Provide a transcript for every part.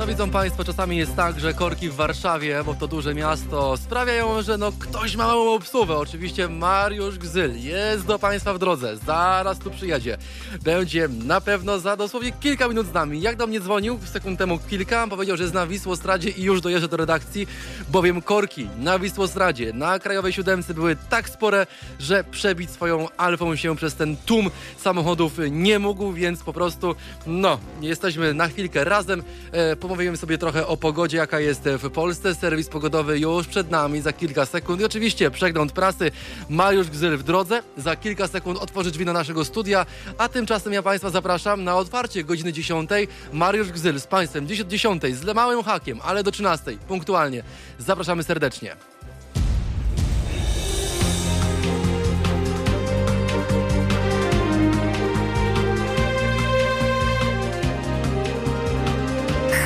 No widzą Państwo, czasami jest tak, że korki w Warszawie, bo to duże miasto, sprawiają, że no ktoś ma małą obsługę. Oczywiście Mariusz Gzyl jest do Państwa w drodze, zaraz tu przyjedzie. Będzie na pewno za dosłownie kilka minut z nami. Jak do mnie dzwonił, sekund temu kilka, powiedział, że jest na Wisłostradzie i już dojeżdża do redakcji, bowiem korki na Wisłostradzie, na Krajowej Siódemce były tak spore, że przebić swoją alfą się przez ten tłum samochodów nie mógł, więc po prostu, no, jesteśmy na chwilkę razem. E, pomówimy sobie trochę o pogodzie, jaka jest w Polsce. Serwis pogodowy już przed nami za kilka sekund. I oczywiście przegląd prasy. Mariusz Gzyl w drodze. Za kilka sekund otworzy drzwi do naszego studia. A tymczasem ja Państwa zapraszam na otwarcie godziny 10. Mariusz Gzyl z Państwem dziś od 10 z małym hakiem, ale do 13 punktualnie. Zapraszamy serdecznie.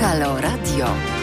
Halo Radio.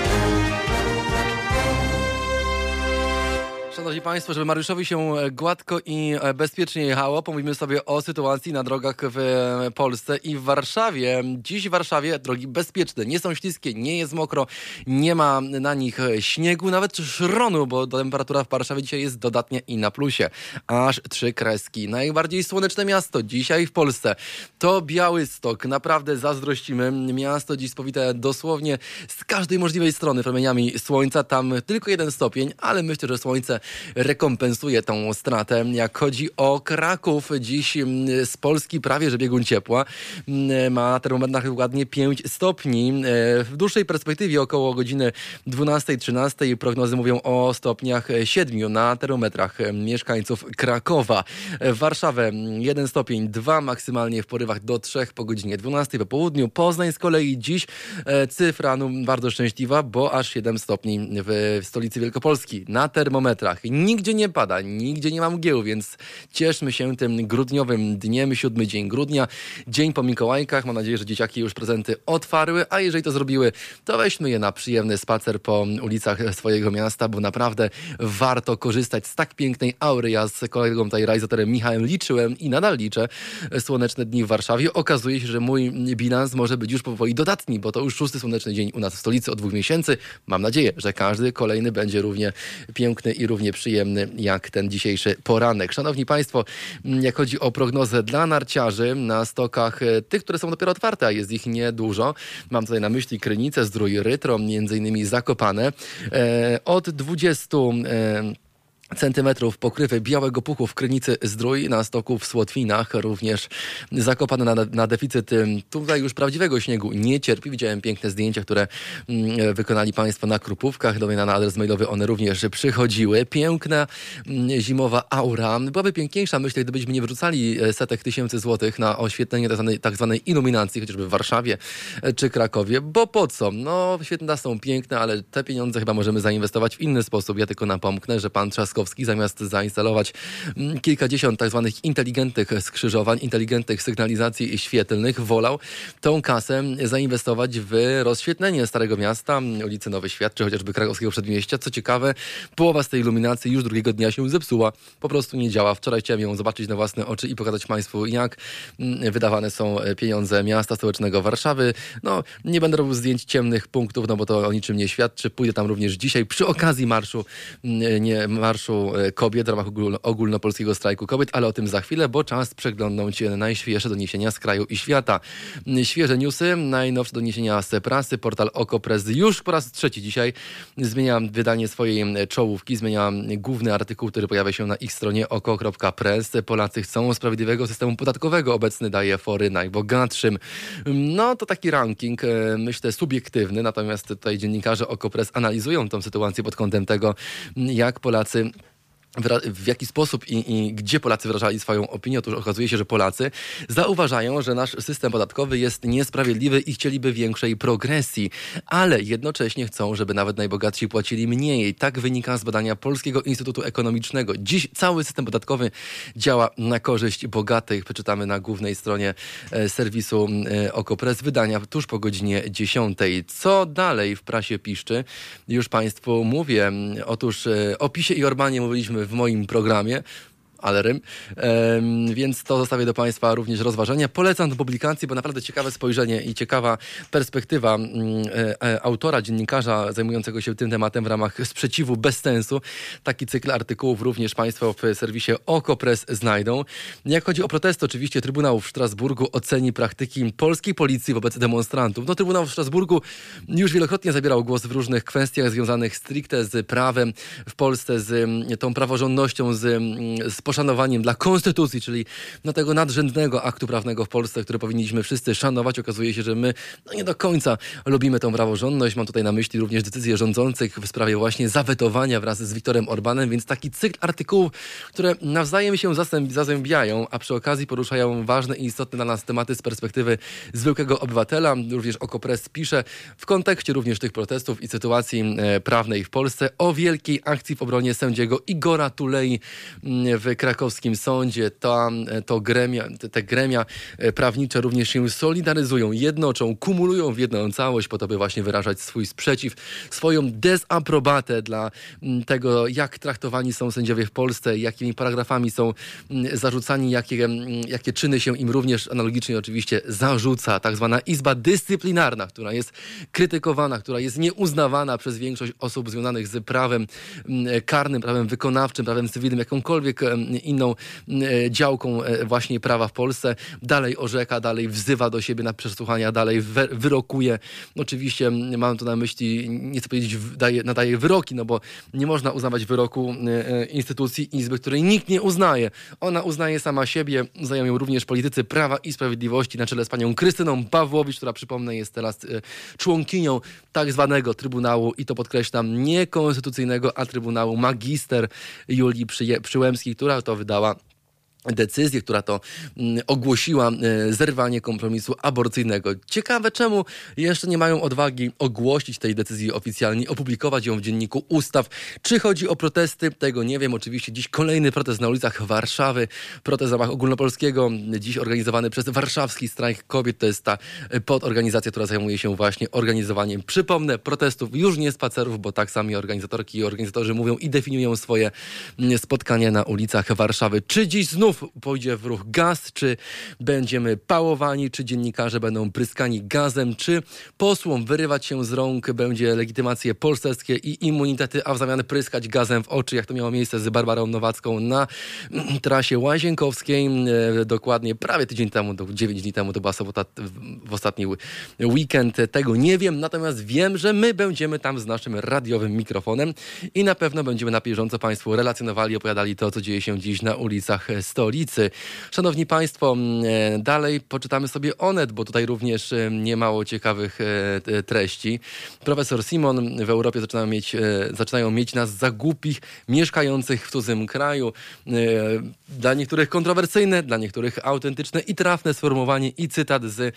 Szanowni Państwo, żeby Mariuszowi się e, gładko i e, bezpiecznie jechało, pomówimy sobie o sytuacji na drogach w e, Polsce i w Warszawie. Dziś w Warszawie drogi bezpieczne, nie są śliskie, nie jest mokro, nie ma na nich śniegu, nawet szronu, bo temperatura w Warszawie dzisiaj jest dodatnia i na plusie. Aż trzy kreski. Najbardziej słoneczne miasto dzisiaj w Polsce to Białystok. Naprawdę zazdrościmy. Miasto dziś spowite dosłownie z każdej możliwej strony promieniami słońca. Tam tylko jeden stopień, ale myślę, że słońce rekompensuje tą stratę. Jak chodzi o Kraków, dziś mm, z Polski prawie że biegun ciepła. Mm, ma termometr dokładnie 5 stopni. E, w dłuższej perspektywie około godziny 12-13 prognozy mówią o stopniach 7 na termometrach mieszkańców Krakowa. Warszawę 1 stopień, 2 maksymalnie w porywach do 3 po godzinie 12 po południu. Poznań z kolei dziś e, cyfra no, bardzo szczęśliwa, bo aż 7 stopni w stolicy Wielkopolski na termometrach. Nigdzie nie pada, nigdzie nie ma mgieł, więc cieszmy się tym grudniowym dniem, siódmy dzień grudnia, dzień po Mikołajkach. Mam nadzieję, że dzieciaki już prezenty otwarły, a jeżeli to zrobiły, to weźmy je na przyjemny spacer po ulicach swojego miasta, bo naprawdę warto korzystać z tak pięknej aury. Ja z kolegą tutaj realizatorem Michałem liczyłem i nadal liczę słoneczne dni w Warszawie. Okazuje się, że mój bilans może być już powoli dodatni, bo to już szósty słoneczny dzień u nas w stolicy od dwóch miesięcy. Mam nadzieję, że każdy kolejny będzie równie piękny i równie przyjemny jak ten dzisiejszy poranek. Szanowni Państwo, jak chodzi o prognozę dla narciarzy na stokach, e, tych, które są dopiero otwarte, a jest ich niedużo, mam tutaj na myśli Krynicę, Zdrój, Rytro, między innymi Zakopane, e, od 20 centymetrów pokrywy białego puchu w Krynicy Zdrój, na stoku w Słotwinach, również zakopane na, na deficyt tutaj już prawdziwego śniegu nie cierpi. Widziałem piękne zdjęcia, które mm, wykonali Państwo na Krupówkach. Do mnie na adres mailowy one również przychodziły. Piękna mm, zimowa aura. Byłaby piękniejsza, myślę, gdybyśmy nie wyrzucali e, setek tysięcy złotych na oświetlenie tak zwanej iluminacji, chociażby w Warszawie e, czy Krakowie, bo po co? No, świetne są piękne, ale te pieniądze chyba możemy zainwestować w inny sposób. Ja tylko napomknę, że pan Trzaskowski zamiast zainstalować mm, kilkadziesiąt tak zwanych inteligentnych skrzyżowań, inteligentnych sygnalizacji świetlnych, wolał tą kasę zainwestować w rozświetlenie Starego Miasta, ulicy Nowy Świat, czy chociażby Krakowskiego Przedmieścia. Co ciekawe, połowa z tej iluminacji już drugiego dnia się zepsuła, po prostu nie działa. Wczoraj chciałem ją zobaczyć na własne oczy i pokazać Państwu, jak mm, wydawane są pieniądze miasta stołecznego Warszawy. No, nie będę robił zdjęć ciemnych punktów, no bo to o niczym nie świadczy. Pójdę tam również dzisiaj przy okazji marszu, mm, nie marszu Marszu e, Kobiet w ramach ogólnopolskiego strajku kobiet, ale o tym za chwilę, bo czas przeglądnąć najświeższe doniesienia z kraju i świata. Świeże newsy, najnowsze doniesienia z prasy, portal OkoPress już po raz trzeci dzisiaj zmienia wydanie swojej czołówki, zmienia główny artykuł, który pojawia się na ich stronie oko.press. Polacy chcą sprawiedliwego systemu podatkowego, obecny daje fory najbogatszym. No to taki ranking, e, myślę, subiektywny, natomiast tutaj dziennikarze OkoPress analizują tą sytuację pod kątem tego, jak Polacy w jaki sposób i, i, gdzie Polacy wyrażali swoją opinię. Otóż okazuje się, że Polacy zauważają, że nasz system podatkowy jest niesprawiedliwy i chcieliby większej progresji, ale jednocześnie chcą, żeby nawet najbogatsi płacili mniej. Tak wynika z badania Polskiego Instytutu Ekonomicznego. Dziś cały system podatkowy działa na korzyść bogatych. Przeczytamy na głównej stronie e, serwisu e, Okopres wydania tuż po godzinie 10. Co dalej w prasie piszczy? Już Państwu mówię. Otóż e, o PiSie i Orbanie mówiliśmy w moim programie. Ale rym. Więc to zostawię do Państwa również rozważenia. Polecam tę publikację, bo naprawdę ciekawe spojrzenie i ciekawa perspektywa mm, e, e, autora, dziennikarza zajmującego się tym tematem w ramach sprzeciwu bez sensu. Taki cykl artykułów również Państwo w serwisie OKO.press znajdą. Jak chodzi o protesty, oczywiście Trybunał w Strasburgu oceni praktyki polskiej policji wobec demonstrantów. No, Trybunał w Strasburgu już wielokrotnie zabierał głos w różnych kwestiach związanych stricte z prawem w Polsce, z mm, tą praworządnością, z, mm, z poszanowaniem dla konstytucji, czyli no, tego nadrzędnego aktu prawnego w Polsce, który powinniśmy wszyscy szanować. Okazuje się, że my no, nie do końca lubimy tą praworządność. Mam tutaj na myśli również decyzje rządzących w sprawie właśnie zawetowania wraz z Wiktorem Orbanem, więc taki cykl artykułów, które nawzajem się zazębiają, a przy okazji poruszają ważne i istotne dla nas tematy z perspektywy zwykłego obywatela. Również Okopres pisze w kontekście również tych protestów i sytuacji e, prawnej w Polsce o wielkiej akcji w obronie sędziego Igora Tulei w krakowskim sądzie. To, e, to gremia, te gremia e, prawnicze również się solidaryzują, jednoczą, kumulują w jedną całość po to, by właśnie wyrażać swój sprzeciw, swoją dezaprobatę dla mm, tego, jak traktowani są sędziowie w Polsce, jakimi paragrafami są mm, zarzucani, jakie, jakie czyny się im również analogicznie oczywiście zarzuca. Tak zwana Izba Dyscyplinarna, która jest krytykowana, która jest nieuznawana przez większość osób związanych z prawem mm, karnym, prawem wykonawczym, prawem cywilnym, jakąkolwiek inną e, działką e, właśnie prawa w Polsce. Dalej orzeka, dalej wzywa do siebie na przesłuchania, dalej wyrokuje. Oczywiście mam tu na myśli, nie chcę powiedzieć, daje, nadaje wyroki, no bo nie można uznawać wyroku e, instytucji Izby, której nikt nie uznaje. Ona uznaje sama siebie, uznają ją również politycy Prawa i Sprawiedliwości na czele z panią Krystyną Pawłowicz, która przypomnę jest teraz członkinią tak zwanego Trybunału i to podkreślam, nie konstytucyjnego, a Trybunału Magister Julii Przyłębskiej, która to wydała decyzję, która to mm, ogłosiła e, zerwanie kompromisu aborcyjnego. Ciekawe, czemu jeszcze nie mają odwagi ogłosić tej decyzji oficjalnie, opublikować ją w dzienniku ustaw. Czy chodzi o protesty? Tego nie wiem. Oczywiście dziś kolejny protest na ulicach Warszawy, protest w ramach ogólnopolskiego, dziś organizowany przez Warszawski Strajk Kobiet. To jest ta podorganizacja, która zajmuje się właśnie organizowaniem, przypomnę, protestów, już nie spacerów, bo tak sami organizatorki i organizatorzy mówią i definiują swoje mm, spotkania na ulicach Warszawy. Czy dziś znów znów pójdzie w ruch gaz, czy będziemy pałowani, czy dziennikarze będą pryskani gazem, czy posłom wyrywać się z rąk będzie legitymacje polskie i immunitety, a w zamian pryskać gazem w oczy, jak to miało miejsce z Barbarą Nowacką na trasie łazienkowskiej. E, dokładnie prawie tydzień temu, to 9 dni temu, to była sobota w ostatni weekend. Tego nie wiem, natomiast wiem, że my będziemy tam z naszym radiowym mikrofonem i na pewno będziemy na bieżąco Państwu relacjonowali, opowiadali to, co dzieje się dziś na ulicach stolicy stolicy. Szanowni Państwo, e, dalej poczytamy sobie Onet, bo tutaj również e, nie mało ciekawych e, treści. Profesor Simon w Europie zaczynają mieć, zaczynają mieć nas za głupich, mieszkających w cudzym kraju. Dla niektórych kontrowersyjne, dla niektórych autentyczne i trafne sformułowanie i cytat z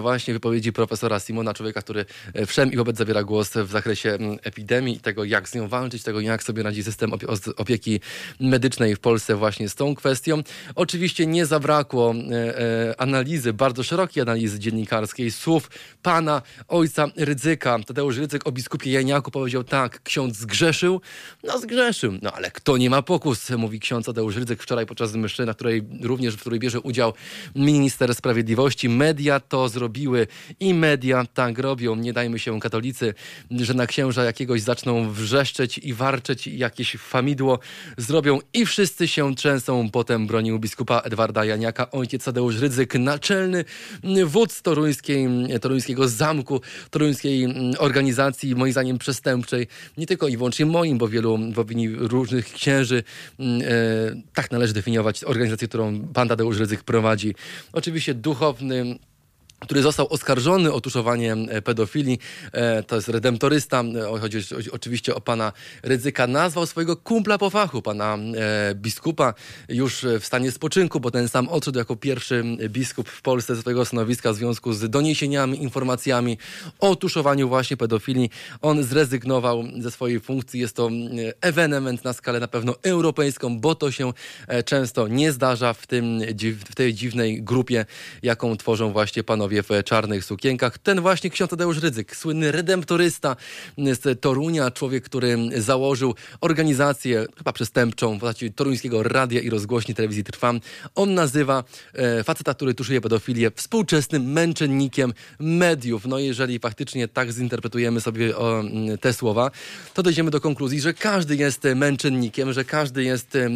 właśnie wypowiedzi profesora Simona, człowieka, który wszem i wobec zabiera głos w zakresie epidemii tego, jak z nią walczyć, tego, jak sobie radzi system opieki medycznej w Polsce właśnie z tą kwestią kwestią. Oczywiście nie zabrakło e, e, analizy, bardzo szerokiej analizy dziennikarskiej, słów pana ojca Rydzyka. Tadeusz Rydzyk o biskupie Janiaku powiedział tak, ksiądz zgrzeszył? No zgrzeszył. No ale kto nie ma pokus, mówi ksiądz Tadeusz Rydzyk wczoraj podczas mszy, na której również, w której bierze udział minister sprawiedliwości. Media to zrobiły i media tak robią. Nie dajmy się katolicy, że na księża jakiegoś zaczną wrzeszczeć i warczeć i jakieś famidło zrobią i wszyscy się trzęsą potem Potem bronił biskupa Edwarda Janiaka ojciec Tadeusz Rydzyk, naczelny wódz toruńskiej, toruńskiego zamku, toruńskiej organizacji, moim zdaniem przestępczej. Nie tylko i wyłącznie moim, bo wielu w opinii różnych księży e, tak należy definiować organizację, którą pan Tadeusz Rydzyk prowadzi. Oczywiście duchowny który został oskarżony o tuszowanie e, pedofilii. E, to jest redemptorysta. E, chodzi oczywiście o pana Rydzyka. Nazwał swojego kumpla po fachu, pana biskupa, już w stanie spoczynku, bo ten sam odszedł jako pierwszy biskup w Polsce ze swojego stanowiska w związku z doniesieniami, informacjami o tuszowaniu właśnie pedofilii. On zrezygnował ze swojej funkcji. Jest to ewenement na skalę na pewno europejską, bo to się często nie zdarza w, tym, w tej dziwnej grupie, jaką tworzą właśnie panowie panowie w czarnych sukienkach. Ten właśnie ksiądz Tadeusz Rydzyk, słynny redemptorysta z Torunia, człowiek, który założył organizację chyba przestępczą w postaci toruńskiego radia i rozgłośni telewizji Trwam. On nazywa e, faceta, który tuszuje pedofilię, współczesnym męczennikiem mediów. No jeżeli faktycznie tak zinterpretujemy sobie o, te słowa, to dojdziemy do konkluzji, że każdy jest męczennikiem, że każdy jest, e,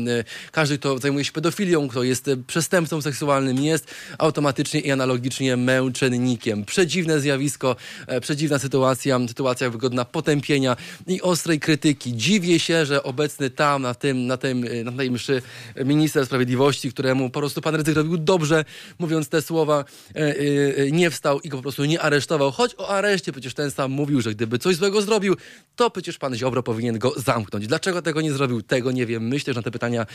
każdy, kto zajmuje się pedofilią, kto jest przestępcą seksualnym, jest automatycznie i analogicznie męczennikiem. Przedziwne zjawisko, e, przedziwna sytuacja, sytuacja wygodna potępienia i ostrej krytyki. Dziwię się, że obecny tam, na, tym, na, tym, na tej mszy minister sprawiedliwości, któremu po prostu pan Rydzyk robił dobrze, mówiąc te słowa, e, e, nie wstał i go po prostu nie aresztował. Choć o areszcie przecież ten sam mówił, że gdyby coś złego zrobił, to przecież pan Ziobro powinien go zamknąć. Dlaczego tego nie zrobił? Tego nie wiem. Myślę, że na te pytania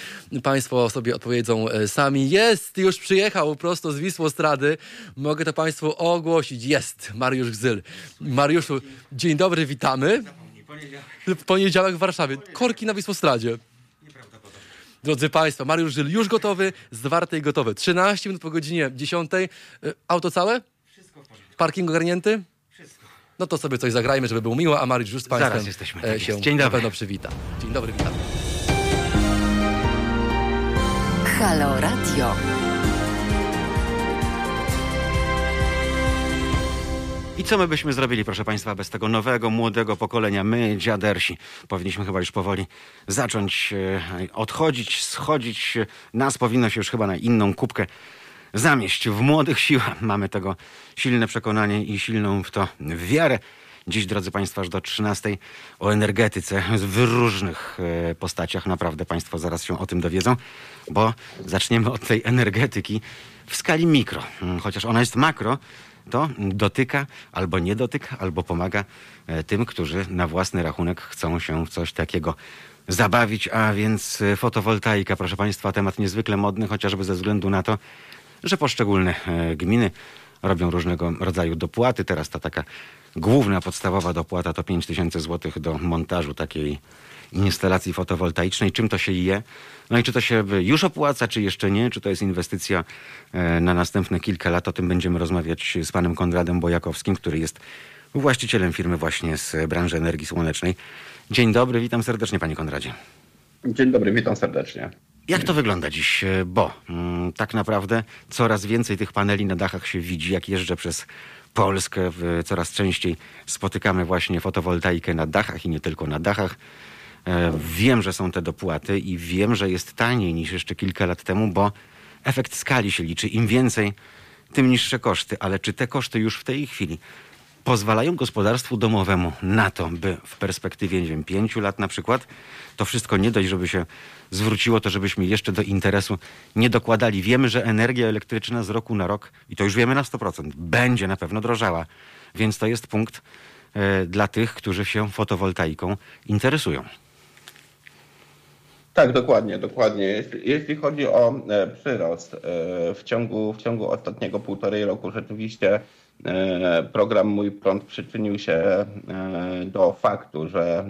państwo sobie odpowiedzą sami. Jest, już przyjechał prosto z Wisłostrady. Mogę to państwu ogłosić. Jest Mariusz Gzyl. Mariuszu, dzień dobry, witamy. W poniedziałek w Warszawie. Korki na Wisłostradzie. Drodzy Państwo, Mariusz Żyl już gotowy, zwarte i gotowe. 13 minut po godzinie 10. Auto całe? Wszystko w porządku. Parking ogarnięty? Wszystko. No to sobie coś zagrajmy, żeby było miło, a Mariusz już z Państwem Zaraz jesteśmy, e, tak się jest. Dzień na dobry. pewno przywita. Dzień dobry, witam. Halo Radio. I co my byśmy zrobili, proszę Państwa, bez tego nowego, młodego pokolenia? My, dziadersi, powinniśmy chyba już powoli zacząć e, odchodzić, schodzić. Nas powinno się już chyba na inną kubkę zamieść. W młodych siłach mamy tego silne przekonanie i silną w to wiarę. Dziś, drodzy Państwo, aż do 13 o energetyce w różnych e, postaciach. Naprawdę Państwo zaraz się o tym dowiedzą, bo zaczniemy od tej energetyki w skali mikro. Mm, Chociaż ona jest makro, to dotyka albo nie dotyka, albo pomaga e, tym, którzy na własny rachunek chcą się w coś takiego zabawić. A więc e, fotowoltaika, proszę Państwa, temat niezwykle modny, chociażby ze względu na to, że poszczególne e, gminy robią różnego rodzaju dopłaty. Teraz ta taka główna, podstawowa dopłata to 5 tysięcy złotych do montażu takiej instalacji fotowoltaicznej. Czym to się je? No i czy to się już opłaca, czy jeszcze nie? Czy to jest inwestycja e, na następne kilka lat? O tym będziemy rozmawiać z panem Konradem Bojakowskim, który jest właścicielem firmy właśnie z branży energii słonecznej. Dzień dobry, witam serdecznie panie Konradzie. Dzień dobry, witam serdecznie. Jak to wygląda dziś? E, Bo mm, tak naprawdę coraz więcej tych paneli na dachach się widzi. Jak jeżdżę przez Polskę, coraz częściej spotykamy właśnie fotowoltaikę na dachach i nie tylko na dachach. E, Wiem, że są te dopłaty i wiem, że jest taniej niż jeszcze kilka lat temu, bo efekt skali się liczy. Im więcej, tym niższe koszty. Ale czy te koszty już w tej chwili pozwalają gospodarstwu domowemu na to, by w perspektywie, nie wiem, pięciu lat na przykład, to wszystko nie dość, żeby się zwróciło, to żebyśmy jeszcze do interesu nie dokładali. Wiemy, że energia elektryczna z roku na rok, i to już wiemy na 100%, będzie na pewno drożała. Więc to jest punkt e, dla tych, którzy się fotowoltaiką interesują. Tak, dokładnie, dokładnie. Jeśli, jeśli chodzi o e, przyrost, e, w ciągu, w ciągu ostatniego półtorej roku rzeczywiście e, program Mój Prąd przyczynił się do faktu, że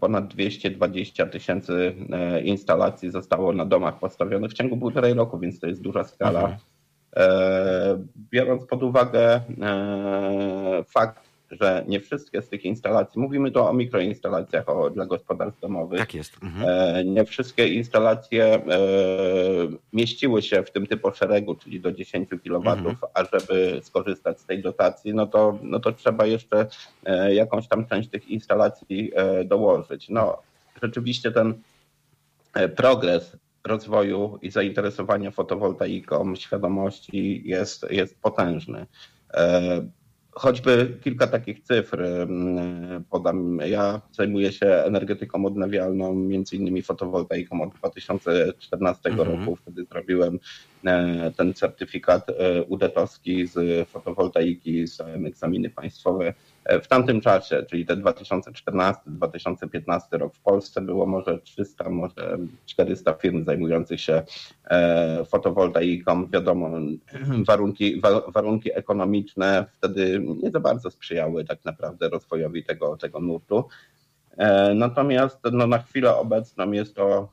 ponad 220 tysięcy instalacji zostało na domach postawionych w ciągu półtorej roku, więc to jest duża skala. Mhm. Biorąc pod uwagę fakt, że nie wszystkie z tych instalacji, mówimy tu o mikroinstalacjach o, dla gospodarstw domowych, Tak jest. Mhm. E, Nie wszystkie instalacje e, mieściły się w tym typu szeregu, czyli do 10 kW, Mhm. a żeby skorzystać z tej dotacji, no to, no to trzeba jeszcze e, jakąś tam część tych instalacji e, dołożyć. No, rzeczywiście ten e, progres rozwoju i zainteresowania fotowoltaiką, świadomości jest, jest potężny. Choćby kilka takich cyfr podam. Ja zajmuję się energetyką odnawialną, między innymi fotowoltaiką od 2014 Mhm. roku. Wtedy zrobiłem e, ten certyfikat e, UDET-owski z fotowoltaiki, zdałem egzaminy państwowe. E, W tamtym czasie, czyli te 2014-2015 rok w Polsce było może 300, może 400 firm zajmujących się e, fotowoltaiką. Wiadomo, warunki, wa, warunki ekonomiczne wtedy nie za bardzo sprzyjały tak naprawdę rozwojowi tego, tego nurtu. E, Natomiast no, na chwilę obecną jest to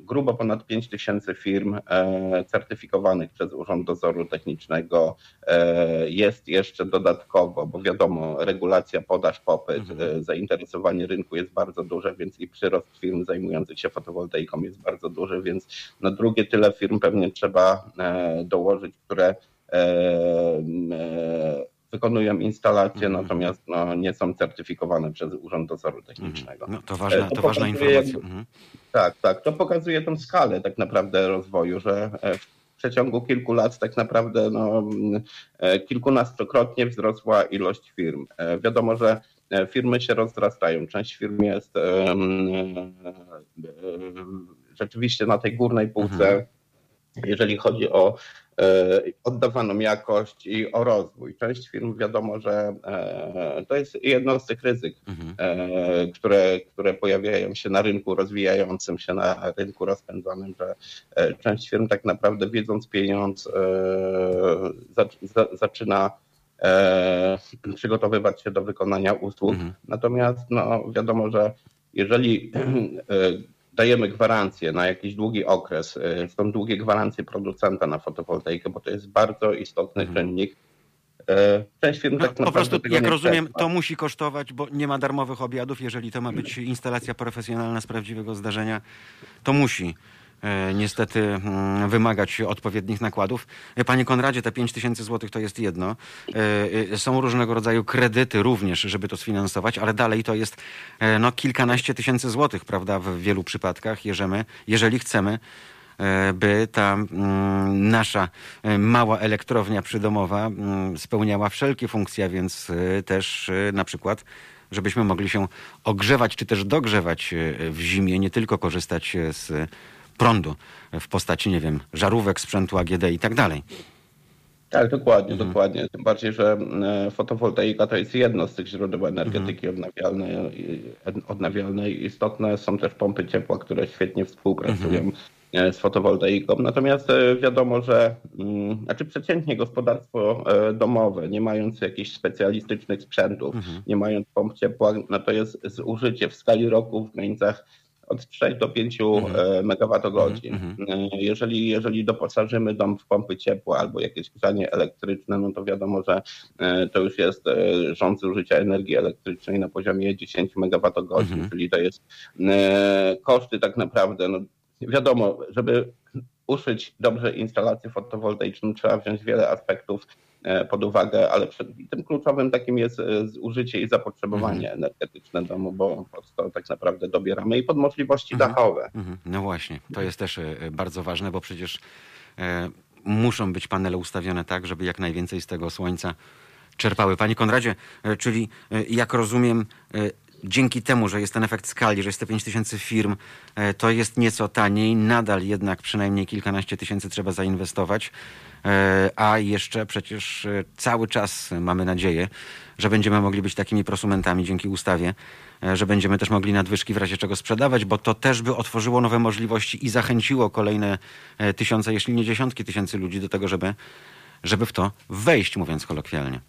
grubo ponad 5 tysięcy firm e, certyfikowanych przez Urząd Dozoru Technicznego. E, jest jeszcze dodatkowo, bo wiadomo, regulacja podaż, popyt, mhm. zainteresowanie rynku jest bardzo duże, więc i przyrost firm zajmujących się fotowoltaiką jest bardzo duży, więc na drugie tyle firm pewnie trzeba dołożyć, które wykonują instalacje, mm. natomiast no, nie są certyfikowane przez Urząd Dozoru Technicznego. No, to ważna, to, to ważna informacja. Mhm. Tak, tak. To pokazuje tą skalę tak naprawdę rozwoju, że e, w przeciągu kilku lat tak naprawdę no, e, kilkunastokrotnie wzrosła ilość firm. E, wiadomo, że firmy się rozrastają. Część firm jest rzeczywiście na tej górnej półce, mhm. jeżeli chodzi o oddawaną jakość i o rozwój. Część firm wiadomo, że e, to jest jedno z tych ryzyk, mhm. E, które, które pojawiają się na rynku rozwijającym się, na rynku rozpędzanym, że część firm tak naprawdę wiedząc pieniądz zaczyna przygotowywać się do wykonania usług. Mhm. Natomiast no, wiadomo, że jeżeli dajemy gwarancję na jakiś długi okres, y, są długie gwarancje producenta na fotowoltaikę, bo to jest bardzo istotny mhm. czynnik. Y, część firm no, tak po prostu, jak rozumiem, to musi kosztować, bo nie ma darmowych obiadów. Jeżeli to ma być instalacja profesjonalna z prawdziwego zdarzenia, to musi niestety mm, wymagać odpowiednich nakładów. E, panie Konradzie, te 5 tysięcy złotych to jest jedno. E, są różnego rodzaju kredyty również, żeby to sfinansować, ale dalej to jest no, kilkanaście tysięcy złotych, prawda, w wielu przypadkach, jeżeli, jeżeli chcemy by ta mm, nasza mała elektrownia przydomowa mm, spełniała wszelkie funkcje, więc też na przykład żebyśmy mogli się ogrzewać czy też dogrzewać w zimie, nie tylko korzystać z prądu w postaci, nie wiem, żarówek, sprzętu AGD i tak dalej. Tak, dokładnie, mhm. dokładnie. Tym bardziej, że e, fotowoltaika to jest jedno z tych źródeł energetyki mhm. odnawialnej, odnawialnej. Istotne są też pompy ciepła, które świetnie współpracują mhm. E, z fotowoltaiką. Natomiast e, wiadomo, że mm, znaczy przeciętnie gospodarstwo domowe, nie mając jakichś specjalistycznych sprzętów, mhm. nie mając pomp ciepła, no to jest zużycie w skali roku w granicach od 3 do 5 mhm. megawattogodzin. Mhm, mhm. Jeżeli, jeżeli doposażymy dom w pompy ciepła albo jakieś grzanie elektryczne, no to wiadomo, że e, to już jest e, rząd zużycia energii elektrycznej na poziomie 10 megawattogodzin, mhm. czyli to jest e, koszty tak naprawdę, no wiadomo, żeby uszyć dobrze instalację fotowoltaiczną, trzeba wziąć wiele aspektów E, pod uwagę, ale przed, tym kluczowym takim jest e, zużycie i zapotrzebowanie mhm. energetyczne domu, bo to tak naprawdę dobieramy i pod możliwości mhm. dachowe. Mhm. No właśnie, to jest też e, bardzo ważne, bo przecież e, muszą być panele ustawione tak, żeby jak najwięcej z tego słońca czerpały. Panie Konradzie, czyli jak rozumiem, dzięki temu, że jest ten efekt skali, że jest te 5 tysięcy firm, to jest nieco taniej. Nadal jednak przynajmniej kilkanaście tysięcy trzeba zainwestować. E, a jeszcze przecież e, cały czas mamy nadzieję, że będziemy mogli być takimi prosumentami dzięki ustawie, e, że będziemy też mogli nadwyżki w razie czego sprzedawać, bo to też by otworzyło nowe możliwości i zachęciło kolejne tysiące, jeśli nie dziesiątki tysięcy ludzi do tego, żeby, żeby w to wejść, mówiąc kolokwialnie.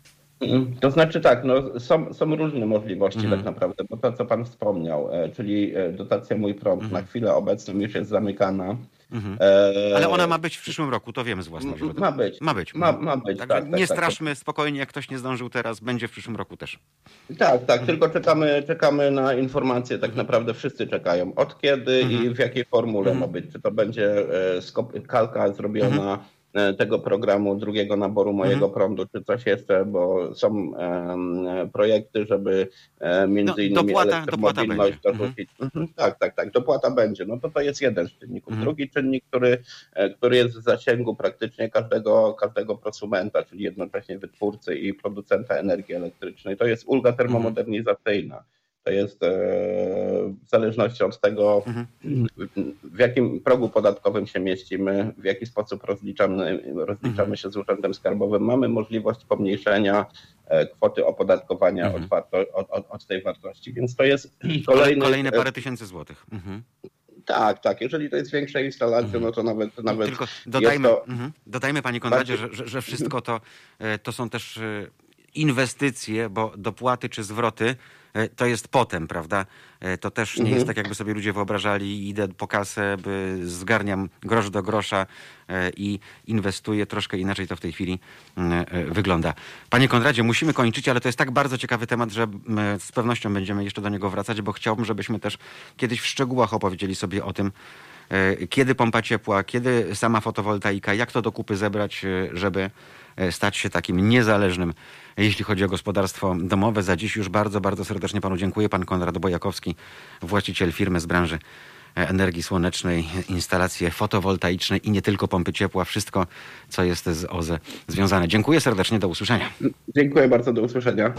Mm, to znaczy tak, no, są, są różne możliwości mm. tak naprawdę, bo to co Pan wspomniał, czyli dotacja Mój Prąd mm. na chwilę obecną już jest zamykana. Mhm. E... Ale ona ma być w przyszłym roku, to wiemy z własnego źródła. Ma być. Ma być. Ma, ma być. Tak, tak, nie tak, straszmy tak. spokojnie, jak ktoś nie zdążył teraz, będzie w przyszłym roku też. Tak, tak, mhm. tylko czekamy, czekamy na informacje, tak mhm. naprawdę wszyscy czekają. Od kiedy mhm. i w jakiej formule ma być. Czy to będzie e, kalka zrobiona mhm. Tego programu drugiego naboru mojego mhm. prądu, czy coś jeszcze, bo są projekty, żeby e, między no, innymi dopłata, elektromobilność dopłata dorzucić. Mhm. Tak, tak, tak, dopłata będzie. No to to jest jeden z czynników. Mhm. Drugi czynnik, który, e, który jest w zasięgu praktycznie każdego, każdego prosumenta, czyli jednocześnie wytwórcy i producenta energii elektrycznej, to jest ulga termomodernizacyjna. To jest e, w zależności od tego, mhm. w jakim progu podatkowym się mieścimy, w jaki sposób rozliczamy, rozliczamy mhm. się z Urzędem Skarbowym, mamy możliwość pomniejszenia e, kwoty opodatkowania mhm. od, warto, od, od, tej wartości. Więc to jest kolejny, kolejne parę tysięcy złotych. Tak, tak. Jeżeli to jest większa instalacja, no to nawet. nawet Tylko dodajmy, to... dodajmy Panie Konradzie, że, że, że wszystko to, e, to są też inwestycje, bo dopłaty czy zwroty to jest potem, prawda? E, To też nie Mhm. jest tak, jakby sobie ludzie wyobrażali, idę po kasę, by zgarniam grosz do grosza e, i inwestuję. Troszkę inaczej to w tej chwili mm, e, wygląda. Panie Konradzie, musimy kończyć, ale to jest tak bardzo ciekawy temat, że mm, z pewnością będziemy jeszcze do niego wracać, bo chciałbym, żebyśmy też kiedyś w szczegółach opowiedzieli sobie o tym, e, kiedy pompa ciepła, kiedy sama fotowoltaika, jak to do kupy zebrać, e, żeby e, stać się takim niezależnym, jeśli chodzi o gospodarstwo domowe. Za dziś już bardzo, bardzo serdecznie panu dziękuję. Pan Konrad Bojakowski, właściciel firmy z branży energii słonecznej, instalacje fotowoltaiczne i nie tylko pompy ciepła, wszystko, co jest z OZE związane. Dziękuję serdecznie, do usłyszenia. Dziękuję bardzo, do usłyszenia.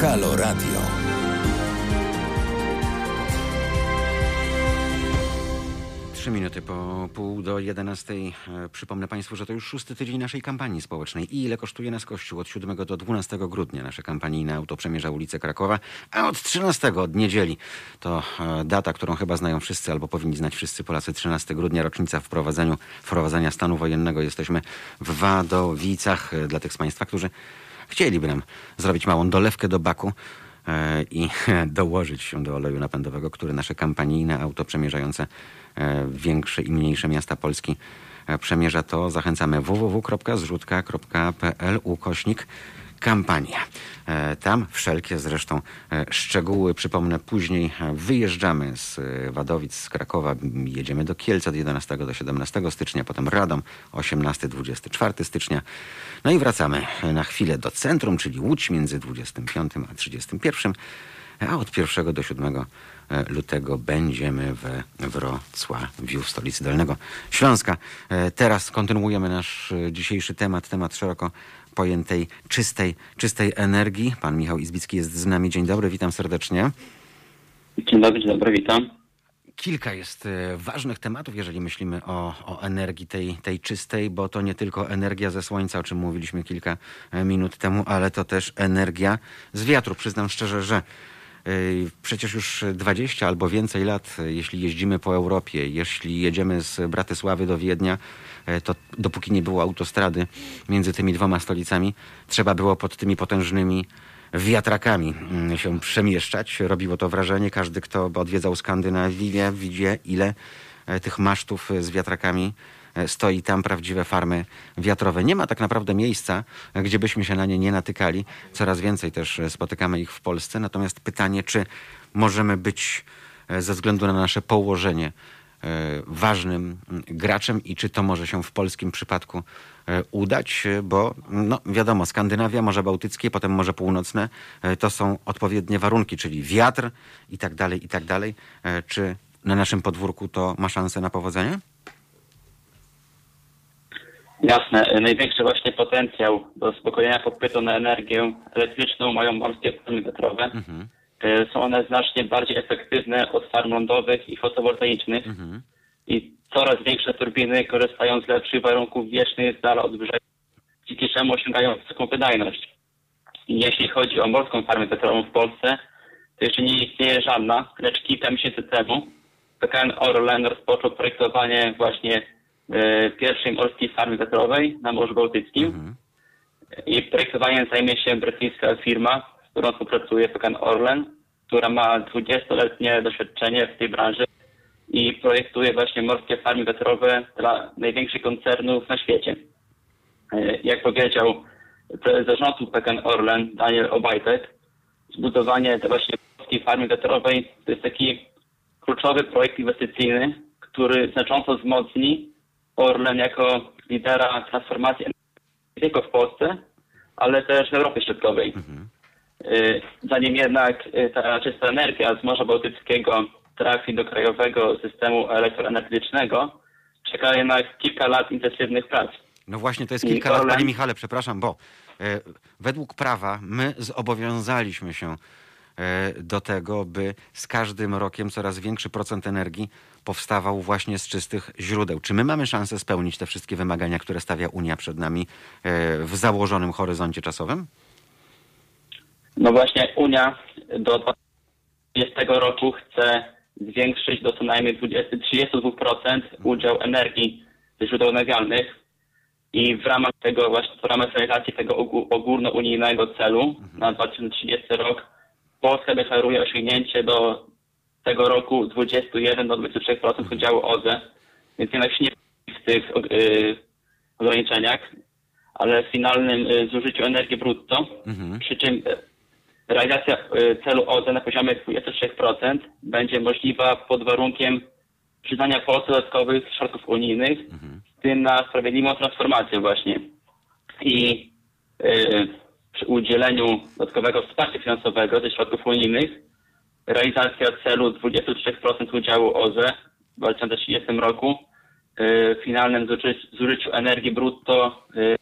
Halo Radio. Trzy minuty po pół do jedenastej. E, Przypomnę Państwu, że to już szósty tydzień naszej kampanii społecznej. I ile kosztuje nas Kościół? Od 7 do 12 grudnia nasze kampanijne auto przemierza ulicę Krakowa, a od 13 od niedzieli to e, data, którą chyba znają wszyscy albo powinni znać wszyscy Polacy. 13 grudnia, rocznica wprowadzeniu, wprowadzenia stanu wojennego. Jesteśmy w Wadowicach. E, Dla tych z Państwa, którzy chcieliby nam zrobić małą dolewkę do baku i dołożyć się do oleju napędowego, który nasze kampanijne auto przemierzające większe i mniejsze miasta Polski e, przemierza to. Zachęcamy www.zrzutka.pl ukośnik kampania. E, Tam wszelkie zresztą e, szczegóły, przypomnę później, e, wyjeżdżamy z e, Wadowic, z Krakowa, jedziemy do Kielc od 11 do 17 stycznia, potem Radom 18-24 stycznia. No i wracamy na chwilę do centrum, czyli Łódź między 25 a 31, a od 1 do 7 lutego będziemy we Wrocławiu, w stolicy Dolnego Śląska. E, Teraz kontynuujemy nasz e, dzisiejszy temat, temat szeroko pojętej czystej, czystej energii. Pan Michał Izbicki jest z nami. Dzień dobry, witam serdecznie. Dzień dobry, dzień dobry, witam. Kilka jest e, ważnych tematów, jeżeli myślimy o, o energii tej, tej czystej, bo to nie tylko energia ze słońca, o czym mówiliśmy kilka e, minut temu, ale to też energia z wiatru. Przyznam szczerze, że e, przecież już 20 albo więcej lat, e, jeśli jeździmy po Europie, jeśli jedziemy z Bratysławy do Wiednia, e, to dopóki nie było autostrady między tymi dwoma stolicami, trzeba było pod tymi potężnymi wiatrakami się przemieszczać. Robiło to wrażenie. Każdy, kto odwiedzał Skandynawię, widzi, ile tych masztów z wiatrakami stoi tam prawdziwe farmy wiatrowe. Nie ma tak naprawdę miejsca, e, gdzie byśmy się na nie nie natykali. Coraz więcej też e, spotykamy ich w Polsce. Natomiast pytanie, czy możemy być e, ze względu na nasze położenie e, ważnym mm, graczem i czy to może się w polskim przypadku e, udać, e, bo no, wiadomo, Skandynawia, Morze Bałtyckie, potem Morze Północne, e, to są odpowiednie warunki, czyli wiatr i tak dalej, i tak dalej. E, Czy na naszym podwórku to ma szansę na powodzenie? Jasne, e, największy właśnie potencjał do zaspokojenia popytu na energię elektryczną mają morskie farmy wiatrowe. Mhm. E, Są one znacznie bardziej efektywne od farm lądowych i fotowoltaicznych Mhm. i coraz większe turbiny korzystają z lepszych warunków wiecznych z dala od brzegu, dzięki czemu osiągają wysoką wydajność. I jeśli chodzi o morską farmę wiatrową w Polsce, to jeszcze nie istnieje żadna, lecz kilka miesięcy temu PKN Orlen rozpoczął projektowanie właśnie pierwszej morskiej farmy wiatrowej na Morzu Bałtyckim. Mhm. I projektowaniem zajmie się brytyjska firma, z którą współpracuje PKN Orlen, która ma 20-letnie doświadczenie w tej branży i projektuje właśnie morskie farmy wiatrowe dla największych koncernów na świecie. E, Jak powiedział prezes zarządu PKN Orlen, Daniel Obajtek, zbudowanie tej właśnie morskiej farmy wiatrowej to jest taki kluczowy projekt inwestycyjny, który znacząco wzmocni Orlen jako lidera transformacji nie tylko w Polsce, ale też w Europie Środkowej. Y, Zanim jednak y, ta czysta energia z Morza Bałtyckiego trafi do krajowego systemu elektroenergetycznego, czeka jednak kilka lat intensywnych prac. No właśnie, to jest kilka lat, Orlen- Panie Michale, przepraszam, bo e, według prawa my zobowiązaliśmy się e, do tego, by z każdym rokiem coraz większy procent energii powstawał właśnie z czystych źródeł. Czy my mamy szansę spełnić te wszystkie wymagania, które stawia Unia przed nami e, w założonym horyzoncie czasowym? No właśnie Unia do 2020 roku chce zwiększyć do co najmniej 20, 32% udział energii ze źródeł odnawialnych I w ramach tego właśnie, w ramach realizacji tego ogó- ogólnounijnego celu na 2030 rok Polska deklaruje osiągnięcie do tego roku 21 do 23% udziału OZE, więc jednak się nie w tych y, ograniczeniach, ale w finalnym y, zużyciu energii brutto, przy czym y, realizacja celu OZE na poziomie 23% będzie możliwa pod warunkiem przyznania Polsce dodatkowych środków unijnych, w tym na sprawiedliwą transformację właśnie. I przy udzieleniu dodatkowego wsparcia finansowego ze środków unijnych realizacja celu 23% udziału OZE w 2030 roku y, w finalnym zuży- zużyciu energii brutto y,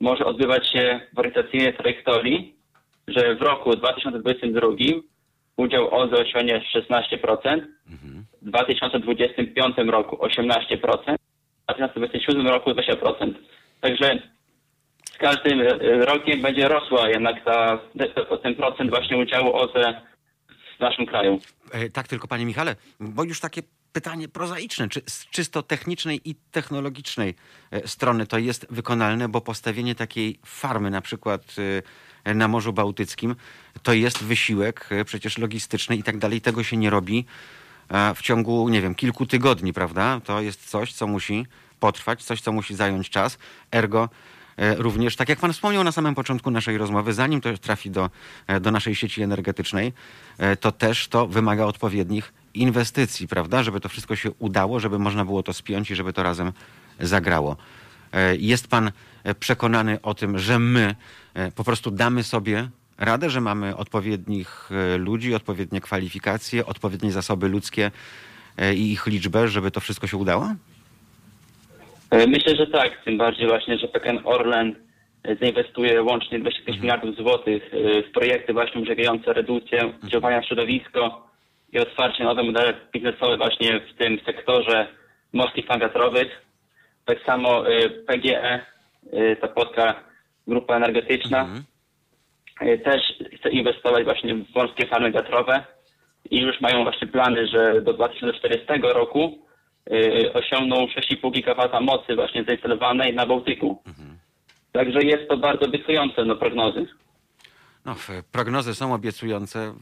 może odbywać się w orientacyjnej trajektorii, że w roku 2022 udział OZE osiągnie 16%, w 2025 roku 18%, a w 2027 roku 20%. Także z każdym e, rokiem będzie rosła jednak ta, te- ten procent właśnie udziału OZE naszym kraju. E, Tak, tylko panie Michale, bo już takie pytanie prozaiczne, czy z czysto technicznej i technologicznej e, strony to jest wykonalne, bo postawienie takiej farmy na przykład e, na Morzu Bałtyckim to jest wysiłek przecież logistyczny i tak dalej. Tego się nie robi w ciągu, nie wiem, kilku tygodni, prawda? To jest coś, co musi potrwać, coś, co musi zająć czas. Ergo również, tak jak pan wspomniał na samym początku naszej rozmowy, zanim to trafi do, e, do naszej sieci energetycznej, e, to też to wymaga odpowiednich inwestycji, prawda? Żeby to wszystko się udało, żeby można było to spiąć i żeby to razem zagrało. E, Jest pan e, przekonany o tym, że my e, po prostu damy sobie radę, że mamy odpowiednich e, ludzi, odpowiednie kwalifikacje, odpowiednie zasoby ludzkie e, i ich liczbę, żeby to wszystko się udało? E, Myślę, że tak, tym bardziej właśnie, że PKN Orlen e, zainwestuje łącznie 25 miliardów złotych e, w projekty właśnie umożliwiające redukcję działania na środowisko i otwarcie nowe modele biznesowe właśnie w tym sektorze morskich farm wiatrowych. Tak samo PGE, ta polska grupa energetyczna, e, też chce inwestować właśnie w morskie farmy wiatrowe i już mają właśnie plany, że do 2040 roku y, osiągną 6,5 gigawata mocy właśnie zainstalowanej na Bałtyku. Także jest to bardzo obiecujące no, prognozy. No, prognozy są obiecujące,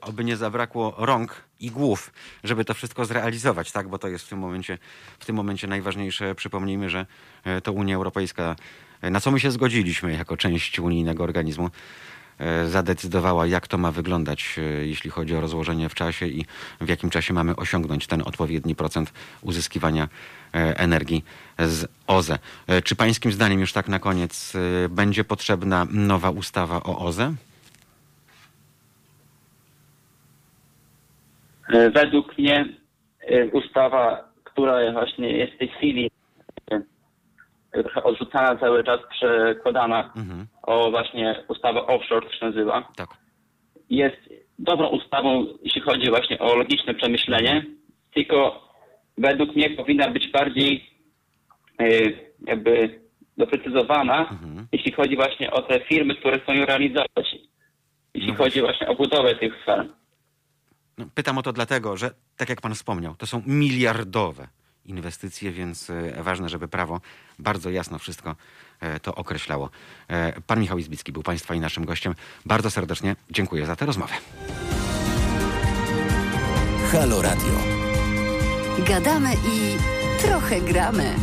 oby nie zabrakło rąk i głów, żeby to wszystko zrealizować, tak? Bo to jest w tym momencie, w tym momencie najważniejsze. Przypomnijmy, że e, to Unia Europejska, e, na co my się zgodziliśmy jako część unijnego organizmu, zadecydowała, jak to ma wyglądać, e, jeśli chodzi o rozłożenie w czasie i w jakim czasie mamy osiągnąć ten odpowiedni procent uzyskiwania e, energii z OZE. E, Czy pańskim zdaniem już tak na koniec e, będzie potrzebna nowa ustawa o OZE? Według mnie ustawa, która właśnie jest w tej chwili trochę odrzucana cały czas, przekładana Mhm. o właśnie ustawę offshore, to się nazywa, Tak. jest dobrą ustawą, jeśli chodzi właśnie o logiczne przemyślenie, tylko według mnie powinna być bardziej y, jakby doprecyzowana, jeśli chodzi właśnie o te firmy, które chcą ją realizować. Jeśli No chodzi właśnie o budowę tych farm. No, pytam o to dlatego, że tak jak pan wspomniał, to są miliardowe inwestycje, więc e, ważne, żeby prawo bardzo jasno wszystko e, to określało. E, Pan Michał Izbicki był państwa i naszym gościem. Bardzo serdecznie dziękuję za tę rozmowę. Halo Radio. Gadamy i trochę gramy.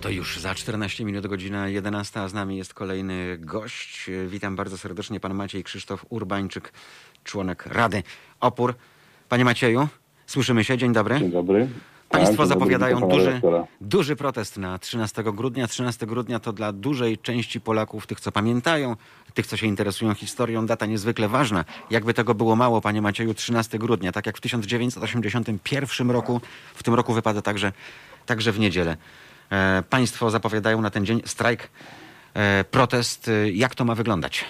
To już za 14 minut, godzina 11, a z nami jest kolejny gość. Witam bardzo serdecznie, pan Maciej Krzysztof Urbańczyk, członek Rady Opór. Panie Macieju, słyszymy się, dzień dobry. Dzień dobry. Państwo zapowiadają duży, duży protest na 13 grudnia. 13 grudnia to dla dużej części Polaków, tych co pamiętają, tych co się interesują historią, data niezwykle ważna. Jakby tego było mało, panie Macieju, 13 grudnia, tak jak w 1981 roku, w tym roku wypada także, także w niedzielę. E, państwo zapowiadają na ten dzień strajk, e, protest. E, Jak to ma wyglądać?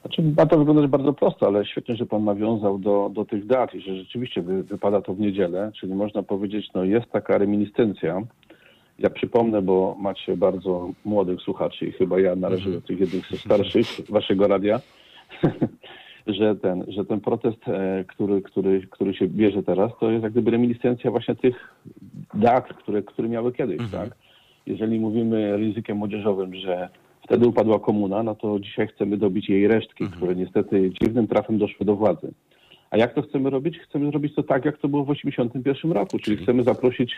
Znaczy, ma to wyglądać bardzo prosto, ale świetnie, że pan nawiązał do, do tych dat i że rzeczywiście wy, wypada to w niedzielę, czyli można powiedzieć, no jest taka reminiscencja. Ja przypomnę, bo macie bardzo młodych słuchaczy i chyba ja należę do tych jednych ze starszych waszego radia, że ten, że ten protest, e, który, który, który się bierze teraz, to jest jak gdyby reminiscencja właśnie tych dat, które, które miały kiedyś, tak? Jeżeli mówimy językiem młodzieżowym, że wtedy upadła komuna, no to dzisiaj chcemy dobić jej resztki, które niestety dziwnym trafem doszły do władzy. A jak to chcemy robić? Chcemy zrobić to tak, jak to było w 1981 roku, czyli chcemy zaprosić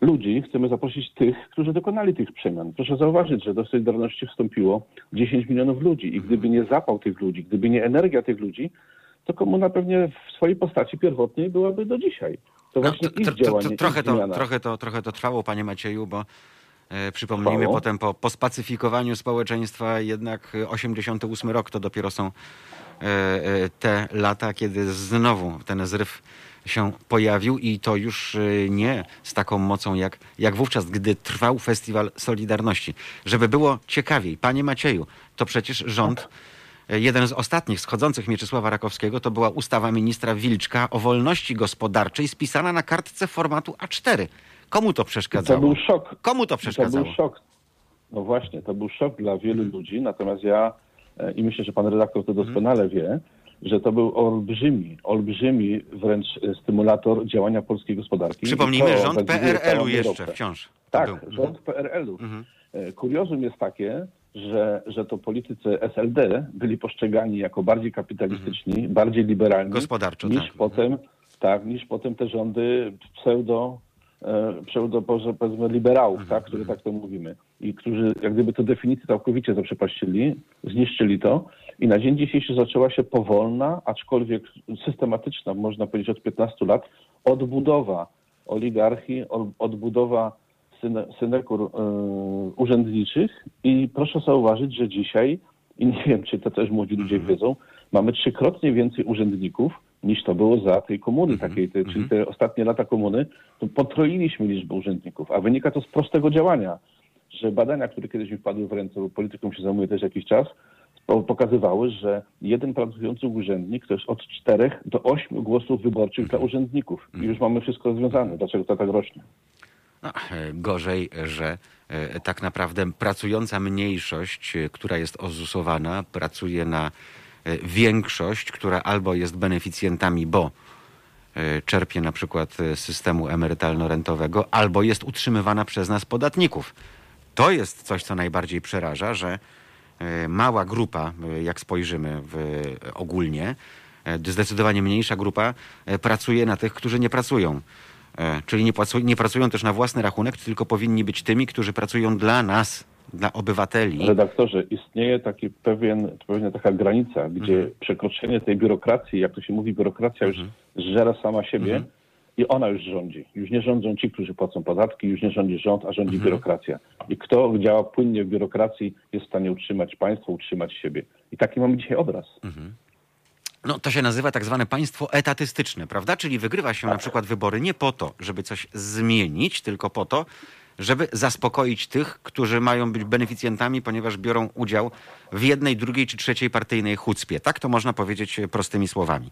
ludzi, chcemy zaprosić tych, którzy dokonali tych przemian. Proszę zauważyć, że do Solidarności wstąpiło 10 milionów ludzi i gdyby nie zapał tych ludzi, gdyby nie energia tych ludzi, to komuna pewnie w swojej postaci pierwotnej byłaby do dzisiaj. To No, właśnie to- ich to- to- działanie, to- ich trochę, to, zmiana. trochę, to, trochę to trwało, panie Macieju, bo przypomnijmy Trwało. potem po, po spacyfikowaniu społeczeństwa jednak e, 88 rok to dopiero są e, e, te lata, kiedy znowu ten zryw się pojawił i to już e, nie z taką mocą jak, jak wówczas, gdy trwał Festiwal Solidarności. Żeby było ciekawiej, panie Macieju, to przecież rząd E, Jeden z ostatnich schodzących Mieczysława Rakowskiego to była ustawa ministra Wilczka o wolności gospodarczej spisana na kartce formatu A4. Komu to To przeszkadzało? był szok. Komu to To przeszkadzało? był szok. No właśnie, to był szok dla wielu ludzi, natomiast ja e, i myślę, że pan redaktor to doskonale wie, że to był olbrzymi, olbrzymi wręcz e, stymulator działania polskiej gospodarki. Przypomnijmy, to rząd zadziwiło PRL-u jeszcze wciąż. to Tak, był. Mhm. rząd PRL-u. E, Kuriozum jest takie, że, że to politycy SLD byli postrzegani jako bardziej kapitalistyczni, bardziej liberalni Gospodarczo, niż tak. potem, tak, niż potem te rządy pseudo, pseudo poże- powiedzmy liberałów, Mhm, tak, które tak to mówimy. I którzy jak gdyby tę definicję całkowicie zaprzepaścili, zniszczyli to i na dzień dzisiejszy zaczęła się powolna, aczkolwiek systematyczna, można powiedzieć od 15 lat, odbudowa oligarchii, od- odbudowa syne, synekur e, urzędniczych. I proszę zauważyć, że dzisiaj, i nie wiem, czy to też młodzi ludzie wiedzą, mamy trzykrotnie więcej urzędników niż to było za tej komuny takiej, te, czyli te ostatnie lata komuny, to potroiliśmy liczbę urzędników, a wynika to z prostego działania, że badania, które kiedyś mi wpadły w ręce, bo polityką się zajmuję też jakiś czas, po- pokazywały, że jeden pracujący urzędnik to jest od czterech do ośmiu głosów wyborczych dla urzędników. I już mamy wszystko rozwiązane. Dlaczego to tak rośnie? No, gorzej, że e, tak naprawdę pracująca mniejszość, e, która jest ozusowana, pracuje na większość, która albo jest beneficjentami, bo e, czerpie na przykład e, systemu emerytalno-rentowego, albo jest utrzymywana przez nas podatników. To jest coś, co najbardziej przeraża, że e, mała grupa, e, jak spojrzymy ogólnie, e, zdecydowanie mniejsza grupa e, pracuje na tych, którzy nie pracują. E, Czyli nie, nie pracują też na własny rachunek, tylko powinni być tymi, którzy pracują dla nas, dla obywateli. Redaktorze, istnieje taki pewien, pewna taka granica, gdzie Mhm. przekroczenie tej biurokracji, jak to się mówi, biurokracja już zżera sama siebie Mhm. i ona już rządzi. Już nie rządzą ci, którzy płacą podatki, już nie rządzi rząd, a rządzi Mhm. biurokracja. I kto działa płynnie w biurokracji, jest w stanie utrzymać państwo, utrzymać siebie. I taki mamy dzisiaj obraz. Mhm. No, to się nazywa tak zwane państwo etatystyczne, prawda? Czyli wygrywa się na przykład wybory nie po to, żeby coś zmienić, tylko po to, żeby zaspokoić tych, którzy mają być beneficjentami, ponieważ biorą udział w jednej, drugiej czy trzeciej partyjnej chucpie. Tak to można powiedzieć e, prostymi słowami.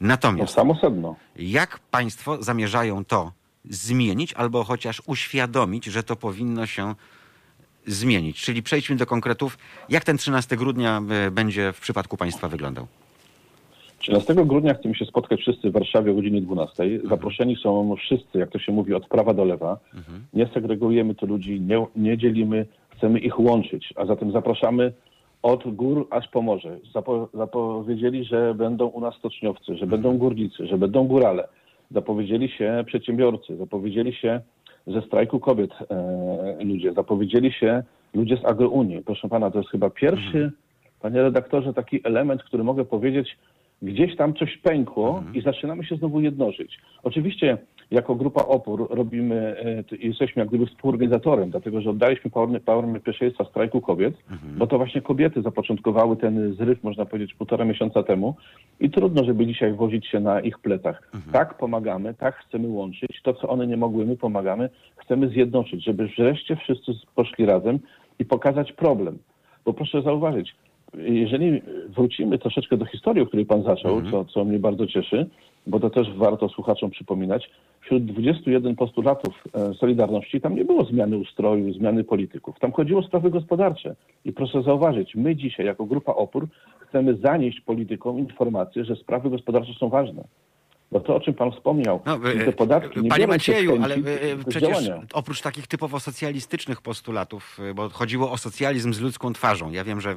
No Natomiast sedno. jak państwo zamierzają to zmienić albo chociaż uświadomić, że to powinno się zmienić? Czyli przejdźmy do konkretów. Jak ten 13 grudnia e, będzie w przypadku państwa wyglądał? 13 grudnia chcemy się spotkać wszyscy w Warszawie o godzinie 12. Zaproszeni są wszyscy, jak to się mówi, od prawa do lewa. Nie segregujemy tu ludzi, nie, nie dzielimy, chcemy ich łączyć. A zatem zapraszamy od gór aż po morze. Zapo, zapowiedzieli, że będą u nas stoczniowcy, że będą górnicy, że będą górale. Zapowiedzieli się przedsiębiorcy, zapowiedzieli się ze strajku kobiet e, ludzie, zapowiedzieli się ludzie z agrounii. Proszę pana, to jest chyba pierwszy, panie redaktorze, taki element, który mogę powiedzieć, gdzieś tam coś pękło i zaczynamy się znowu jednożyć. Oczywiście jako grupa Opór robimy, e, jesteśmy jak gdyby współorganizatorem, dlatego że oddaliśmy pałamy pierwszeństwa strajku kobiet, bo to właśnie kobiety zapoczątkowały ten zryw, można powiedzieć, półtora miesiąca temu i trudno, żeby dzisiaj wozić się na ich plecach. Tak pomagamy, tak chcemy łączyć. To, co one nie mogły, my pomagamy, chcemy zjednoczyć, żeby wreszcie wszyscy poszli razem i pokazać problem. Bo proszę zauważyć, jeżeli wrócimy troszeczkę do historii, o której pan zaczął, co, co mnie bardzo cieszy, bo to też warto słuchaczom przypominać, wśród 21 postulatów e, Solidarności tam nie było zmiany ustroju, zmiany polityków. Tam chodziło o sprawy gospodarcze. I proszę zauważyć, my dzisiaj jako grupa Opór chcemy zanieść politykom informację, że sprawy gospodarcze są ważne. Bo to, o czym pan wspomniał, No, e, te podatki nie Panie Macieju, ale e, przecież działania. oprócz takich typowo socjalistycznych postulatów, bo chodziło o socjalizm z ludzką twarzą. Ja wiem, że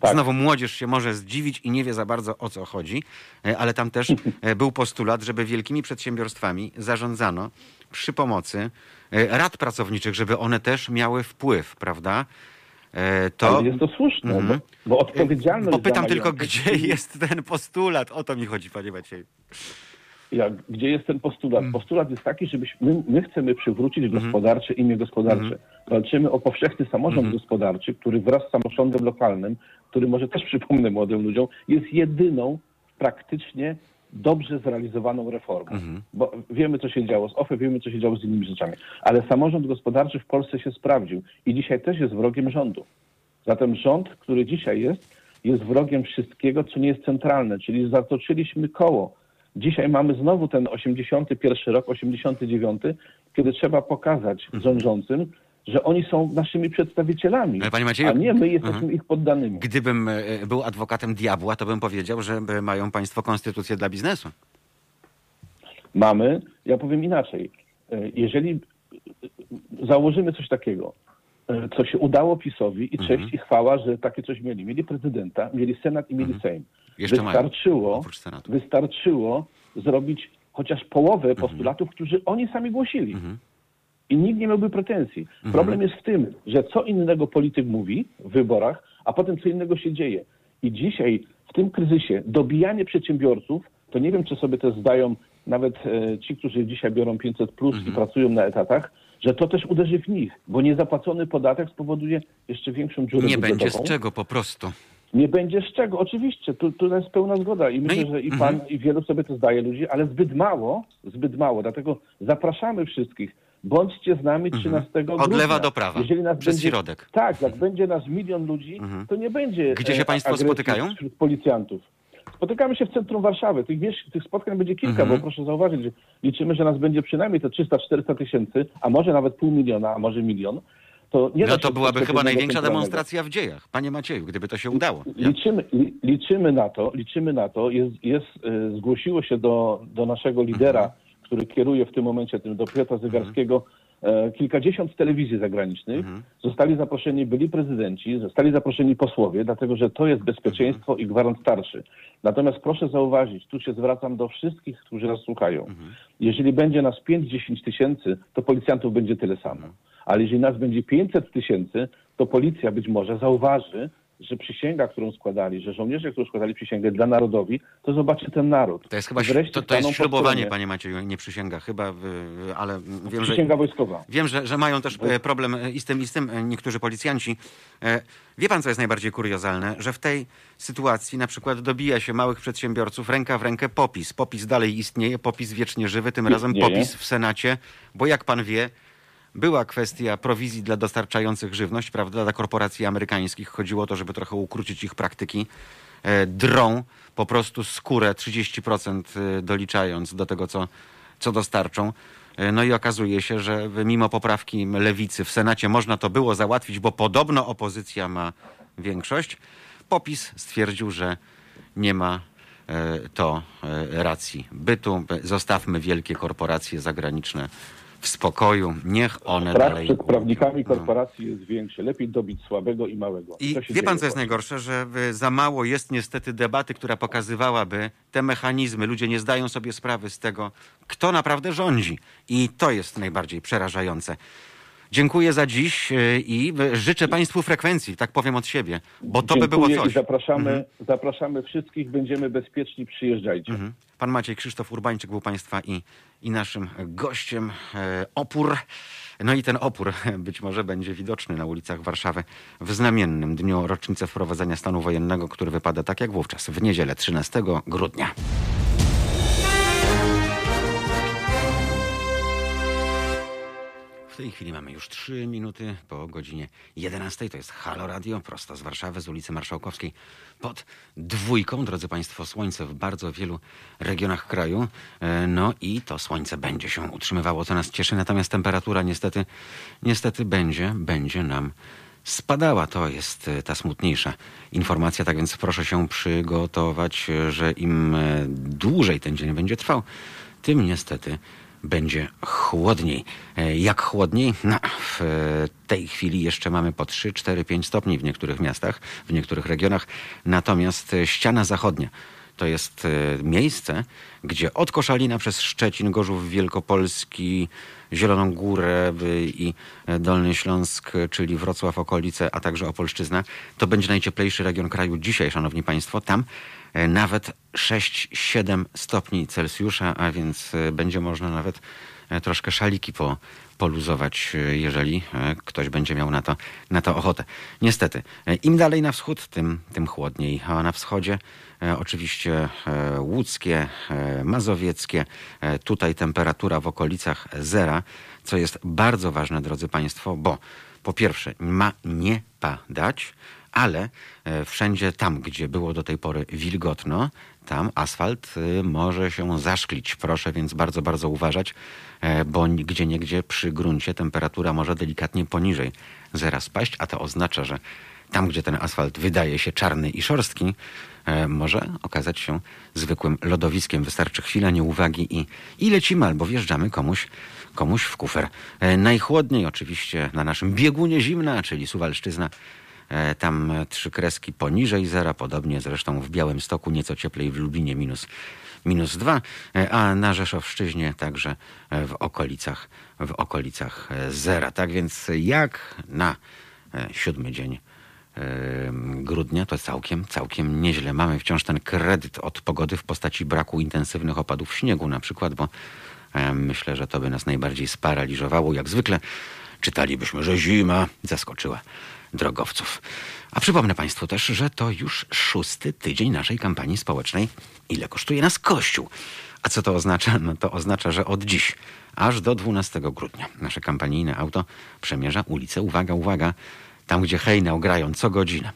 Tak. znowu młodzież się może zdziwić i nie wie za bardzo o co chodzi, e, ale tam też e, był postulat, żeby wielkimi przedsiębiorstwami zarządzano przy pomocy e, rad pracowniczych, żeby one też miały wpływ, prawda? To Ale jest to słuszne, Mhm. bo, bo odpowiedzialność Bo pytam tylko, majątek- gdzie jest ten postulat? O to mi chodzi, panie Macieju. Jak, gdzie jest ten postulat? Mm. Postulat jest taki, żebyśmy my, my chcemy przywrócić Mhm. gospodarcze imię gospodarcze. Walczymy o powszechny samorząd Mhm. gospodarczy, który wraz z samorządem lokalnym, który może też przypomnę młodym ludziom, jest jedyną praktycznie dobrze zrealizowaną reformą. Mhm. Bo wiemy, co się działo z OFE, wiemy, co się działo z innymi rzeczami. Ale samorząd gospodarczy w Polsce się sprawdził i dzisiaj też jest wrogiem rządu. Zatem rząd, który dzisiaj jest, jest wrogiem wszystkiego, co nie jest centralne, czyli zatoczyliśmy koło. Dzisiaj mamy znowu ten 81 rok, 89, kiedy trzeba pokazać rządzącym, że oni są naszymi przedstawicielami, Mhm. Macieju- a nie my jesteśmy Mhm. ich poddanymi. Gdybym e, był adwokatem diabła, to bym powiedział, że e, mają państwo konstytucję dla biznesu. Mamy, ja powiem inaczej, E, jeżeli założymy coś takiego, co się udało PiSowi i cześć i chwała, że takie coś mieli. Mieli prezydenta, mieli Senat i mieli Sejm. Jeszcze mają, wystarczyło, Senatu. wystarczyło zrobić chociaż połowę postulatów, którzy oni sami głosili. I nikt nie miałby pretensji. Problem jest w tym, że co innego polityk mówi w wyborach, a potem co innego się dzieje. I dzisiaj w tym kryzysie dobijanie przedsiębiorców, to nie wiem, czy sobie to zdają nawet e, ci, którzy dzisiaj biorą 500 plus i pracują na etatach, że to też uderzy w nich, bo niezapłacony podatek spowoduje jeszcze większą dziurę Nie będzie budżetową. z czego po prostu. Nie będzie z czego, oczywiście, tu, tu jest pełna zgoda i myślę, i- że i mhm. pan, i wielu sobie to zdaje ludzi, ale zbyt mało, zbyt mało, dlatego zapraszamy wszystkich. Bądźcie z nami 13 grudnia. Mhm. Od lewa do prawa, Jeżeli nas przez będzie, środek. Tak, jak będzie nas milion ludzi, to nie będzie Gdzie się e, państwo spotykają? wśród policjantów. Spotykamy się w centrum Warszawy. Tych, wiesz, tych spotkań będzie kilka, Mhm. bo proszę zauważyć, że liczymy, że nas będzie przynajmniej te 300-400 tysięcy, a może nawet pół miliona, a może milion. To nie No to byłaby chyba największa demonstracja w dziejach. Panie Macieju, gdyby to się udało. Ja, Liczymy, li, liczymy na to, liczymy na to. Jest, jest, e, zgłosiło się do, do naszego lidera, Mhm. który kieruje w tym momencie tym, do Piotra Zygarskiego, e, kilkadziesiąt telewizji zagranicznych. Mhm. Zostali zaproszeni byli prezydenci, zostali zaproszeni posłowie, dlatego że to jest bezpieczeństwo Mhm. i gwarant starszy. Natomiast proszę zauważyć, tu się zwracam do wszystkich, którzy nas słuchają. Mhm. Jeżeli będzie nas 5-10 tysięcy, to policjantów będzie tyle samo. Ale jeżeli nas będzie 500 tysięcy, to policja być może zauważy, że przysięga, którą składali, że żołnierze, którzy składali przysięgę dla narodowi, to zobaczy ten naród. to jest chyba to, to jest ślubowanie, panie Macieju, nie przysięga chyba, ale wiem, że Przysięga wojskowa. Wiem, że, że mają też e, problem e, i z tym, i z tym e, niektórzy policjanci. Wie pan, co jest najbardziej kuriozalne? Że w tej sytuacji na przykład dobija się małych przedsiębiorców ręka w rękę popis. Popis dalej istnieje, popis wiecznie żywy, tym razem Istnieje. popis w Senacie, bo jak pan wie, była kwestia prowizji dla dostarczających żywność, prawda, dla korporacji amerykańskich. Chodziło o to, żeby trochę ukrócić ich praktyki. E, Drą po prostu skórę 30% e, doliczając do tego, co, co dostarczą. E, No i okazuje się, że mimo poprawki lewicy w Senacie można to było załatwić, bo podobno opozycja ma większość. Popis stwierdził, że nie ma to racji bytu. Zostawmy wielkie korporacje zagraniczne w spokoju. Niech one Strach dalej. przed prawnikami łupią. No. korporacji jest większy. Lepiej dobić słabego i małego. I wie pan, co jest najgorsze? Że y, za mało jest niestety debaty, która pokazywałaby te mechanizmy. Ludzie nie zdają sobie sprawy z tego, kto naprawdę rządzi. I to jest najbardziej przerażające. Dziękuję za dziś y, i y, życzę Państwu frekwencji, tak powiem od siebie, bo to by było Dziękuję coś. I zapraszamy, zapraszamy wszystkich, będziemy bezpieczni, przyjeżdżajcie. Mhm. Pan Maciej Krzysztof Urbańczyk był Państwa i, i naszym gościem. E, opór. No i ten opór być może będzie widoczny na ulicach Warszawy w znamiennym dniu rocznicy wprowadzenia stanu wojennego, który wypada tak jak wówczas, w niedzielę 13 grudnia. Tej chwili mamy już 3 minuty po godzinie 11. To jest Halo Radio, prosto z Warszawy, z ulicy Marszałkowskiej pod dwójką. Drodzy Państwo, słońce w bardzo wielu regionach kraju. E, No i to słońce będzie się utrzymywało, co nas cieszy. Natomiast temperatura niestety, niestety będzie, będzie nam spadała. To jest ta smutniejsza informacja, tak więc proszę się przygotować, że im dłużej ten dzień będzie trwał, tym niestety będzie chłodniej. Jak chłodniej? No, w tej chwili jeszcze mamy po 3, 4, 5 stopni w niektórych miastach, w niektórych regionach. Natomiast ściana zachodnia to jest e, miejsce, gdzie od Koszalina przez Szczecin, Gorzów Wielkopolski, Zieloną Górę i e, Dolny Śląsk, czyli Wrocław, okolice, a także Opolszczyzna, to będzie najcieplejszy region kraju dzisiaj, szanowni państwo. Tam e, nawet 6-7 stopni Celsjusza, a więc będzie można nawet troszkę szaliki po, poluzować, jeżeli ktoś będzie miał na to, na to ochotę. Niestety, im dalej na wschód, tym, tym chłodniej, a na wschodzie E, oczywiście e, łódzkie, e, mazowieckie. Tutaj temperatura w okolicach zera, co jest bardzo ważne, drodzy Państwo, bo po pierwsze ma nie padać, ale wszędzie tam, gdzie było do tej pory wilgotno, tam asfalt może się zaszklić. Proszę więc bardzo, bardzo uważać, bo gdzie niegdzie przy gruncie temperatura może delikatnie poniżej zera spaść, a to oznacza, że tam, gdzie ten asfalt wydaje się czarny i szorstki, E, może okazać się zwykłym lodowiskiem. Wystarczy chwila nieuwagi i, i lecimy albo wjeżdżamy komuś, komuś w kufer. E, najchłodniej oczywiście na naszym biegunie zimna, czyli Suwalszczyzna. E, tam trzy kreski poniżej zera, podobnie zresztą w Białym Stoku, nieco cieplej w Lublinie minus, minus dwa, a na Rzeszowszczyźnie także w okolicach, w okolicach zera. Tak więc jak na siódmy dzień grudnia to całkiem, całkiem nieźle. Mamy wciąż ten kredyt od pogody w postaci braku intensywnych opadów śniegu na przykład, bo myślę, że to by nas najbardziej sparaliżowało. Jak zwykle czytalibyśmy, że zima zaskoczyła drogowców. A przypomnę Państwu też, że to już szósty tydzień naszej kampanii społecznej Ile kosztuje nas Kościół? A co to oznacza? No to oznacza, że od dziś aż do 12 grudnia nasze kampanijne auto przemierza ulicę, uwaga, uwaga, tam gdzie hejnał grają co godzinę.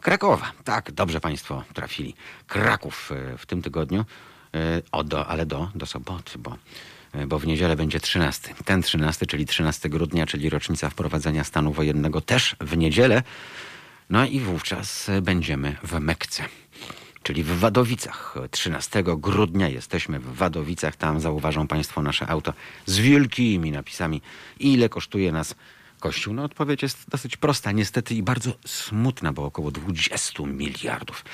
Krakowa, tak, dobrze Państwo trafili. Kraków e, w tym tygodniu, e, o, do, ale do, do soboty, bo, bo w niedzielę będzie 13. Ten 13, czyli 13 grudnia, czyli rocznica wprowadzenia stanu wojennego, też w niedzielę. No i wówczas będziemy w Mekce czyli w Wadowicach. 13 grudnia jesteśmy w Wadowicach. Tam zauważą Państwo nasze auto z wielkimi napisami, ile kosztuje nas Kościół? No odpowiedź jest dosyć prosta, niestety i bardzo smutna, bo około 20 miliardów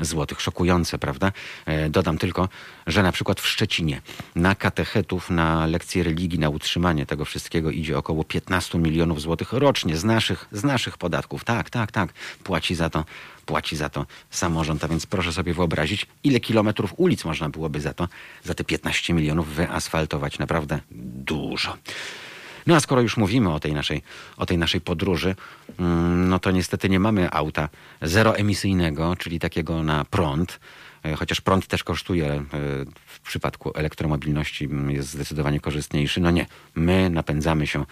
złotych. Szokujące, prawda? E, dodam tylko, że na przykład w Szczecinie na katechetów, na lekcje religii, na utrzymanie tego wszystkiego idzie około 15 milionów złotych rocznie z naszych, z naszych podatków. Tak, tak, tak. Płaci za to płaci za to samorząd. A więc proszę sobie wyobrazić, ile kilometrów ulic można byłoby za to, za te 15 milionów wyasfaltować. Naprawdę dużo. No a skoro już mówimy o tej naszej, o tej naszej podróży, mm, no to niestety nie mamy auta zeroemisyjnego, czyli takiego na prąd. E, chociaż prąd też kosztuje, e, w przypadku elektromobilności jest zdecydowanie korzystniejszy. No nie, my napędzamy się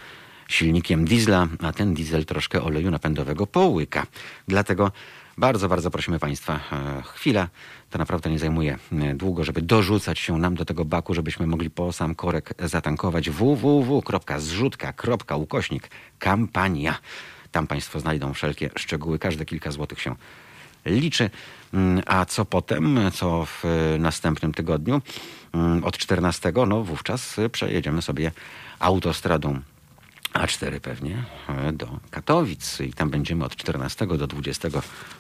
silnikiem diesla, a ten diesel troszkę oleju napędowego połyka. Dlatego bardzo, bardzo prosimy Państwa, e, chwila, to naprawdę nie zajmuje e, długo, żeby dorzucać się nam do tego baku, żebyśmy mogli po sam korek zatankować. www.zrzutka.ukośnik kampania. Tam Państwo znajdą wszelkie szczegóły, każde kilka złotych się liczy. Mm, a co potem, co w e, następnym tygodniu, mm, od 14, no wówczas przejedziemy sobie autostradą a4 pewnie e, do Katowic i tam będziemy od 14 do 20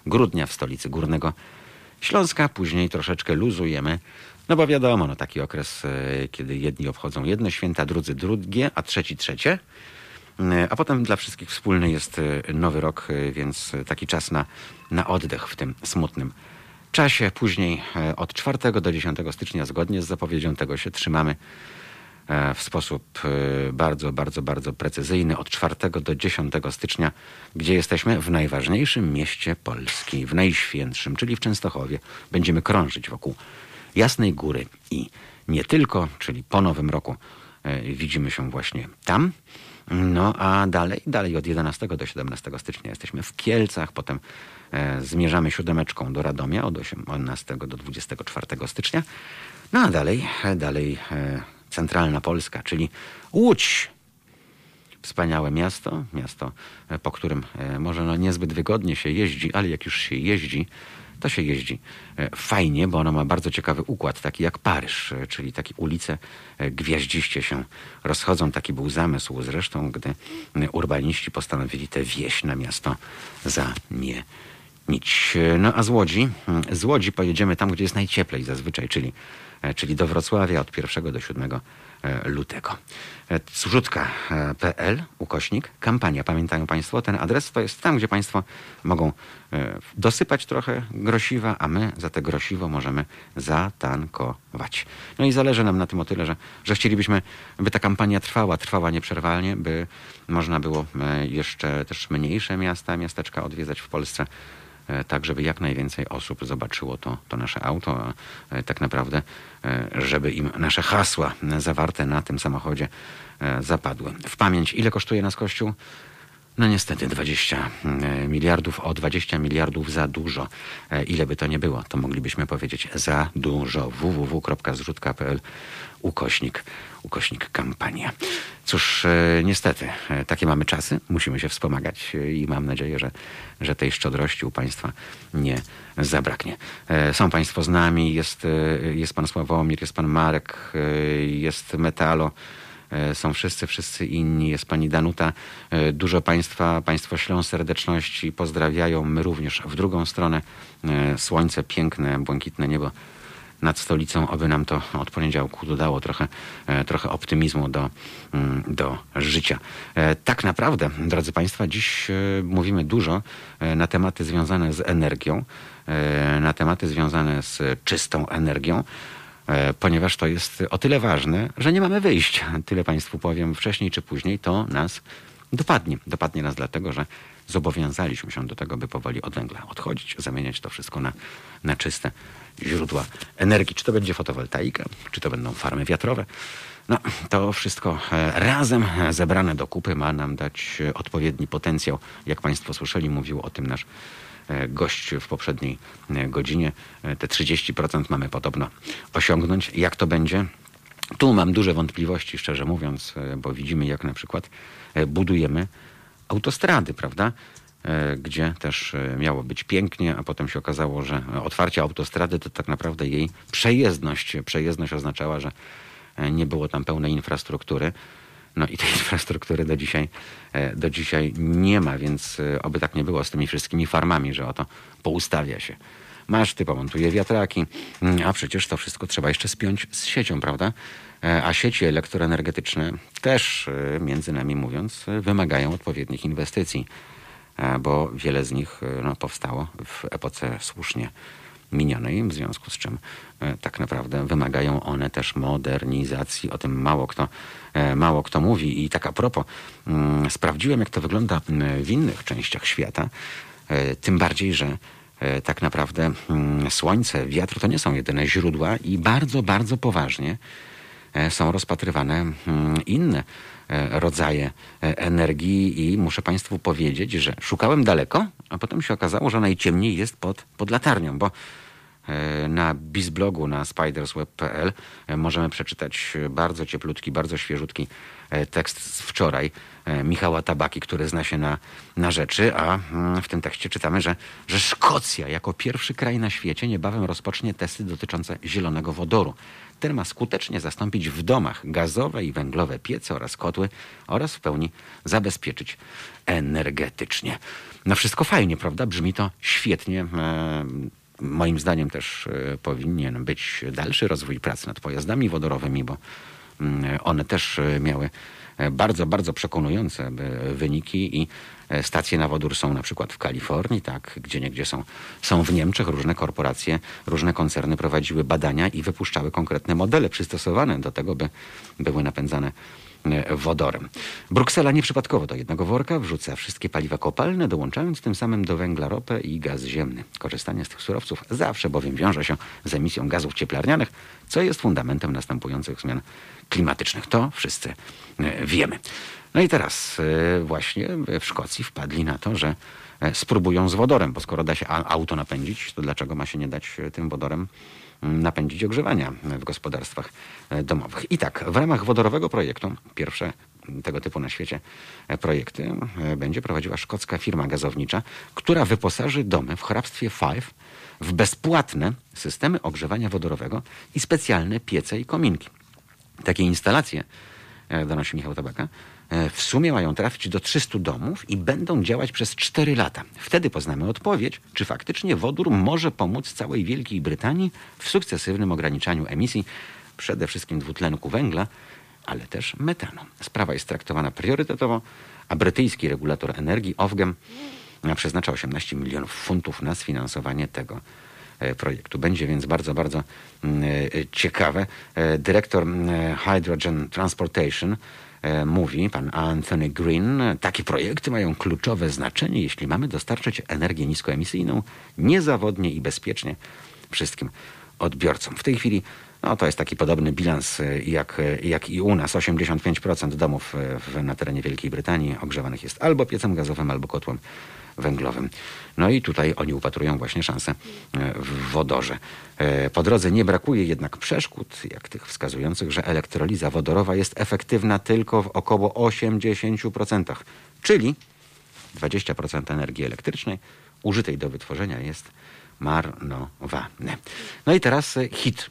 grudnia w stolicy Górnego Śląska. Później troszeczkę luzujemy, no bo wiadomo, no taki okres, e, kiedy jedni obchodzą jedne święta, drudzy drugie, a trzeci trzecie. E, a potem dla wszystkich wspólny jest nowy rok, więc taki czas na, na oddech w tym smutnym czasie. Później od 4 do 10 stycznia, zgodnie z zapowiedzią tego się trzymamy, w sposób e, bardzo, bardzo, bardzo precyzyjny od 4 do 10 stycznia, gdzie jesteśmy w najważniejszym mieście Polski, w najświętszym, czyli w Częstochowie. Będziemy krążyć wokół Jasnej Góry i nie tylko, czyli po Nowym Roku e, widzimy się właśnie tam. No a dalej, dalej od 11 do 17 stycznia jesteśmy w Kielcach, potem zmierzamy siódemeczką do Radomia od 18 do 24 stycznia. No a dalej, dalej centralna Polska, czyli Łódź. Wspaniałe miasto, miasto, po którym może no niezbyt wygodnie się jeździ, ale jak już się jeździ, to się jeździ fajnie, bo ono ma bardzo ciekawy układ, taki jak Paryż, czyli takie ulice gwiaździście się rozchodzą. Taki był zamysł zresztą, gdy urbaniści postanowili tę wieś na miasto zamienić. No a z Łodzi, z Łodzi pojedziemy tam, gdzie jest najcieplej zazwyczaj, czyli, czyli do Wrocławia od 1 do 7 E, lutego. E, zrzutka.pl, ukośnik, kampania. Pamiętają Państwo, ten adres to jest tam, gdzie Państwo mogą e, dosypać trochę grosiwa, a my za te grosiwo możemy zatankować. No i zależy nam na tym o tyle, że, że chcielibyśmy, by ta kampania trwała, trwała nieprzerwalnie, by można było jeszcze też mniejsze miasta, miasteczka odwiedzać w Polsce E, tak żeby jak najwięcej osób zobaczyło to, to nasze auto, a e, tak naprawdę, e, żeby im nasze hasła zawarte na tym samochodzie zapadły. W pamięć, ile kosztuje nas Kościół? No niestety 20 miliardów, o 20 miliardów za dużo. Ile by to nie było, to moglibyśmy powiedzieć za dużo. www.zrzutka.pl ukośnik, ukośnik kampania. Cóż, e, niestety, e, takie mamy czasy, musimy się wspomagać e, i mam nadzieję, że, że tej szczodrości u Państwa nie zabraknie. Są Państwo z nami, jest, jest Pan Sławomir, jest Pan Marek, jest Metalo, są wszyscy, wszyscy inni, jest Pani Danuta. Dużo Państwa, Państwo ślą serdeczności, pozdrawiają, my również w drugą stronę. Słońce piękne, błękitne niebo nad stolicą, aby nam to od poniedziałku dodało trochę, e, trochę optymizmu do, mm, do życia. E, tak naprawdę, drodzy Państwo, dziś e, mówimy dużo na tematy związane z energią, na tematy związane z czystą energią ponieważ to jest o tyle ważne, że nie mamy wyjścia. Tyle Państwu powiem, wcześniej czy później to nas dopadnie. Dopadnie nas dlatego, że zobowiązaliśmy się do tego, by powoli od węgla odchodzić, zamieniać to wszystko na, na czyste źródła energii. Czy to będzie fotowoltaika, czy to będą farmy wiatrowe. No, to wszystko e, razem zebrane do kupy ma nam dać e, odpowiedni potencjał. Jak Państwo słyszeli, mówił o tym nasz e, gość w poprzedniej godzinie. Te 30% mamy podobno osiągnąć. Jak to będzie? Tu mam duże wątpliwości, szczerze mówiąc, bo widzimy, jak na przykład budujemy autostrady, prawda? E, gdzie też e, miało być pięknie, a potem się okazało, że otwarcie autostrady to tak naprawdę jej przejezdność. Przejezdność oznaczała, że e, nie było tam pełnej infrastruktury. No i tej infrastruktury do dzisiaj, do dzisiaj nie ma, więc oby tak nie było z tymi wszystkimi farmami, że oto poustawia się maszty, pomontuje wiatraki, mm, a przecież to wszystko trzeba jeszcze spiąć z siecią, prawda? A sieci elektroenergetyczne też, między nami mówiąc, wymagają odpowiednich inwestycji. E, bo wiele z nich e, no, powstało w epoce słusznie minionej, w związku z czym e, tak naprawdę wymagają one też modernizacji. O tym mało kto, mało kto mówi. I tak a propos, mm, sprawdziłem jak to wygląda w innych częściach świata, tym bardziej, że tak naprawdę mm, słońce, wiatr to nie są jedyne źródła i bardzo, bardzo poważnie są rozpatrywane mm, inne E, rodzaje e, energii i muszę Państwu powiedzieć, że szukałem daleko, a potem się okazało, że najciemniej jest pod, pod latarnią, bo e, na bizblogu na spidersweb.pl możemy przeczytać bardzo cieplutki, bardzo świeżutki tekst z wczoraj Michała Tabaki, który zna się na, na rzeczy, a mm, w tym tekście czytamy, że, że Szkocja jako pierwszy kraj na świecie niebawem rozpocznie testy dotyczące zielonego wodoru. Ten ma skutecznie zastąpić w domach gazowe i węglowe piece oraz kotły oraz w pełni zabezpieczyć energetycznie. No wszystko fajnie, prawda? Brzmi to świetnie. E, moim zdaniem też e, powinien być dalszy rozwój pracy nad pojazdami wodorowymi, bo mm, one też e, miały bardzo, bardzo przekonujące wyniki i E, stacje na wodór są na przykład w Kalifornii, tak, gdzie niegdzie są, są w Niemczech. Różne korporacje, różne koncerny prowadziły badania i wypuszczały konkretne modele przystosowane do tego, by były napędzane e, wodorem. Bruksela nieprzypadkowo do jednego worka wrzuca wszystkie paliwa kopalne, dołączając tym samym do węgla ropę i gaz ziemny. Korzystanie z tych surowców zawsze bowiem wiąże się z emisją gazów cieplarnianych, co jest fundamentem następujących zmian klimatycznych. To wszyscy e, wiemy. No i teraz e, właśnie w Szkocji wpadli na to, że e, spróbują z wodorem, bo skoro da się auto napędzić, to dlaczego ma się nie dać e, tym wodorem mm, napędzić ogrzewania w gospodarstwach domowych. I tak, w ramach wodorowego projektu pierwsze tego typu na świecie projekty będzie prowadziła szkocka firma gazownicza, która wyposaży domy w hrabstwie Five w bezpłatne systemy ogrzewania wodorowego i specjalne piece i kominki. Takie instalacje, donosi Michał Tabaka, w sumie mają trafić do 300 domów i będą działać przez 4 lata. Wtedy poznamy odpowiedź, czy faktycznie wodór może pomóc całej Wielkiej Brytanii w sukcesywnym ograniczaniu emisji przede wszystkim dwutlenku węgla, ale też metanu. Sprawa jest traktowana priorytetowo, a brytyjski regulator energii Ofgem przeznacza 18 milionów funtów na sfinansowanie tego e, projektu. Będzie więc bardzo, bardzo mm, e, ciekawe. E, dyrektor mm, Hydrogen Transportation mówi, pan Anthony Green, takie projekty mają kluczowe znaczenie, jeśli mamy dostarczyć energię niskoemisyjną niezawodnie i bezpiecznie wszystkim odbiorcom. W tej chwili no, to jest taki podobny bilans y, jak, y, jak i u nas. 85% domów y, w, na terenie Wielkiej Brytanii ogrzewanych jest albo piecem gazowym, albo kotłem węglowym. No i tutaj oni upatrują właśnie szansę w wodorze. Po drodze nie brakuje jednak przeszkód, jak tych wskazujących, że elektroliza wodorowa jest efektywna tylko w około 80%, czyli 20% energii elektrycznej użytej do wytworzenia jest marnowane. No i teraz hit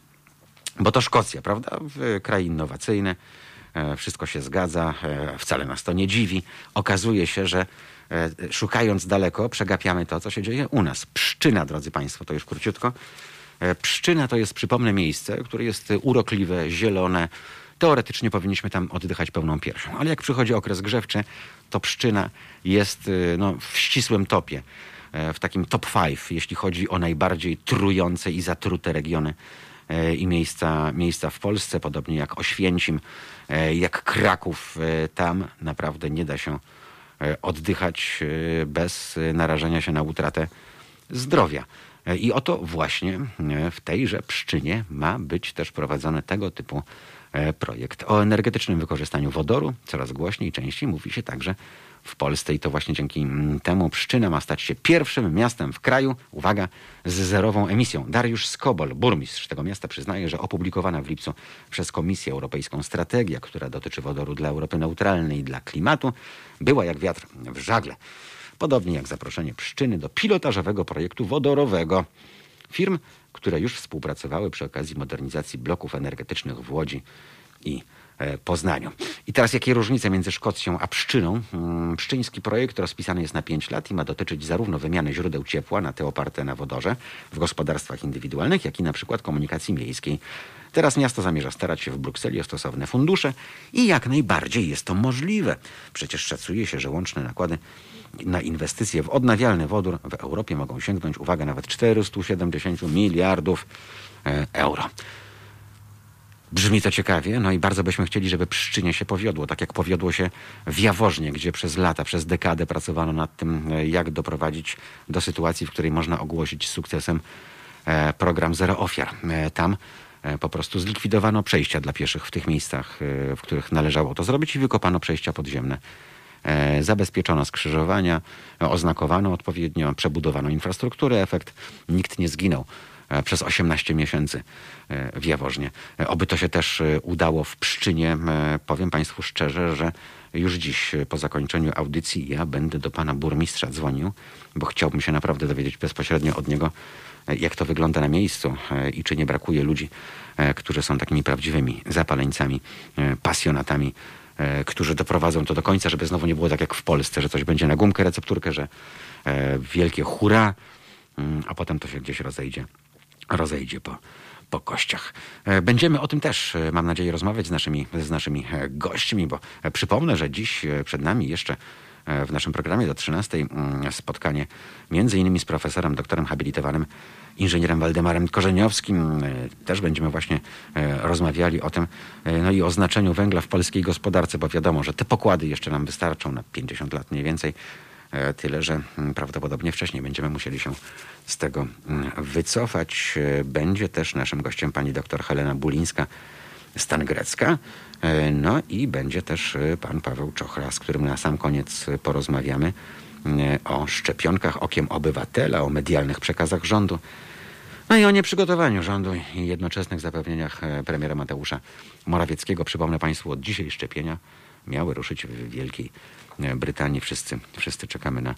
bo to Szkocja, prawda? Kraj innowacyjny, e, wszystko się zgadza, e, wcale nas to nie dziwi. Okazuje się, że e, szukając daleko, przegapiamy to, co się dzieje u nas. Pszczyna, drodzy Państwo, to już króciutko. Pszczyna to jest, przypomnę, miejsce, które jest urokliwe, zielone. Teoretycznie powinniśmy tam oddychać pełną piersią, ale jak przychodzi okres grzewczy, to pszczyna jest no, w ścisłym topie, w takim top 5, jeśli chodzi o najbardziej trujące i zatrute regiony E, i miejsca, miejsca w Polsce, podobnie jak Oświęcim, e, jak Kraków. E, tam naprawdę nie da się oddychać bez narażenia się na utratę zdrowia. I oto właśnie w tejże pszczynie ma być też prowadzony tego typu projekt. O energetycznym wykorzystaniu wodoru coraz głośniej częściej mówi się także w Polsce i to właśnie dzięki mm, temu Pszczyna ma stać się pierwszym miastem w kraju, uwaga, z zerową emisją. Dariusz Skobol, burmistrz tego miasta, przyznaje, że opublikowana w lipcu przez Komisję Europejską strategia, która dotyczy wodoru dla Europy neutralnej i dla klimatu, była jak wiatr w żagle. Podobnie jak zaproszenie Pszczyny do pilotażowego projektu wodorowego firm, które już współpracowały przy okazji modernizacji bloków energetycznych w Łodzi i Poznaniu. I teraz jakie różnice między Szkocją a Pszczyną? Mm, pszczyński projekt rozpisany jest na 5 lat i ma dotyczyć zarówno wymiany źródeł ciepła na te oparte na wodorze w gospodarstwach indywidualnych, jak i na przykład komunikacji miejskiej. Teraz miasto zamierza starać się w Brukseli o stosowne fundusze i jak najbardziej jest to możliwe. Przecież szacuje się, że łączne nakłady na inwestycje w odnawialny wodór w Europie mogą sięgnąć, uwaga, nawet 470 miliardów e, euro. Brzmi to ciekawie, no i bardzo byśmy chcieli, żeby Pszczynie się powiodło, tak jak powiodło się w Jaworznie, gdzie przez lata, przez dekadę pracowano nad tym, e, jak doprowadzić do sytuacji, w której można ogłosić sukcesem e, program Zero Ofiar. E, tam po prostu zlikwidowano przejścia dla pieszych w tych miejscach, w których należało to zrobić i wykopano przejścia podziemne. Zabezpieczono skrzyżowania, oznakowano odpowiednio, przebudowano infrastrukturę, efekt nikt nie zginął. E, przez 18 miesięcy e, w Jaworznie. E, oby to się też udało w Pszczynie. Powiem Państwu szczerze, że już dziś po zakończeniu audycji ja będę do pana burmistrza dzwonił, bo chciałbym się naprawdę dowiedzieć bezpośrednio od niego, jak to wygląda na miejscu i czy nie brakuje ludzi, którzy są takimi prawdziwymi zapaleńcami, pasjonatami, którzy doprowadzą to do końca, żeby znowu nie było tak jak w Polsce, że coś będzie na gumkę, recepturkę, że wielkie hura, mm, a potem to się gdzieś rozejdzie rozejdzie po, po kościach. E, będziemy o tym też, e, mam nadzieję, rozmawiać z naszymi, z naszymi e, gośćmi, bo przypomnę, że dziś przed nami jeszcze w naszym programie do 13 mm, spotkanie między innymi z profesorem, doktorem habilitowanym, inżynierem Waldemarem Korzeniowskim. Też będziemy właśnie rozmawiali o tym, no i o znaczeniu węgla w polskiej gospodarce, bo wiadomo, że te pokłady jeszcze nam wystarczą na 50 lat mniej więcej. Tyle, że mm, prawdopodobnie wcześniej będziemy musieli się z tego mm, wycofać. E, będzie też naszym gościem pani dr Helena Bulińska, stan grecka. E, no i będzie też e, pan Paweł Czochra, z którym na sam koniec porozmawiamy o szczepionkach okiem obywatela, o medialnych przekazach rządu. No i o nieprzygotowaniu rządu i jednoczesnych zapewnieniach premiera Mateusza Morawieckiego. Przypomnę Państwu, od dzisiaj szczepienia miały ruszyć w Wielkiej Brytanii. Wszyscy, wszyscy czekamy na,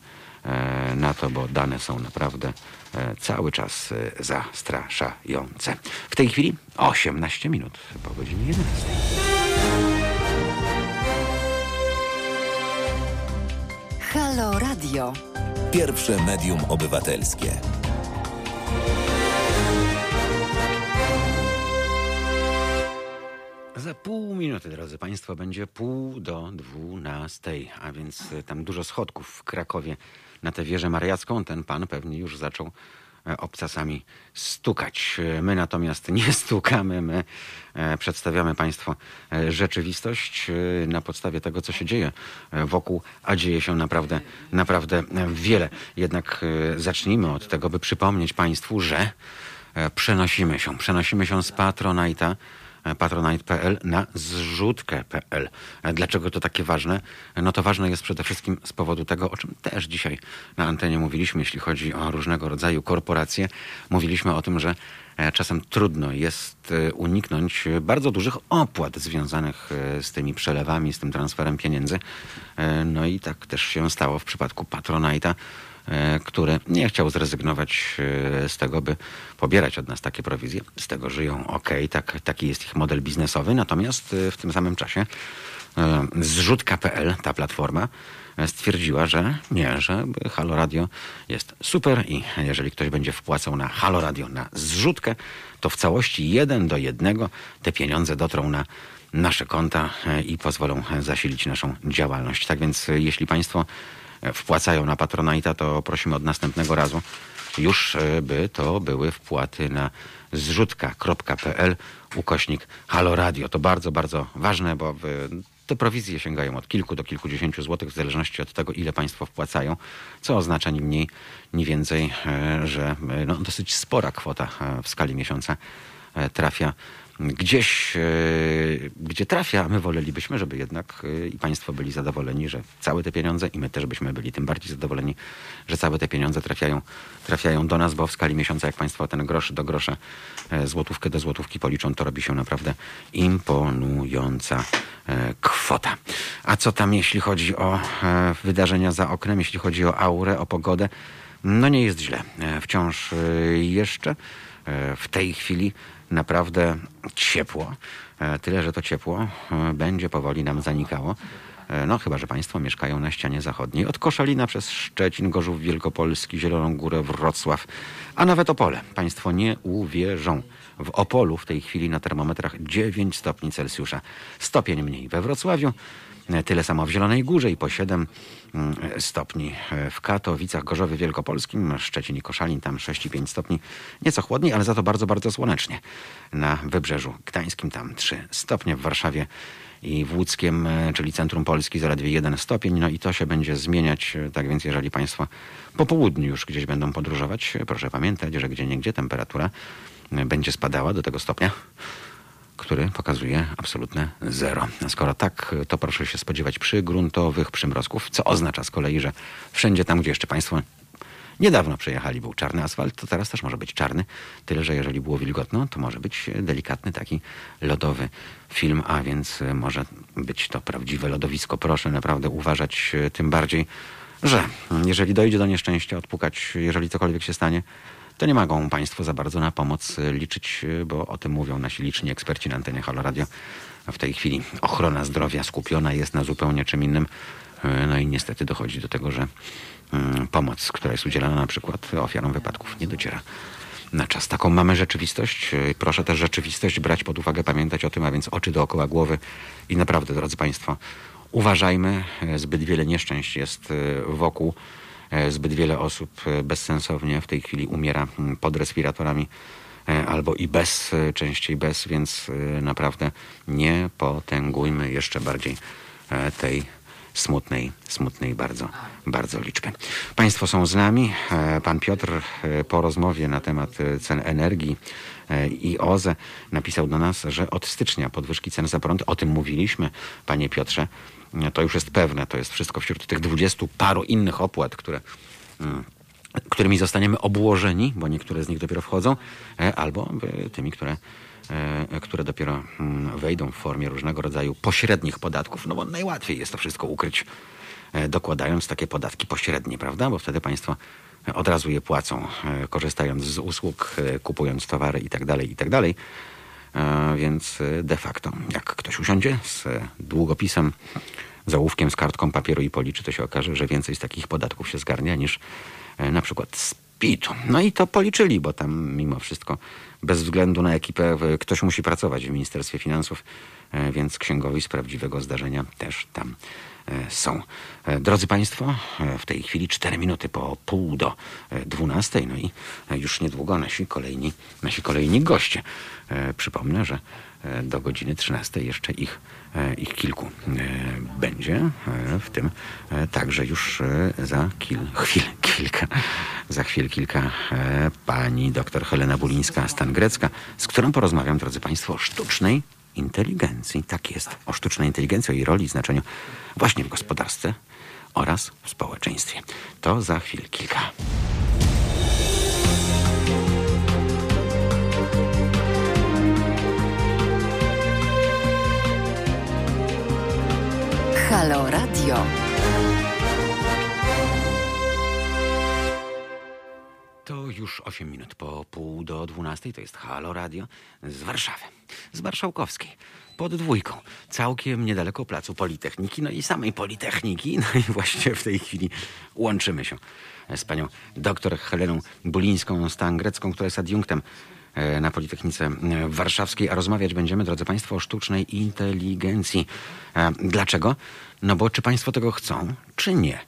na to, bo dane są naprawdę cały czas zastraszające. W tej chwili 18 minut po godzinie 11. Halo Radio. Pierwsze medium obywatelskie. Pół minuty, drodzy Państwo, będzie pół do dwunastej, a więc e, tam dużo schodków w Krakowie na tę wieżę mariacką. Ten pan pewnie już zaczął e, obcasami stukać. E, my natomiast nie stukamy, my przedstawiamy Państwu rzeczywistość na podstawie tego, co się dzieje wokół, a dzieje się naprawdę, naprawdę wiele. Jednak zacznijmy od tego, by przypomnieć Państwu, że przenosimy się, przenosimy się z Patronite'a patronite.pl na zrzutkę.pl. Dlaczego to takie ważne? No to ważne jest przede wszystkim z powodu tego, o czym też dzisiaj na antenie mówiliśmy, jeśli chodzi o różnego rodzaju korporacje. Mówiliśmy o tym, że e, czasem trudno jest e, uniknąć bardzo dużych opłat związanych e, z tymi przelewami, z tym transferem pieniędzy. No i tak też się stało w przypadku Patronite'a. E, który nie chciał zrezygnować e, z tego, by pobierać od nas takie prowizje. Z tego żyją ok, tak, taki jest ich model biznesowy. Natomiast e, w tym samym czasie zrzutka.pl, ta platforma, stwierdziła, że nie, że Halo Radio jest super i jeżeli ktoś będzie wpłacał na Halo Radio na zrzutkę, to w całości jeden do jednego te pieniądze dotrą na nasze konta i pozwolą zasilić naszą działalność. Tak więc jeśli Państwo wpłacają na Patronite'a, to prosimy od następnego razu już e, by to były wpłaty na zrzutka.pl ukośnik Halo Radio. To bardzo, bardzo ważne, bo te prowizje sięgają od kilku do kilkudziesięciu złotych w zależności od tego, ile państwo wpłacają, co oznacza ni mniej, ni więcej, e, że e, no, dosyć spora kwota w skali miesiąca trafia gdzieś, e, gdzie trafia, a my wolelibyśmy, żeby jednak e, i państwo byli zadowoleni, że całe te pieniądze i my też byśmy byli tym bardziej zadowoleni, że całe te pieniądze trafiają, trafiają do nas, bo w skali miesiąca, jak państwo ten grosz do grosza, e, złotówkę do złotówki policzą, to robi się naprawdę imponująca kwota. A co tam, jeśli chodzi o wydarzenia za oknem, jeśli chodzi o aurę, o pogodę? No nie jest źle. Wciąż jeszcze w tej chwili naprawdę ciepło. E, tyle, że to ciepło e, będzie powoli nam zanikało. E, no, chyba, że Państwo mieszkają na ścianie zachodniej. Od Koszalina przez Szczecin, Gorzów Wielkopolski, Zieloną Górę, Wrocław, a nawet Opole. Państwo nie uwierzą. W Opolu w tej chwili na termometrach 9 stopni Celsjusza. Stopień mniej we Wrocławiu, tyle samo w Zielonej Górze i po 7 mm, stopni w Katowicach, Gorzowie Wielkopolskim, Szczecin i Koszalin, tam 6,5 stopni. Nieco chłodniej, ale za to bardzo, bardzo słonecznie. Na Wybrzeżu Gdańskim tam 3 stopnie, w Warszawie i w Łódzkiem, e, czyli centrum Polski, zaledwie 1 stopień. No i to się będzie zmieniać. Tak więc, jeżeli Państwo po południu już gdzieś będą podróżować, proszę pamiętać, że gdzie niegdzie temperatura będzie spadała do tego stopnia, który pokazuje absolutne zero. Skoro tak, to proszę się spodziewać przygruntowych przymrozków, co oznacza z kolei, że wszędzie tam, gdzie jeszcze Państwo niedawno przejechali, był czarny asfalt, to teraz też może być czarny. Tyle, że jeżeli było wilgotno, to może być delikatny taki lodowy film, a więc może być to prawdziwe lodowisko. Proszę naprawdę uważać tym bardziej, że jeżeli dojdzie do nieszczęścia, odpukać, jeżeli cokolwiek się stanie, to nie mogą Państwo za bardzo na pomoc e, liczyć, e, bo o tym mówią nasi liczni eksperci na antenie Halo Radio. W tej chwili ochrona zdrowia skupiona jest na zupełnie czym innym. E, no i niestety dochodzi do tego, że pomoc, która jest udzielana na przykład ofiarom wypadków, nie dociera na czas. Taką mamy rzeczywistość. Proszę też rzeczywistość brać pod uwagę, pamiętać o tym, a więc oczy dookoła głowy. I naprawdę, drodzy Państwo, uważajmy. Zbyt wiele nieszczęść jest wokół. E, zbyt wiele osób e, bezsensownie w tej chwili umiera mm, pod respiratorami e, albo i bez, częściej bez, więc naprawdę nie potęgujmy jeszcze bardziej tej smutnej, smutnej bardzo, bardzo liczby. Państwo są z nami. Pan Piotr po rozmowie na temat cen energii i OZE napisał do nas, że od stycznia podwyżki cen za prąd, o tym mówiliśmy, panie Piotrze, to już jest pewne. To jest wszystko wśród tych dwudziestu paru innych opłat, które mm, którymi zostaniemy obłożeni, bo niektóre z nich dopiero wchodzą, e, albo tymi, które e, które dopiero mm, wejdą w formie różnego rodzaju pośrednich podatków, no bo najłatwiej jest to wszystko ukryć, e, dokładając takie podatki pośrednie, prawda? Bo wtedy państwo od razu je płacą, korzystając z usług, kupując towary i tak Więc e, de facto, jak ktoś usiądzie z długopisem, z ołówkiem, z kartką papieru i policzy, to się okaże, że więcej z takich podatków się zgarnia niż e, na przykład z PIT-u. No i to policzyli, bo tam mimo wszystko, bez względu na ekipę, ktoś musi pracować w Ministerstwie Finansów, e, więc księgowi z prawdziwego zdarzenia też tam są. E, Drodzy Państwo, e, w tej chwili 4 minuty po pół do e, 12, no i e, już niedługo nasi kolejni, nasi kolejni goście. E, Przypomnę, że e, do godziny 13 jeszcze ich, e, ich kilku e, będzie, e, w tym e, także już e, za kil, chwil kilka, za chwil kilka e, pani dr Helena Bulińska-Stangrecka, z którą porozmawiam, drodzy Państwo, o sztucznej inteligencji. Tak jest, o sztucznej inteligencji, o jej roli i znaczeniu właśnie w gospodarce oraz w społeczeństwie. To za chwil kilka. Halo Radio. To już 8 minut po pół do 12. To jest Halo Radio z Warszawy, z Marszałkowskiej, pod dwójką, całkiem niedaleko Placu Politechniki, no i samej Politechniki. No i właśnie w tej chwili łączymy się z panią doktor Heleną Bulińską-Stangrecką, która jest adiunktem e, na Politechnice e, Warszawskiej, a rozmawiać będziemy, drodzy Państwo, o sztucznej inteligencji. E, Dlaczego? No bo czy Państwo tego chcą, czy nie?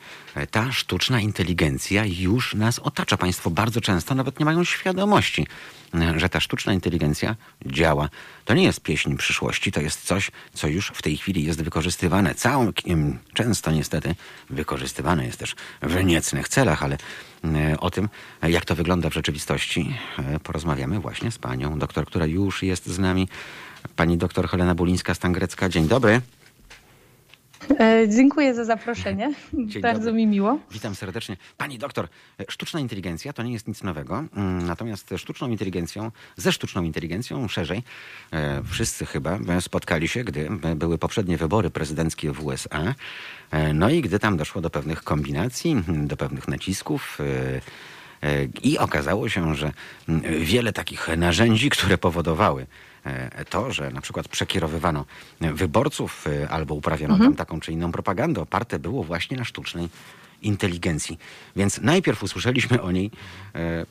Ta sztuczna inteligencja już nas otacza. Państwo bardzo często nawet nie mają świadomości, że ta sztuczna inteligencja działa. To nie jest pieśń przyszłości, to jest coś, co już w tej chwili jest wykorzystywane. Całkiem często niestety wykorzystywane jest też w niecnych celach, ale e, o tym, jak to wygląda w rzeczywistości, e, porozmawiamy właśnie z panią doktor, która już jest z nami. Pani doktor Helena Bulińska-Stangrecka. Dzień dobry. E, Dziękuję za zaproszenie. Dzień Bardzo dobry. mi miło. Witam serdecznie. Pani doktor, e, sztuczna inteligencja to nie jest nic nowego, mm, natomiast sztuczną inteligencją, ze sztuczną inteligencją szerzej, e, wszyscy chyba spotkali się, gdy były poprzednie wybory prezydenckie w USA, no i gdy tam doszło do pewnych kombinacji, mm, do pewnych nacisków, i okazało się, że mm, wiele takich narzędzi, które powodowały to, że na przykład przekierowywano wyborców e, albo uprawiano tam taką czy inną propagandę, oparte było właśnie na sztucznej inteligencji. Więc najpierw usłyszeliśmy o niej e,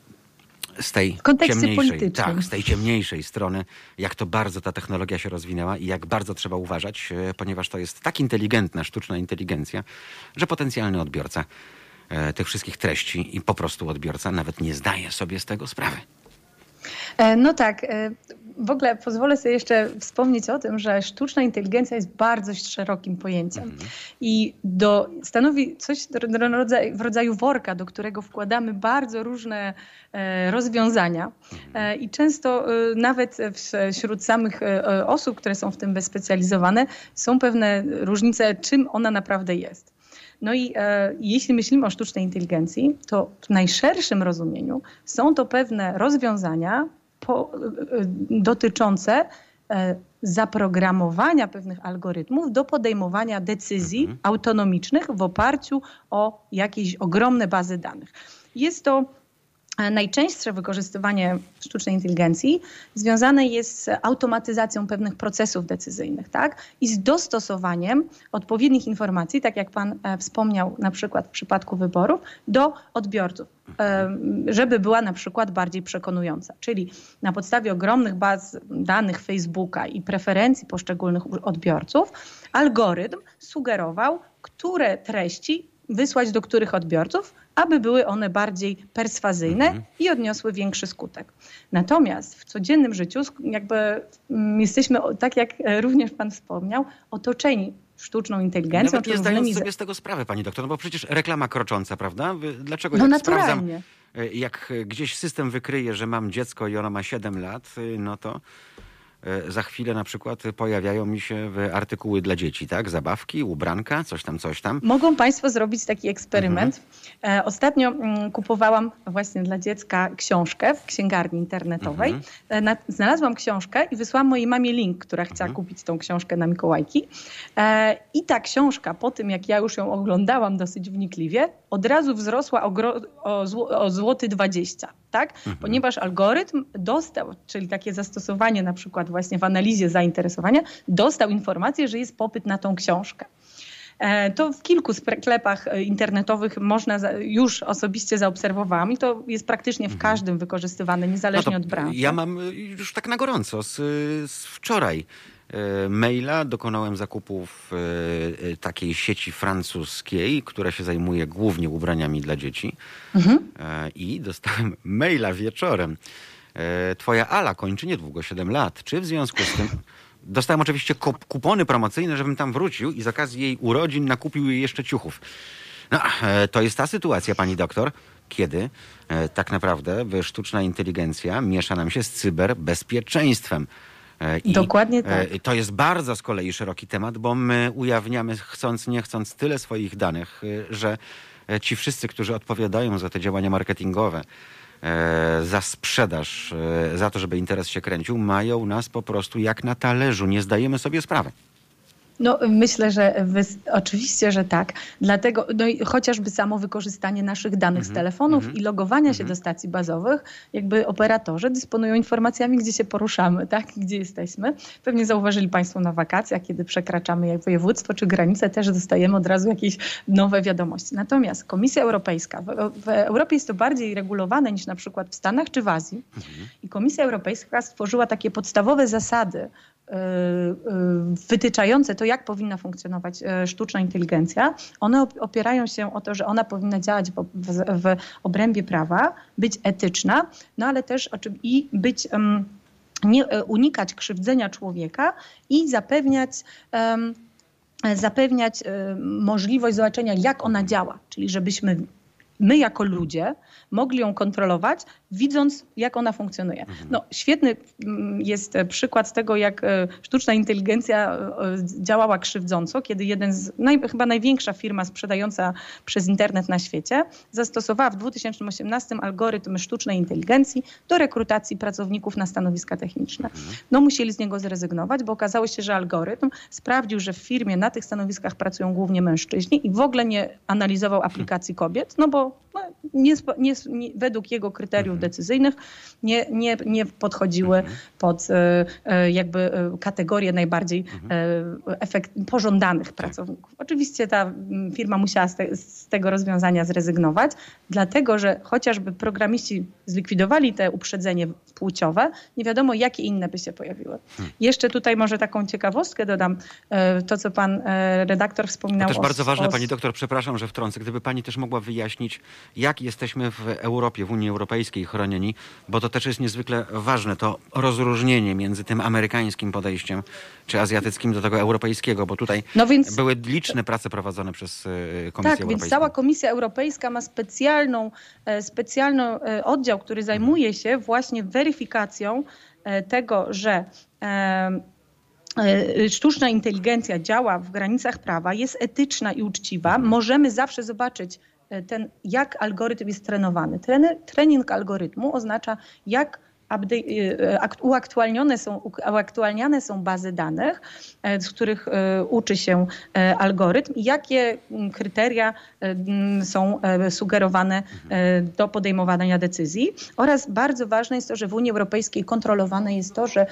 z tej ciemniejszej, tak, z tej ciemniejszej strony, jak to bardzo ta technologia się rozwinęła i jak bardzo trzeba uważać, e, ponieważ to jest tak inteligentna sztuczna inteligencja, że potencjalny odbiorca e, tych wszystkich treści i po prostu odbiorca nawet nie zdaje sobie z tego sprawy. E, No tak, e, w ogóle pozwolę sobie jeszcze wspomnieć o tym, że sztuczna inteligencja jest bardzo szerokim pojęciem i do, stanowi coś w rodzaju worka, do którego wkładamy bardzo różne e, rozwiązania. E, i często nawet wśród samych osób, które są w tym wyspecjalizowane, są pewne różnice, czym ona naprawdę jest. No i e, jeśli myślimy o sztucznej inteligencji, to w najszerszym rozumieniu są to pewne rozwiązania po, e, e, dotyczące e, zaprogramowania pewnych algorytmów do podejmowania decyzji autonomicznych w oparciu o jakieś ogromne bazy danych. Jest to Najczęstsze wykorzystywanie sztucznej inteligencji związane jest z automatyzacją pewnych procesów decyzyjnych, tak? I z dostosowaniem odpowiednich informacji, tak jak Pan e, wspomniał, na przykład w przypadku wyborów, do odbiorców, e, żeby była na przykład bardziej przekonująca. Czyli na podstawie ogromnych baz danych Facebooka i preferencji poszczególnych odbiorców, algorytm sugerował, które treści wysłać do których odbiorców, aby były one bardziej perswazyjne i odniosły większy skutek. Natomiast w codziennym życiu jakby mm, jesteśmy, tak jak e, również Pan wspomniał, otoczeni sztuczną inteligencją Nawet nie zdając różnymi... sobie z tego sprawy, pani doktor, no bo przecież reklama krocząca, prawda? Dlaczego No jak sprawdzam, naturalnie. e, jak e, gdzieś system wykryje, że mam dziecko i ono ma 7 lat, no to za chwilę na przykład pojawiają mi się artykuły dla dzieci, tak? Zabawki, ubranka, coś tam, coś tam. Mogą Państwo zrobić taki eksperyment. E, Ostatnio mm, kupowałam właśnie dla dziecka książkę w księgarni internetowej. Mhm. E, Na, znalazłam książkę i wysłałam mojej mamie link, która chciała Mhm. kupić tą książkę na Mikołajki. E, I ta książka, po tym jak ja już ją oglądałam dosyć wnikliwie, od razu wzrosła o, gro, o, zł, o złoty 20, tak? Mhm. Ponieważ algorytm dostał, czyli takie zastosowanie na przykład właśnie w analizie zainteresowania, dostał informację, że jest popyt na tą książkę. E, To w kilku sklepach e, internetowych można już osobiście zaobserwowałam i to jest praktycznie w każdym wykorzystywane, niezależnie od branży. Mhm. No Ja mam y, już tak na gorąco z, z wczoraj maila. Dokonałem zakupów y, y, takiej sieci francuskiej, która się zajmuje głównie ubraniami dla dzieci. Mhm. E, I dostałem maila wieczorem. E, Twoja Ala kończy niedługo 7 lat. Czy w związku z tym... Dostałem oczywiście kup- kupony promocyjne, żebym tam wrócił i z okazji jej urodzin nakupił jej jeszcze ciuchów. No, e, to jest ta sytuacja, pani doktor, kiedy e, tak naprawdę sztuczna inteligencja miesza nam się z cyberbezpieczeństwem. E, I, Dokładnie tak. e, To jest bardzo z kolei szeroki temat, bo my ujawniamy chcąc, nie chcąc tyle swoich danych, e, że ci wszyscy, którzy odpowiadają za te działania marketingowe, za sprzedaż, za to, żeby interes się kręcił, mają nas po prostu jak na talerzu. Nie zdajemy sobie sprawy. No, myślę, że wy, oczywiście, że tak. Dlatego no i chociażby samo wykorzystanie naszych danych z telefonów i logowania się do stacji bazowych, jakby operatorzy dysponują informacjami, gdzie się poruszamy, tak? gdzie jesteśmy. Pewnie zauważyli Państwo na wakacjach, kiedy przekraczamy jak województwo czy granicę, też dostajemy od razu jakieś nowe wiadomości. Natomiast Komisja Europejska, w, w Europie jest to bardziej regulowane niż na przykład w Stanach czy w Azji. I Komisja Europejska stworzyła takie podstawowe zasady wytyczające to, jak powinna funkcjonować y, sztuczna inteligencja. One op- opierają się o to, że ona powinna działać w, obrębie prawa, być etyczna, no ale też i być. nie, e, unikać krzywdzenia człowieka i zapewniać e, zapewniać e, możliwość zobaczenia, jak ona działa, czyli żebyśmy my jako ludzie mogli ją kontrolować, widząc, jak ona funkcjonuje. No, świetny mm, jest e, przykład tego, jak e, sztuczna inteligencja e, działała krzywdząco, kiedy jeden z, naj, chyba największa firma sprzedająca przez internet na świecie zastosowała w 2018 algorytm sztucznej inteligencji do rekrutacji pracowników na stanowiska techniczne. No, musieli z niego zrezygnować, bo okazało się, że algorytm sprawdził, że w firmie na tych stanowiskach pracują głównie mężczyźni i w ogóle nie analizował aplikacji kobiet, no bo no, nie, nie, według jego kryteriów decyzyjnych nie, nie, nie podchodziły pod e, e, jakby e, kategorię najbardziej e, efekt, pożądanych pracowników. Oczywiście ta firma musiała z, te, z tego rozwiązania zrezygnować, dlatego że chociażby programiści zlikwidowali te uprzedzenie płciowe, nie wiadomo jakie inne by się pojawiły. Jeszcze tutaj może taką ciekawostkę dodam, to co pan redaktor wspominał. To też o- bardzo ważne, o- pani doktor, przepraszam, że wtrącę. Gdyby pani też mogła wyjaśnić, jak jesteśmy w Europie, w Unii Europejskiej chronieni, bo to też jest niezwykle ważne, to rozróżnienie między tym amerykańskim podejściem, czy azjatyckim do tego europejskiego, bo tutaj No więc- były liczne prace prowadzone przez e, Komisję Tak, Europejską. więc cała Komisja Europejska ma specjalną, e, specjalny e, oddział, który zajmuje się właśnie weryfikacją tego, że sztuczna inteligencja działa w granicach prawa, jest etyczna i uczciwa. Możemy zawsze zobaczyć ten, jak algorytm jest trenowany. Trening algorytmu oznacza, jak uaktualnione są, uaktualniane są bazy danych, e, z których e, uczy się e, algorytm i jakie mm, kryteria mm, są sugerowane do podejmowania decyzji. Oraz bardzo ważne jest to, że w Unii Europejskiej kontrolowane jest to, że e,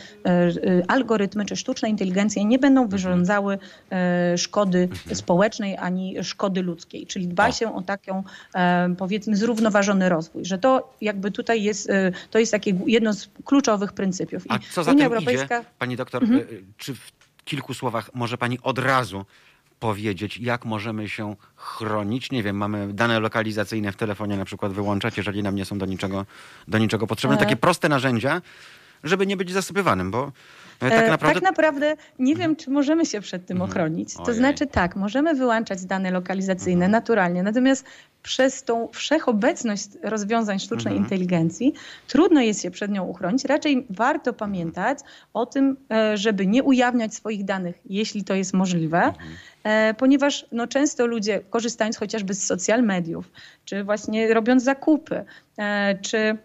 algorytmy czy sztuczne inteligencje nie będą wyrządzały e, szkody społecznej ani szkody ludzkiej. Czyli dba O. się o taką powiedzmy zrównoważony rozwój, że to jakby tutaj jest, to jest takie jedno z kluczowych pryncypiów. A I co za Unia tym Europejska idzie, pani doktor, Mhm. e, czy w kilku słowach może pani od razu powiedzieć, jak możemy się chronić? Nie wiem, mamy dane lokalizacyjne w telefonie na przykład wyłączać, jeżeli nam nie są do niczego, do niczego potrzebne. E. Takie proste narzędzia, żeby nie być zasypywanym, bo e, E, tak naprawdę... tak naprawdę nie wiem, czy możemy się przed tym Mhm. ochronić. To Ojej. znaczy tak, możemy wyłączać dane lokalizacyjne naturalnie, natomiast przez tą wszechobecność rozwiązań sztucznej Mhm. inteligencji trudno jest się przed nią uchronić. Raczej warto pamiętać o tym, e, żeby nie ujawniać swoich danych, jeśli to jest możliwe, e, ponieważ no, często ludzie, korzystając chociażby z social mediów, czy właśnie robiąc zakupy, e, czy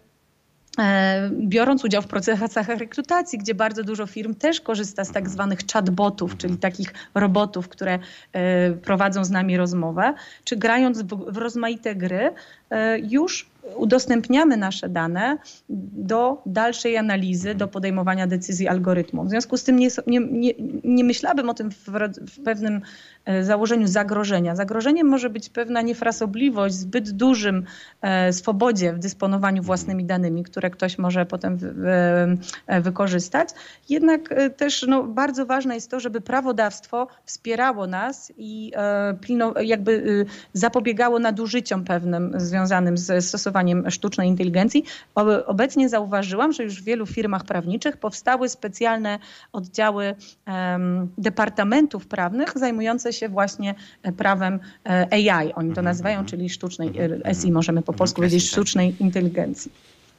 biorąc udział w procesach rekrutacji, gdzie bardzo dużo firm też korzysta z tak zwanych chatbotów, czyli takich robotów, które e, prowadzą z nami rozmowę, czy grając w, w rozmaite gry, e, już udostępniamy nasze dane do dalszej analizy, do podejmowania decyzji algorytmom. W związku z tym nie, nie, nie, nie myślałabym o tym w, w pewnym e, założeniu zagrożenia. Zagrożeniem może być pewna niefrasobliwość, zbyt dużym e, swobodzie w dysponowaniu własnymi danymi, które ktoś może potem wy, wy, e, wykorzystać. Jednak e, też no, bardzo ważne jest to, żeby prawodawstwo wspierało nas i e, pilno, jakby e, zapobiegało nadużyciom pewnym związanym ze stosowaniem sztucznej inteligencji. Obecnie zauważyłam, że już w wielu firmach prawniczych powstały specjalne oddziały departamentów prawnych zajmujące się właśnie e, prawem e, AI. Oni to nazywają, czyli sztucznej e, SI, możemy po polsku powiedzieć, tak. sztucznej inteligencji.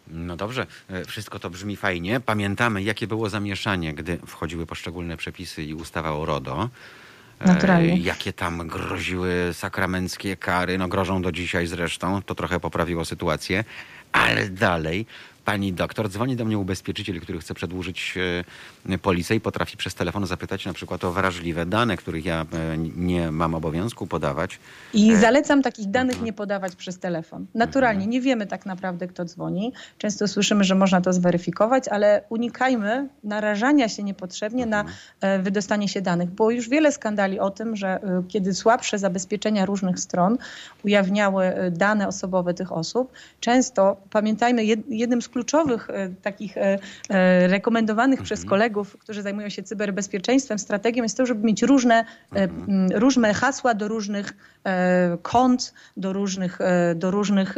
No dobrze, wszystko to brzmi fajnie. Pamiętamy, jakie było zamieszanie, gdy wchodziły poszczególne przepisy i ustawa o RODO. E, Naturalnie. Jakie tam groziły sakramenckie kary, no grożą do dzisiaj zresztą, to trochę poprawiło sytuację, ale dalej. Pani doktor, dzwoni do mnie ubezpieczyciel, który chce przedłużyć e, polisę i potrafi przez telefon zapytać na przykład o wrażliwe dane, których ja e, nie mam obowiązku podawać. I E, zalecam takich danych mhm. nie podawać przez telefon. Naturalnie, nie wiemy tak naprawdę, kto dzwoni. Często słyszymy, że można to zweryfikować, ale unikajmy narażania się niepotrzebnie na Mhm. wydostanie się danych. Było już wiele skandali o tym, że kiedy słabsze zabezpieczenia różnych stron ujawniały dane osobowe tych osób, często, pamiętajmy, jed- jednym z kluczowych e, takich e, e, rekomendowanych przez kolegów, którzy zajmują się cyberbezpieczeństwem, strategią jest to, żeby mieć różne, e, m, różne hasła do różnych kont, do różnych, do różnych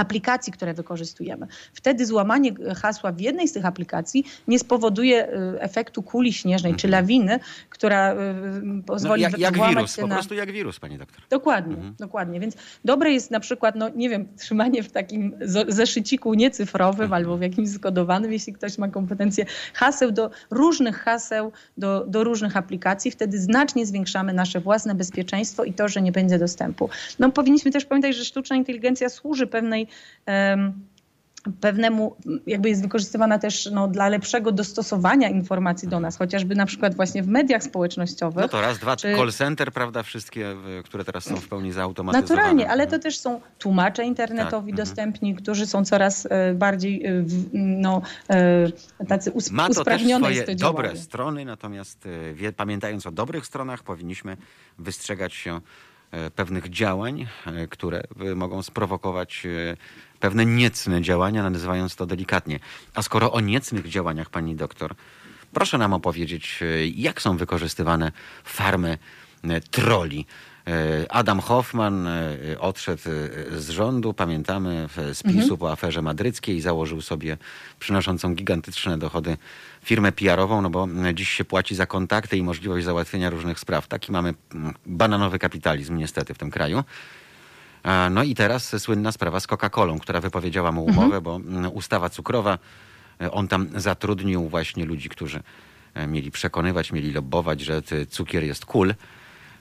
aplikacji, które wykorzystujemy. Wtedy złamanie hasła w jednej z tych aplikacji nie spowoduje e, efektu kuli śnieżnej czy lawiny, która e, No, pozwoli jak, jak włamać wirus, po prostu jak wirus, pani doktor. Dokładnie, dokładnie. Więc dobre jest na przykład, no nie wiem, trzymanie w takim zeszyciku niecyfrowym albo w jakimś skodowanym, jeśli ktoś ma kompetencje, haseł do różnych haseł, do, do różnych aplikacji. Wtedy znacznie zwiększamy nasze własne bezpieczeństwo i to, że nie będzie dostępu. No powinniśmy też pamiętać, że sztuczna inteligencja służy pewnej... em, pewnemu, jakby jest wykorzystywana też no, dla lepszego dostosowania informacji do nas, chociażby na przykład właśnie w mediach społecznościowych. No to raz, dwa, Czy- call center, prawda, wszystkie, w- które teraz są w pełni zautomatyzowane. Naturalnie, ale to Mhm. też są tłumacze internetowi Tak, mhm. dostępni, którzy są coraz e, bardziej w- no, tacy us- Ma to też usprawnione swoje jest to dobre strony, natomiast wie, pamiętając o dobrych stronach, powinniśmy wystrzegać się pewnych działań, e, które e, mogą sprowokować e, pewne niecne działania, nazywając to delikatnie. A skoro o niecnych działaniach, pani doktor, proszę nam opowiedzieć, e, jak są wykorzystywane farmy e, troli. E, Adam Hoffman e, odszedł e, z rządu, pamiętamy, w- z PiSu po aferze madryckiej, założył sobie przynoszącą gigantyczne dochody firmę PR-ową, no bo mm, dziś się płaci za kontakty i możliwość załatwienia różnych spraw. Taki mamy mm, bananowy kapitalizm niestety w tym kraju. No i teraz słynna sprawa z Coca-Colą, która wypowiedziała mu umowę, bo mm, ustawa cukrowa, e, on tam zatrudnił właśnie ludzi, którzy e, mieli przekonywać, mieli lobbować, że cukier jest cool.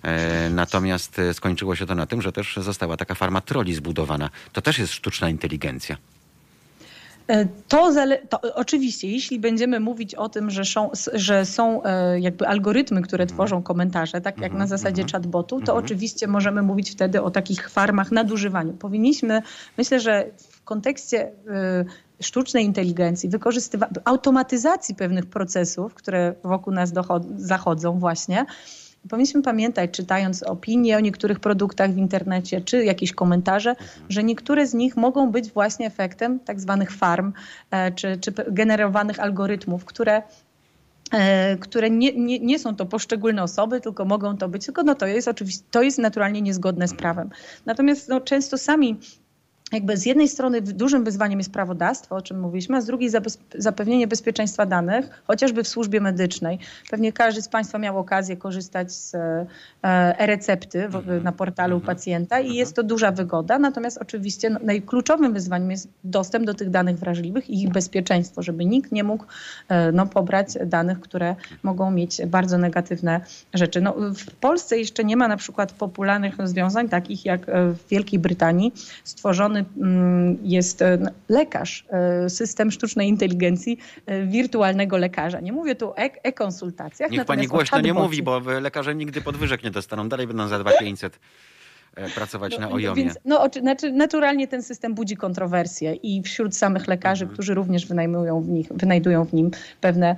E, Natomiast skończyło się to na tym, że też została taka farma troli zbudowana. To też jest sztuczna inteligencja. E, To, to oczywiście, jeśli będziemy mówić o tym, że są, że są e, jakby algorytmy, które tworzą komentarze, tak jak na zasadzie chatbotu, to oczywiście możemy mówić wtedy o takich farmach nadużywaniu. Powinniśmy, myślę, że w kontekście e, sztucznej inteligencji, automatyzacji pewnych procesów, które wokół nas zachodzą właśnie, Powinniśmy pamiętać, czytając opinie o niektórych produktach w internecie, czy jakieś komentarze, że niektóre z nich mogą być właśnie efektem tak zwanych farm, e, czy, czy generowanych algorytmów, które e, które nie, nie, nie są to poszczególne osoby, tylko mogą to być, tylko no to jest oczywiście, to jest naturalnie niezgodne z prawem. Natomiast no, często sami jakby z jednej strony dużym wyzwaniem jest prawodawstwo, o czym mówiliśmy, a z drugiej zapewnienie bezpieczeństwa danych, chociażby w służbie medycznej. Pewnie każdy z Państwa miał okazję korzystać z e, e-recepty mhm. na portalu mhm. pacjenta i jest to duża wygoda. Natomiast oczywiście no, najkluczowym wyzwaniem jest dostęp do tych danych wrażliwych i ich bezpieczeństwo, żeby nikt nie mógł e, no, pobrać danych, które mogą mieć bardzo negatywne rzeczy. No, w Polsce jeszcze nie ma na przykład popularnych rozwiązań, takich jak e, w Wielkiej Brytanii stworzony Mm, jest e, lekarz, e, system sztucznej inteligencji e, wirtualnego lekarza. Nie mówię tu o e-konsultacjach. Niech pani głośno nie mówi, bo lekarze nigdy podwyżek nie dostaną. Dalej będą za 2500 pracować no, na ojomie. Więc, no, znaczy, naturalnie ten system budzi kontrowersje i wśród samych lekarzy, mhm. którzy również wynajmują w nich, wynajdują w nim pewne,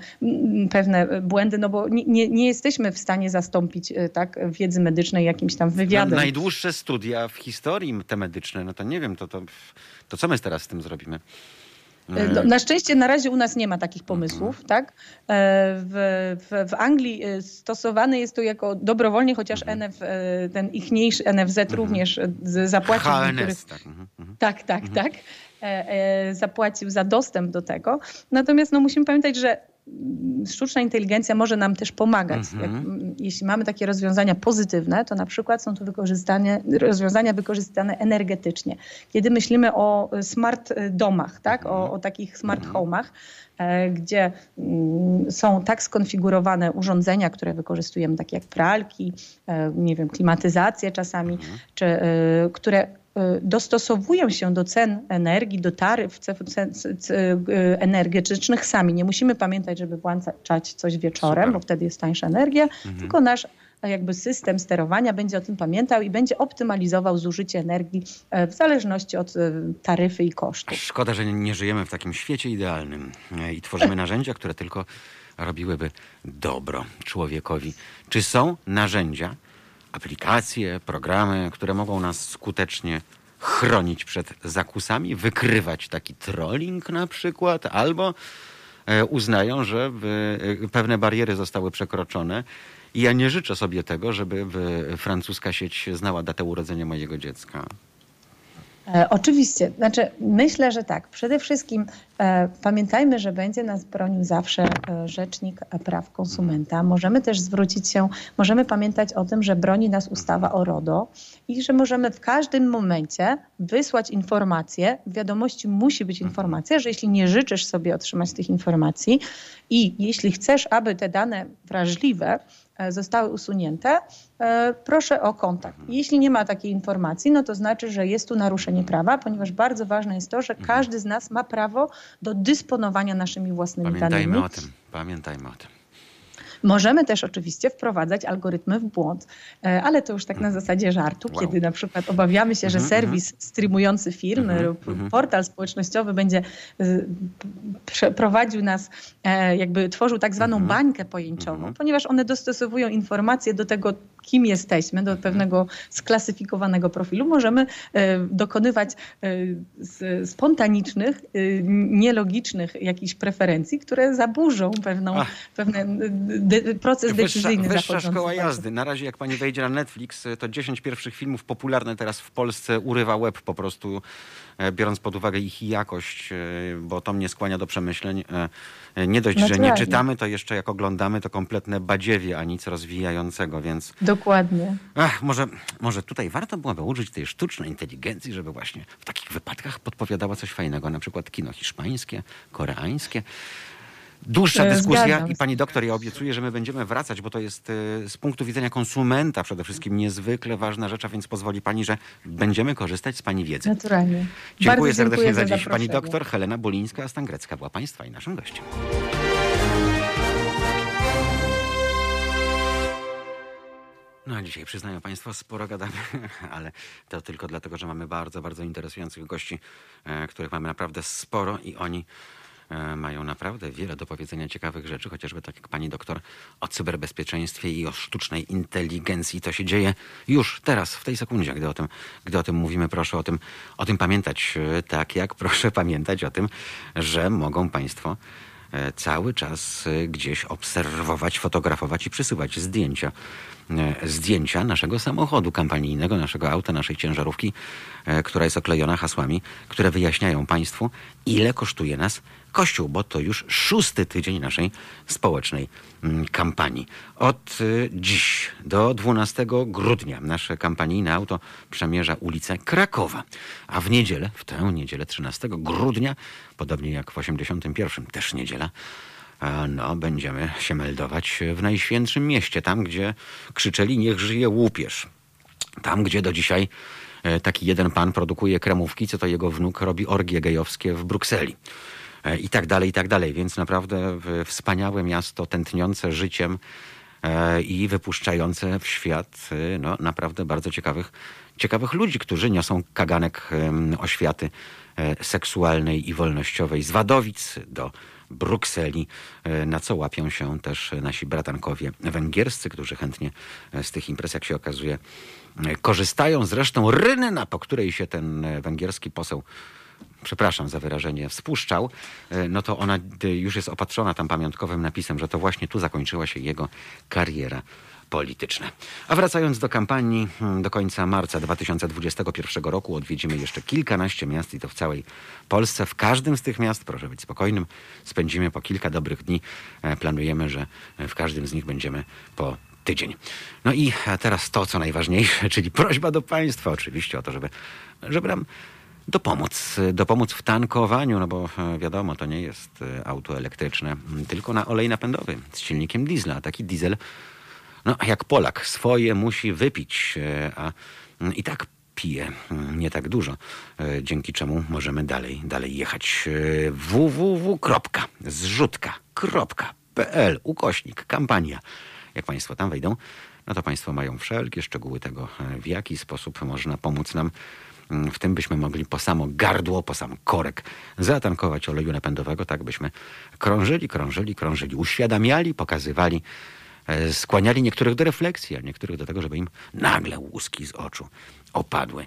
pewne błędy, no bo nie, nie jesteśmy w stanie zastąpić tak, wiedzy medycznej jakimś tam wywiadem. Najdłuższe studia w historii te medyczne, no to nie wiem, to, to, to co my teraz z tym zrobimy? E, no, na szczęście na razie u nas nie ma takich pomysłów, mhm. tak? E, w, w, w, Anglii e, stosowany jest to jako dobrowolnie, chociaż mhm. NF, ten ichniejszy NFZ mhm. również zapłacił. HNS, tak. Tak, tak, tak. Zapłacił za dostęp do tego. Natomiast no, musimy pamiętać, że sztuczna inteligencja może nam też pomagać. Jak, mhm. jeśli mamy takie rozwiązania pozytywne, to na przykład są to rozwiązania wykorzystane energetycznie. Kiedy myślimy o smart domach, tak? o, o takich smart mhm. home'ach, e, gdzie mm, są tak skonfigurowane urządzenia, które wykorzystujemy, takie jak pralki, e, nie wiem, klimatyzację czasami, mhm. czy e, które dostosowują się do cen energii, do taryf cen, cen, energetycznych sami. Nie musimy pamiętać, żeby włączać coś wieczorem, Super. bo wtedy jest tańsza energia, mhm. tylko nasz jakby system sterowania będzie o tym pamiętał i będzie optymalizował zużycie energii e, w zależności od e, taryfy i kosztów. Szkoda, że nie żyjemy w takim świecie idealnym e, i tworzymy narzędzia, które tylko robiłyby dobro człowiekowi. Czy są narzędzia, aplikacje, programy, które mogą nas skutecznie chronić przed zakusami, wykrywać taki trolling na przykład, albo e, uznają, że e, pewne bariery zostały przekroczone. I ja nie życzę sobie tego, żeby francuska sieć znała datę urodzenia mojego dziecka. E, oczywiście. Znaczy, myślę, że tak. Przede wszystkim e, pamiętajmy, że będzie nas bronił zawsze e, Rzecznik Praw Konsumenta. Możemy też zwrócić się, możemy pamiętać o tym, że broni nas ustawa o RODO i że możemy w każdym momencie wysłać informację. W wiadomości musi być informacja, że jeśli nie życzysz sobie otrzymać tych informacji i jeśli chcesz, aby te dane wrażliwe zostały usunięte, e, proszę o kontakt. Mhm. Jeśli nie ma takiej informacji, no to znaczy, że jest tu naruszenie prawa, ponieważ bardzo ważne jest to, że mhm. każdy z nas ma prawo do dysponowania naszymi własnymi pamiętajmy danymi. Pamiętajmy o tym, pamiętajmy o tym. Możemy też oczywiście wprowadzać algorytmy w błąd, e, ale to już tak na zasadzie żartu, wow. kiedy na przykład obawiamy się, że mhm, serwis mhm. streamujący firmy mhm, lub portal społecznościowy będzie e, prowadził nas, e, jakby tworzył tak zwaną bańkę pojęciową, ponieważ one dostosowują informacje do tego, kim jesteśmy, do pewnego sklasyfikowanego profilu, możemy dokonywać spontanicznych, nielogicznych jakichś preferencji, które zaburzą pewną, pewne proces decyzyjny Wyższa, wyższa szkoła jazdy. Na razie jak pani wejdzie na Netflix, to 10 pierwszych filmów popularnych teraz w Polsce urywa web po prostu, e, biorąc pod uwagę ich jakość, e, bo to mnie skłania do przemyśleń. E, nie dość, że nie czytamy, to jeszcze jak oglądamy, to kompletne badziewie, a nic rozwijającego, więc... Dokładnie. Ach, może, może tutaj warto byłoby użyć tej sztucznej inteligencji, żeby właśnie w takich wypadkach podpowiadała coś fajnego, na przykład kino hiszpańskie, koreańskie. Dłuższa e, dyskusja i pani doktor, ja obiecuję, że my będziemy wracać, bo to jest e, z punktu widzenia konsumenta przede wszystkim niezwykle ważna rzecz, a więc pozwoli pani, że będziemy korzystać z pani wiedzy. Naturalnie. Dziękuję Bardzo serdecznie za, za dziś. Pani doktor Helena Bolińska-Stangrecka była państwa i naszym gościem. No a dzisiaj przyznają Państwo, sporo gadamy, ale to tylko dlatego, że mamy bardzo, bardzo interesujących gości, e, których mamy naprawdę sporo i oni mają naprawdę wiele do powiedzenia ciekawych rzeczy, chociażby tak jak pani doktor o cyberbezpieczeństwie i o sztucznej inteligencji. To się dzieje już teraz, w tej sekundzie, gdy o tym, gdy o tym mówimy. Proszę o tym, o tym pamiętać, e, tak jak proszę pamiętać o tym, że mogą państwo e, cały czas e, gdzieś obserwować, fotografować i przysyłać zdjęcia e, zdjęcia naszego samochodu kampanijnego, naszego auta, naszej ciężarówki, e, która jest oklejona hasłami, które wyjaśniają Państwu, ile kosztuje nas Kościół, bo to już szósty tydzień naszej społecznej mm, kampanii. Od y, dziś do 12 grudnia nasze kampanijne auto przemierza ulicę Krakowa, a w niedzielę, w tę niedzielę 13 grudnia, podobnie jak w 81, też niedziela, no, będziemy się meldować w najświętszym mieście, tam gdzie krzyczeli niech żyje łupież. Tam, gdzie do dzisiaj e, taki jeden pan produkuje kremówki, co to jego wnuk robi orgie gejowskie w Brukseli. E, I tak dalej, i tak dalej. Więc naprawdę wspaniałe miasto, tętniące życiem e, i wypuszczające w świat e, no, naprawdę bardzo ciekawych, ciekawych ludzi, którzy niosą kaganek oświaty seksualnej i wolnościowej z Wadowic do Brukseli, na co łapią się też nasi bratankowie węgierscy, którzy chętnie z tych imprez, jak się okazuje, korzystają. Zresztą rynna, po której się ten węgierski poseł przepraszam za wyrażenie, spuszczał, e, no to ona y, już jest opatrzona tam pamiątkowym napisem, że to właśnie tu zakończyła się jego kariera polityczna. A wracając do kampanii, hmm, do końca marca 2021 roku odwiedzimy jeszcze kilkanaście miast i to w całej Polsce. W każdym z tych miast, proszę być spokojnym, spędzimy po kilka dobrych dni. E, Planujemy, że e, w każdym z nich będziemy po tydzień. No i e, teraz to, co najważniejsze, czyli prośba do Państwa oczywiście o to, żeby, żeby nam dopomóc, dopomóc w tankowaniu, no bo e, wiadomo, to nie jest e, auto elektryczne, m, tylko na olej napędowy z silnikiem diesla. Taki diesel, no jak Polak, swoje musi wypić, e, a m, i tak pije m, nie tak dużo, dzięki czemu możemy dalej, dalej jechać. Www.zrzutka.pl ukośnik kampania. Jak Państwo tam wejdą, no to Państwo mają wszelkie szczegóły tego, w jaki sposób można pomóc nam Mm, w tym byśmy mogli po samo gardło, po sam korek zatankować oleju napędowego, tak byśmy krążyli, krążyli, krążyli, uświadamiali, pokazywali, e, skłaniali niektórych do refleksji, a niektórych do tego, żeby im nagle łuski z oczu opadły.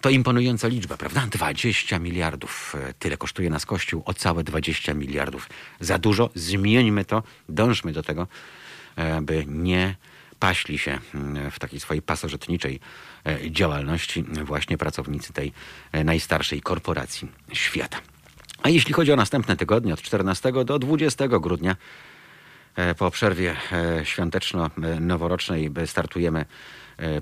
To imponująca liczba, prawda? 20 miliardów. E, Tyle kosztuje nas Kościół, o całe 20 miliardów. Za dużo, zmieńmy to, dążmy do tego, e, by nie paśli się mm, w takiej swojej pasożytniczej e, działalności właśnie pracownicy tej e, najstarszej korporacji świata. A jeśli chodzi o następne tygodnie, od 14 do 20 grudnia, e, po przerwie świąteczno-noworocznej startujemy,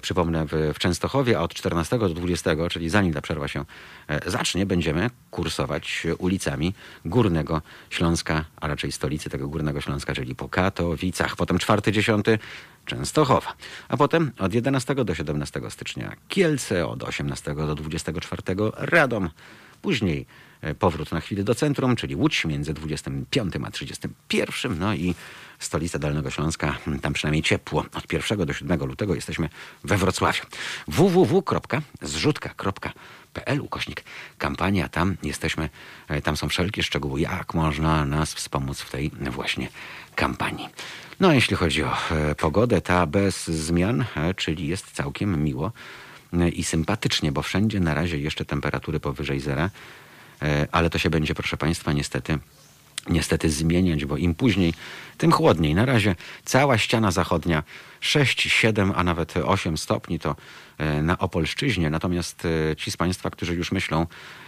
przypomnę, w, w Częstochowie, a od 14 do 20, czyli zanim ta przerwa się e, zacznie, będziemy kursować ulicami Górnego Śląska, a raczej stolicy tego Górnego Śląska, czyli po Katowicach. Potem 4-10 Częstochowa. A potem od 11 do 17 stycznia Kielce, od 18 do 24 Radom. Później e, powrót na chwilę do centrum, czyli Łódź między 25 a 31. No i stolica Dolnego Śląska, m, tam przynajmniej ciepło. Od 1 do 7 lutego jesteśmy we Wrocławiu. www.zrzutka.pl ukośnik kampania. Tam jesteśmy, e, tam są wszelkie szczegóły, jak można nas wspomóc w tej właśnie kampanii. No a jeśli chodzi o e, pogodę, ta bez zmian, e, czyli jest całkiem miło i sympatycznie, bo wszędzie na razie jeszcze temperatury powyżej zera, ale to się będzie, proszę Państwa, niestety niestety zmieniać, bo im później, tym chłodniej. Na razie cała ściana zachodnia 6, 7, a nawet 8 stopni to e, na Opolszczyźnie. Natomiast e, ci z Państwa, którzy już myślą,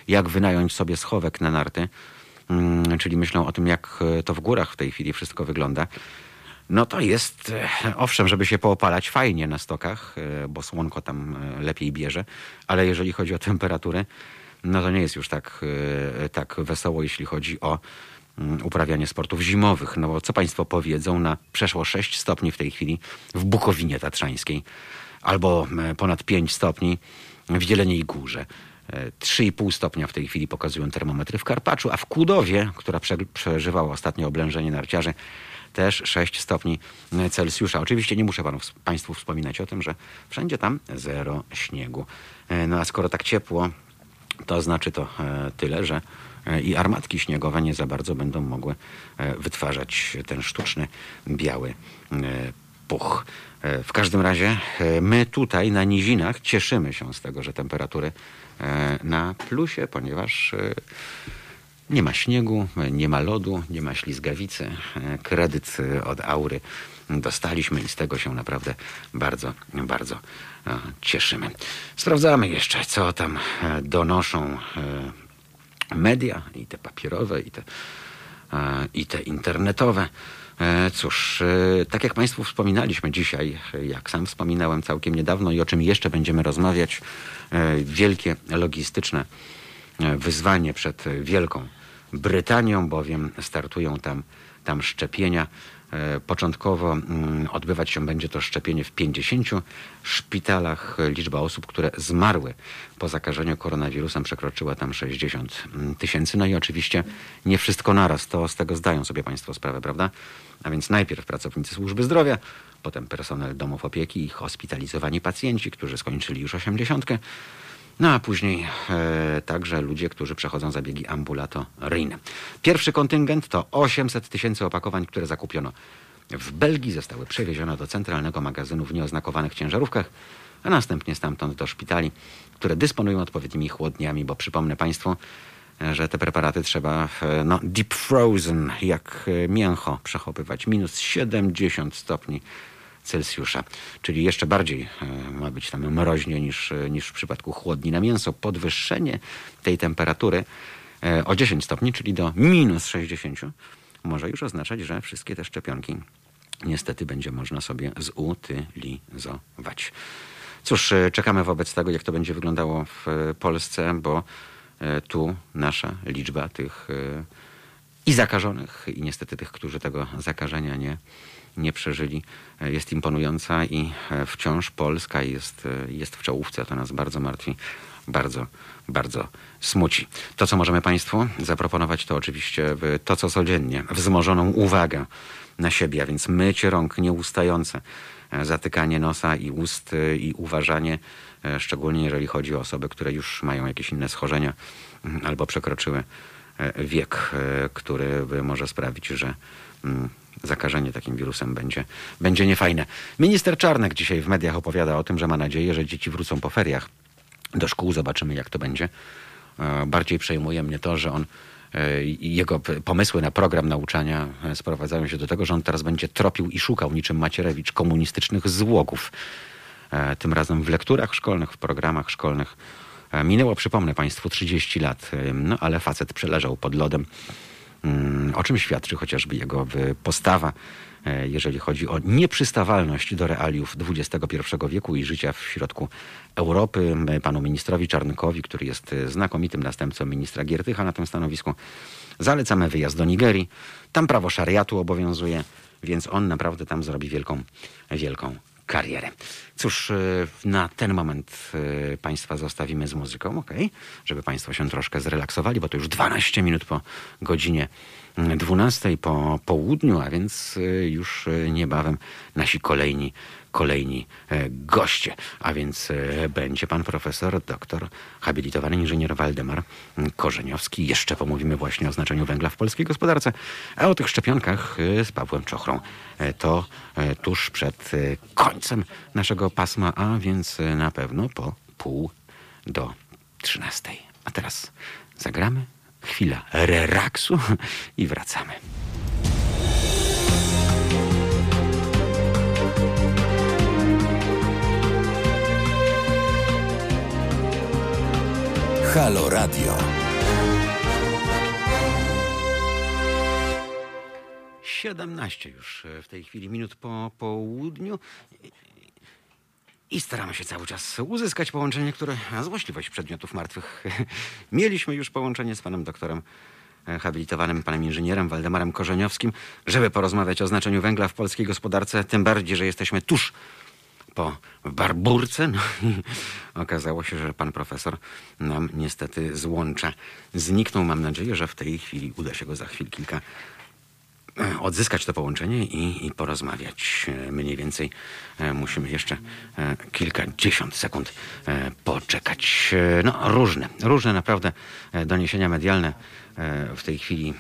jak wynająć sobie schowek na narty, mm, czyli myślą o tym, jak e, to w górach w tej chwili wszystko wygląda, no to jest, owszem, żeby się poopalać fajnie na stokach, bo słonko tam lepiej bierze, ale jeżeli chodzi o temperatury, no to nie jest już tak, tak wesoło, jeśli chodzi o uprawianie sportów zimowych. No bo co Państwo powiedzą na przeszło 6 stopni w tej chwili w Bukowinie Tatrzańskiej albo e, ponad 5 stopni w Jeleniej Górze. E, 3,5 stopnia w tej chwili pokazują termometry w Karpaczu, a w Kudowie, która prze, przeżywała ostatnie oblężenie narciarzy, też 6 stopni Celsjusza. Oczywiście nie muszę panu, Państwu wspominać o tym, że wszędzie tam zero śniegu. E, No a skoro tak ciepło, to znaczy to e, tyle, że e, i armatki śniegowe nie za bardzo będą mogły e, wytwarzać ten sztuczny biały e, puch. E, W każdym razie e, my tutaj na nizinach cieszymy się z tego, że temperatury e, na plusie, ponieważ e, Nie ma śniegu, nie ma lodu, nie ma ślizgawicy. Kredyt od Aury dostaliśmy i z tego się naprawdę bardzo, bardzo e, cieszymy. Sprawdzamy jeszcze, co tam e, donoszą e, media, i te papierowe, i te, i te internetowe. Cóż, tak jak Państwu wspominaliśmy dzisiaj, jak sam wspominałem całkiem niedawno i o czym jeszcze będziemy rozmawiać, wielkie logistyczne wyzwanie przed Wielką Brytanią, bowiem startują tam, tam szczepienia. E, początkowo mm, odbywać się będzie to szczepienie w 50 szpitalach. Liczba osób, które zmarły po zakażeniu koronawirusem przekroczyła tam 60 mm, tysięcy. No i oczywiście nie wszystko naraz, to z tego zdają sobie Państwo sprawę, prawda? A więc najpierw pracownicy służby zdrowia, potem personel domów opieki i hospitalizowani pacjenci, którzy skończyli już 80. No a później e, także ludzie, którzy przechodzą zabiegi ambulatoryjne. Pierwszy kontyngent to 800 tysięcy opakowań, które zakupiono. W Belgii, zostały przewiezione do centralnego magazynu w nieoznakowanych ciężarówkach, a następnie stamtąd do szpitali, które dysponują odpowiednimi chłodniami, bo przypomnę Państwu, że te preparaty trzeba e, no, deep frozen, jak e, mięcho przechowywać, minus 70 stopni Celsjusza, czyli jeszcze bardziej e, ma być tam mroźnie niż, e, niż w przypadku chłodni na mięso. Podwyższenie tej temperatury e, o 10 stopni, czyli do minus 60, może już oznaczać, że wszystkie te szczepionki niestety będzie można sobie zutylizować. Cóż, czekamy wobec tego, jak to będzie wyglądało w Polsce, bo tu nasza liczba tych i zakażonych, i niestety tych, którzy tego zakażenia nie nie przeżyli, e, jest imponująca i e, wciąż Polska jest, e, jest w czołówce. To nas bardzo martwi, bardzo, bardzo smuci. To, co możemy Państwu zaproponować, to oczywiście to, co codziennie, wzmożoną uwagę na siebie, a więc mycie rąk nieustające, zatykanie nosa i ust i uważanie, szczególnie jeżeli chodzi o osoby, które już mają jakieś inne schorzenia mm, albo przekroczyły wiek, który może sprawić, że mm, zakażenie takim wirusem będzie, będzie niefajne. Minister Czarnek dzisiaj w mediach opowiada o tym, że ma nadzieję, że dzieci wrócą po feriach do szkół. Zobaczymy, jak to będzie. E, bardziej przejmuje mnie to, że on e, jego pomysły na program nauczania e, sprowadzają się do tego, że on teraz będzie tropił i szukał niczym Macierewicz komunistycznych złogów. Tym razem w lekturach szkolnych, w programach szkolnych. Minęło, przypomnę Państwu, 30 lat, no ale facet przeleżał pod lodem Mm, o czym świadczy chociażby jego postawa, e, jeżeli chodzi o nieprzystawalność do realiów XXI wieku i życia w środku Europy. Panu ministrowi Czarnkowi, który jest znakomitym następcą ministra Giertycha na tym stanowisku, zalecamy wyjazd do Nigerii. Tam prawo szariatu obowiązuje, więc on naprawdę tam zrobi wielką, wielką karierę. Cóż, e, na ten moment e, Państwa zostawimy z muzyką, ok? Żeby Państwo się troszkę zrelaksowali, bo to już 12 minut po godzinie 12 po południu, a więc e, już niebawem nasi kolejni kolejni e, goście, a więc e, będzie pan profesor, doktor, habilitowany inżynier Waldemar Korzeniowski. Jeszcze pomówimy właśnie o znaczeniu węgla w polskiej gospodarce, a o tych szczepionkach e, z Pawłem Czochrą. To tuż przed końcem naszego pasma, a więc na pewno po pół do trzynastej. A teraz zagramy chwila relaksu i wracamy. Halo Radio. 17 już e, w tej chwili minut po południu. I staramy się cały czas uzyskać połączenie, które złośliwość przedmiotów martwych. Mieliśmy już połączenie z panem doktorem e, habilitowanym, panem inżynierem Waldemarem Korzeniowskim, żeby porozmawiać o znaczeniu węgla w polskiej gospodarce, tym bardziej, że jesteśmy tuż po barburce. No okazało się, że pan profesor nam niestety złącza. Zniknął. Mam nadzieję, że w tej chwili uda się go za chwil kilka e, odzyskać to połączenie i, i porozmawiać. E, mniej więcej e, musimy jeszcze kilkadziesiąt sekund poczekać. No, różne, różne naprawdę doniesienia medialne w tej chwili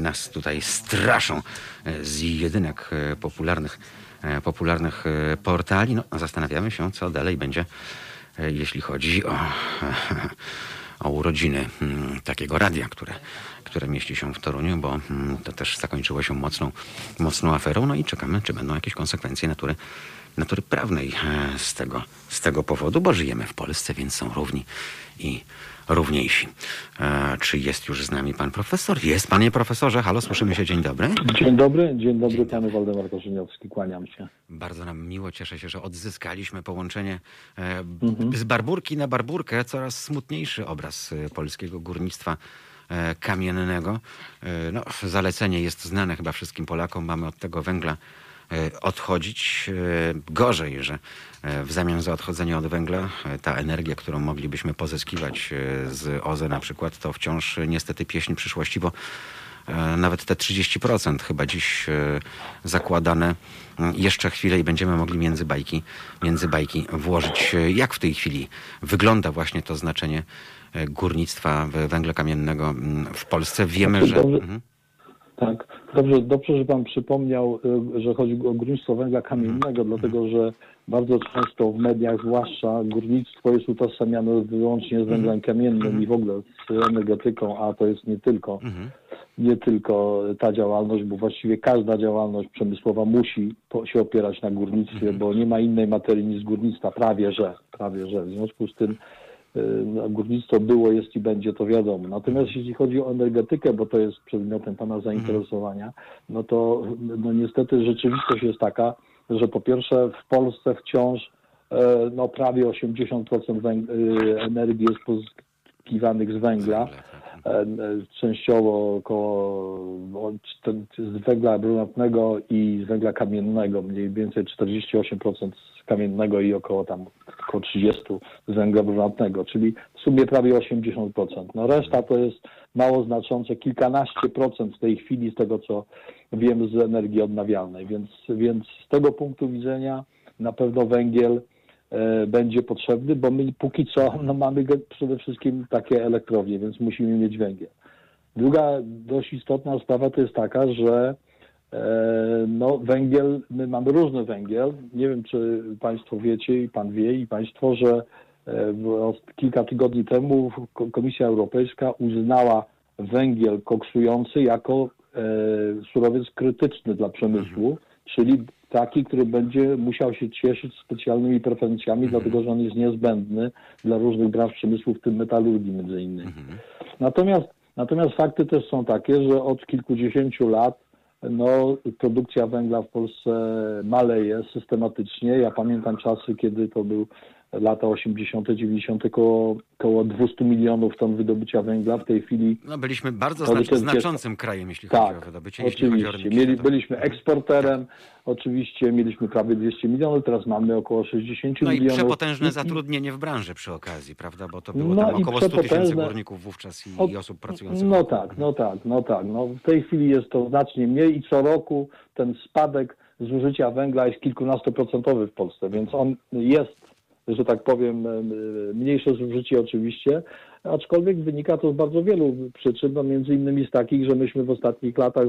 nas tutaj straszą z jedynek popularnych popularnych e, portali. No, zastanawiamy się, co dalej będzie, e, jeśli chodzi o, o urodziny mm, takiego radia, które, które mieści się w Toruniu, bo mm, to też zakończyło się mocną, mocną aferą. No i czekamy, czy będą jakieś konsekwencje natury, natury prawnej e, z tego, z tego powodu, bo żyjemy w Polsce, więc są równi i równiejsi. E, czy jest już z nami pan profesor? Jest, panie profesorze. Halo, słyszymy się. Dzień dobry. Dzień dobry, dzień dobry panu Waldemar Koszyniowski, kłaniam się. Bardzo nam miło, cieszę się, że odzyskaliśmy połączenie e, Mhm. z barburki na barburkę. Coraz smutniejszy obraz e, polskiego górnictwa e, kamiennego. E, No, zalecenie jest znane chyba wszystkim Polakom. Mamy od tego węgla odchodzić. E, Gorzej, że e, w zamian za odchodzenie od węgla e, ta energia, którą moglibyśmy pozyskiwać e, z OZE na przykład, to wciąż e, niestety pieśń przyszłości, bo E, nawet te 30% chyba dziś e, zakładane. Mm, Jeszcze chwilę i będziemy mogli między bajki, między bajki włożyć. E, Jak w tej chwili wygląda właśnie to znaczenie e, górnictwa węgla kamiennego mm, w Polsce? Wiemy, Znaczy, że... dobrze- Mhm. Tak, dobrze, dobrze, że pan przypomniał, y, że chodzi o górnictwo węgla kamiennego, dlatego że bardzo często w mediach, zwłaszcza górnictwo jest utożsamiane wyłącznie z węglem kamiennym i w ogóle z energetyką, a to jest nie tylko, Mhm. nie tylko ta działalność, bo właściwie każda działalność przemysłowa musi się opierać na górnictwie, bo nie ma innej materii niż górnictwa, prawie że, prawie że. W związku z tym górnictwo było, jest i będzie, to wiadomo. Natomiast jeśli chodzi o energetykę, bo to jest przedmiotem Pana zainteresowania, no to no niestety rzeczywistość jest taka, że po pierwsze w Polsce wciąż e, no, prawie 80% węg- y, energii jest pozyskiwanych z węgla. Węgla, tak. E, e, częściowo około z węgla brunatnego i z węgla kamiennego, mniej więcej 48% z kamiennego i około tam około 30 z węgla brunatnego, czyli w sumie prawie 80%. No reszta to jest mało znaczące, kilkanaście procent w tej chwili z tego, co wiem z energii odnawialnej, więc, więc z tego punktu widzenia na pewno węgiel będzie potrzebny, bo my póki co no, mamy przede wszystkim takie elektrownie, więc musimy mieć węgiel. Druga dość istotna sprawa to jest taka, że e, no, węgiel, my mamy różny węgiel. Nie wiem, czy Państwo wiecie i Pan wie i Państwo, że e, kilka tygodni temu Ko- Komisja Europejska uznała węgiel koksujący jako e, surowiec krytyczny dla przemysłu, czyli taki, który będzie musiał się cieszyć specjalnymi preferencjami, dlatego że on jest niezbędny dla różnych branż przemysłu, w tym metalurgii między innymi. Natomiast, natomiast fakty też są takie, że od kilkudziesięciu lat no, produkcja węgla w Polsce maleje systematycznie. Ja pamiętam czasy, kiedy to był lata 80., 90., koło, koło 200 milionów ton wydobycia węgla. W tej chwili No, byliśmy bardzo To znacz- jest- znaczącym krajem, jeśli chodzi o tak, wydobycie, chodzi o oczywiście. rynki Mieli, byliśmy eksporterem, oczywiście mieliśmy prawie 200 milionów, teraz mamy około 60 No i milionów. przepotężne I- zatrudnienie w branży przy okazji, prawda? Bo to było No tam i około 100 tysięcy górników wówczas i, i osób pracujących. No tak, no tak, no tak. No w tej chwili jest to znacznie mniej i co roku ten spadek zużycia węgla jest kilkunastoprocentowy w Polsce, więc on jest, że tak powiem, em, mniejsze zużycie oczywiście, aczkolwiek wynika to z bardzo wielu przyczyn, no między innymi z takich, że myśmy w ostatnich latach,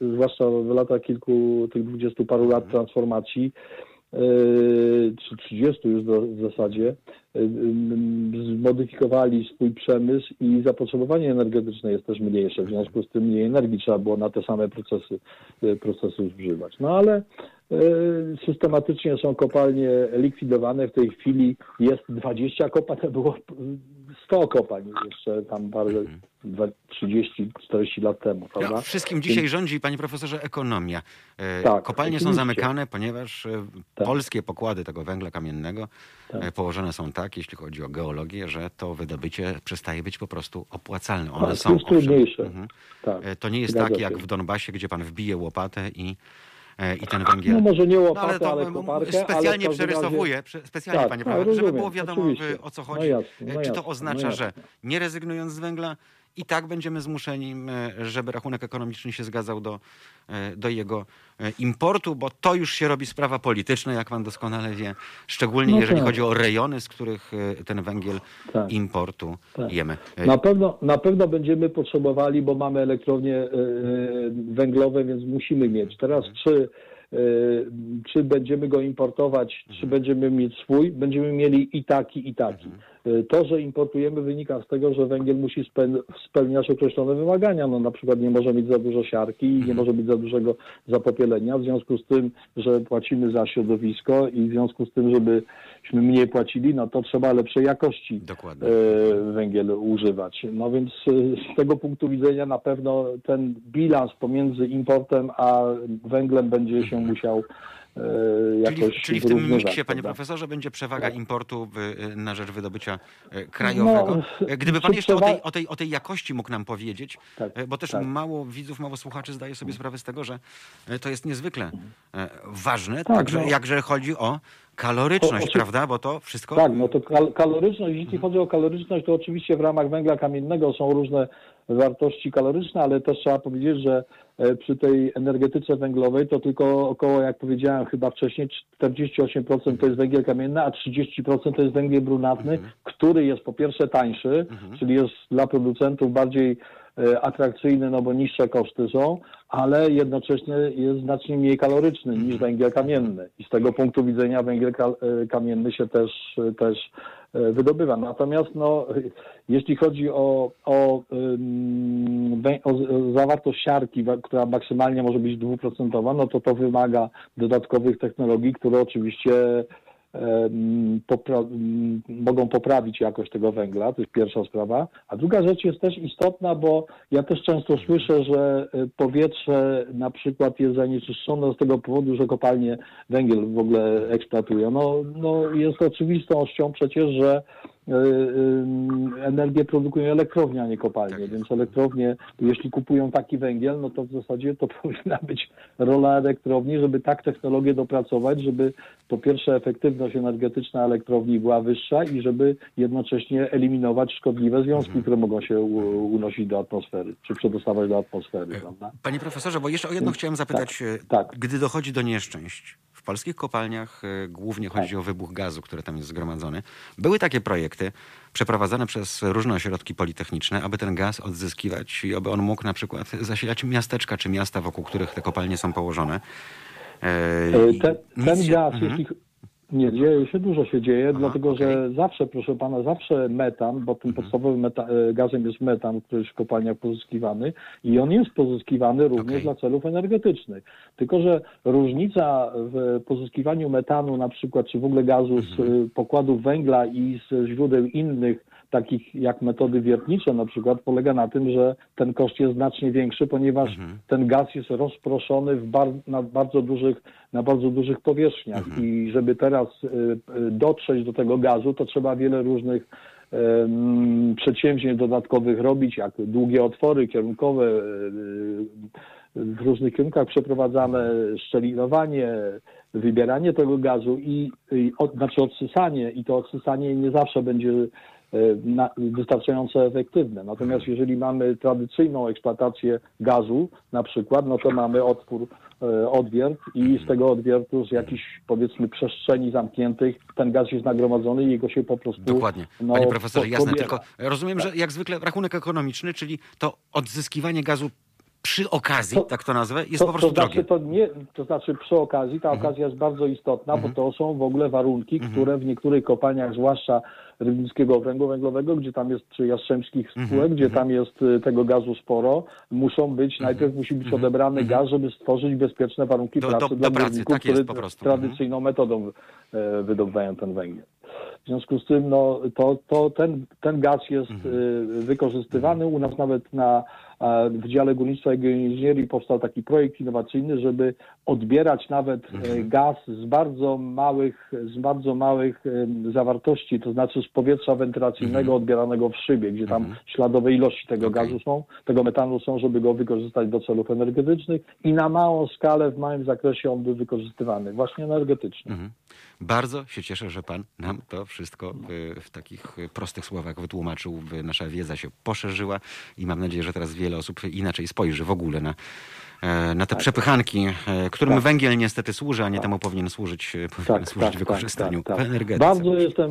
zwłaszcza w latach kilku, tych dwudziestu paru lat transformacji, yy, czy 30 już w zasadzie, yy, zmodyfikowali swój przemysł i zapotrzebowanie energetyczne jest też mniejsze. W związku z tym mniej energii trzeba było na te same procesy, procesy zużywać. No ale systematycznie są kopalnie likwidowane. W tej chwili jest 20 kopań, to było 100 kopań jeszcze tam parę, dwa- 30-40 lat temu, prawda? No, wszystkim dzisiaj rządzi, panie profesorze, ekonomia. E, Tak, Kopalnie są zamykane, ponieważ e, Tak. polskie pokłady tego węgla kamiennego Tak. e, położone są tak, jeśli chodzi o geologię, że to wydobycie przestaje być po prostu opłacalne. One Tak, są trudniejsze. mhm. Tak, E, To nie jest zgadza tak jak w Donbasie, gdzie pan wbije łopatę i, e, i ten węgiel... No może nie No, łopatę, ale to ale koparkę. specjalnie ale przerysowuję, razie- specjalnie Tak, panie tak, profesorze, żeby było wiadomo oczywiście. o co No chodzi. jasne, E, no Czy to jasne, oznacza, no że jasne. nie rezygnując z węgla i tak będziemy zmuszeni, m, żeby rachunek ekonomiczny się zgadzał do, e, do jego e, importu, bo to już się robi sprawa polityczna, jak pan doskonale wie, szczególnie No jeżeli tak. chodzi o rejony, z których e, ten węgiel Tak. importu Tak. jemy. E, Na pewno, na pewno będziemy potrzebowali, bo mamy elektrownie e, e, węglowe, więc musimy mieć. Teraz czy, e, czy będziemy go importować, czy będziemy mieć swój, będziemy mieli i taki, i taki. Y, To, że importujemy wynika z tego, że węgiel musi speł- spełniać określone wymagania. No na przykład nie może mieć za dużo siarki, nie może być za dużego zapopielenia. W związku z tym, że płacimy za środowisko i w związku z tym, żebyśmy mniej płacili, no to trzeba lepszej jakości Dokładnie. e, węgiel używać. No więc e, z tego punktu widzenia na pewno ten bilans pomiędzy importem a węglem będzie się musiał jakoś Czyli, czyli w tym miksie, panie profesorze, będzie przewaga importu w, na rzecz wydobycia e, krajowego. No, E, Gdyby pan jeszcze o tej, o, tej, o tej jakości mógł nam powiedzieć, Tak, e, bo też tak. mało widzów, mało słuchaczy zdaje sobie sprawę z tego, że e, to jest niezwykle e, ważne, Tak, także no. jakże chodzi o kaloryczność, prawda? Bo to wszystko... Tak, no to kal- kaloryczność, jeśli chodzi o kaloryczność, to oczywiście w ramach węgla kamiennego są różne wartości kaloryczne, ale też trzeba powiedzieć, że e, przy tej energetyce węglowej to tylko około, jak powiedziałem chyba wcześniej, 48% to jest węgiel kamienny, a 30% to jest węgiel brunatny, który jest po pierwsze tańszy, czyli jest dla producentów bardziej atrakcyjny, no bo niższe koszty są, ale jednocześnie jest znacznie mniej kaloryczny niż węgiel kamienny. I z tego punktu widzenia węgiel e, kamienny się też, e, też wydobywa. Natomiast no, jeśli chodzi o, o, o zawartość siarki, która maksymalnie może być dwuprocentowa, no to to wymaga dodatkowych technologii, które oczywiście popra- mogą poprawić jakość tego węgla, to jest pierwsza sprawa. A druga rzecz jest też istotna, bo ja też często słyszę, że e, powietrze na przykład jest zanieczyszczone z tego powodu, że kopalnie węgiel w ogóle eksploatują. No, no jest oczywistością przecież, że energię produkują elektrownie, a nie kopalnie, Tak więc elektrownie, jeśli kupują taki węgiel, no to w zasadzie to powinna być rola elektrowni, żeby tak technologię dopracować, żeby po pierwsze efektywność energetyczna elektrowni była wyższa i żeby jednocześnie eliminować szkodliwe związki, Mhm. które mogą się unosić do atmosfery, czy przedostawać do atmosfery, prawda? Panie profesorze, bo jeszcze o jedno chciałem zapytać. e, tak. Gdy dochodzi do nieszczęść, polskich kopalniach e, głównie chodzi Tak. o wybuch gazu, który tam jest zgromadzony. Były takie projekty przeprowadzane przez różne ośrodki politechniczne, aby ten gaz odzyskiwać i aby on mógł na przykład zasilać miasteczka czy miasta, wokół których te kopalnie są położone. E, E, ten się- gaz, Mhm. jeśli... Nie, dzieje się, dużo się dzieje, dlatego okej. że zawsze, proszę pana, zawsze metan, bo tym podstawowym meta, e, gazem jest metan, który jest w kopalniach pozyskiwany i on jest pozyskiwany również Okej. dla celów energetycznych. Tylko, że różnica w pozyskiwaniu metanu na przykład, czy w ogóle gazu z e, pokładów węgla i z źródeł innych, takich jak metody wiertnicze na przykład, polega na tym, że ten koszt jest znacznie większy, ponieważ ten gaz jest rozproszony w bar- na bardzo dużych, na bardzo dużych powierzchniach. I żeby teraz y, y, dotrzeć do tego gazu, to trzeba wiele różnych przedsięwzięć dodatkowych robić, jak długie otwory kierunkowe, y, w różnych kierunkach przeprowadzane, szczelinowanie, wybieranie tego gazu i, i od, znaczy odsysanie i to odsysanie nie zawsze będzie na, wystarczająco efektywne. Natomiast jeżeli mamy tradycyjną eksploatację gazu na przykład, no to mamy otwór, e, odwiert i z tego odwiertu z jakichś powiedzmy przestrzeni zamkniętych ten gaz jest nagromadzony i jego się po prostu Dokładnie. no, Panie profesorze, jasne. pobiera. Tylko rozumiem, że jak zwykle rachunek ekonomiczny, czyli to odzyskiwanie gazu przy okazji, To- tak to nazwę, jest to, po prostu to znaczy, drogie. Mhm. to, nie, to znaczy przy okazji, ta okazja jest bardzo istotna, bo to są w ogóle warunki, które w niektórych kopalniach, zwłaszcza Rybnickiego Okręgu Węglowego, gdzie tam jest, czy Jastrzębskich Mhm. spółek, gdzie tam jest y, tego gazu sporo, muszą być, najpierw musi być odebrany gaz, żeby stworzyć bezpieczne warunki Mhm. Do- pracy do- dla do pracy, górników, tak jest po prostu. Mhm. tradycyjną metodą e, wydobywają ten węgiel. W związku z tym no, to, to ten, ten gaz jest Mhm. y, wykorzystywany. U nas nawet na, w dziale górnictwa i geoinżynierii powstał taki projekt innowacyjny, żeby odbierać nawet Mhm. e, gaz z bardzo małych, z bardzo małych zawartości, to znaczy z powietrza wentylacyjnego odbieranego w szybie, gdzie tam śladowe ilości tego Mhm. Okej. gazu są, tego metanu są, żeby go wykorzystać do celów energetycznych i na małą skalę, w małym zakresie on był wykorzystywany, właśnie energetycznie. Bardzo się cieszę, że pan nam to wszystko w, w takich prostych słowach wytłumaczył. by Nasza wiedza się poszerzyła i mam nadzieję, że teraz wiele osób inaczej spojrzy w ogóle na, e, na te Tak. przepychanki, e, którym węgiel niestety służy, a nie temu powinien służyć, e, powinien służyć wykorzystaniu w energetyce. Tak, Bardzo jestem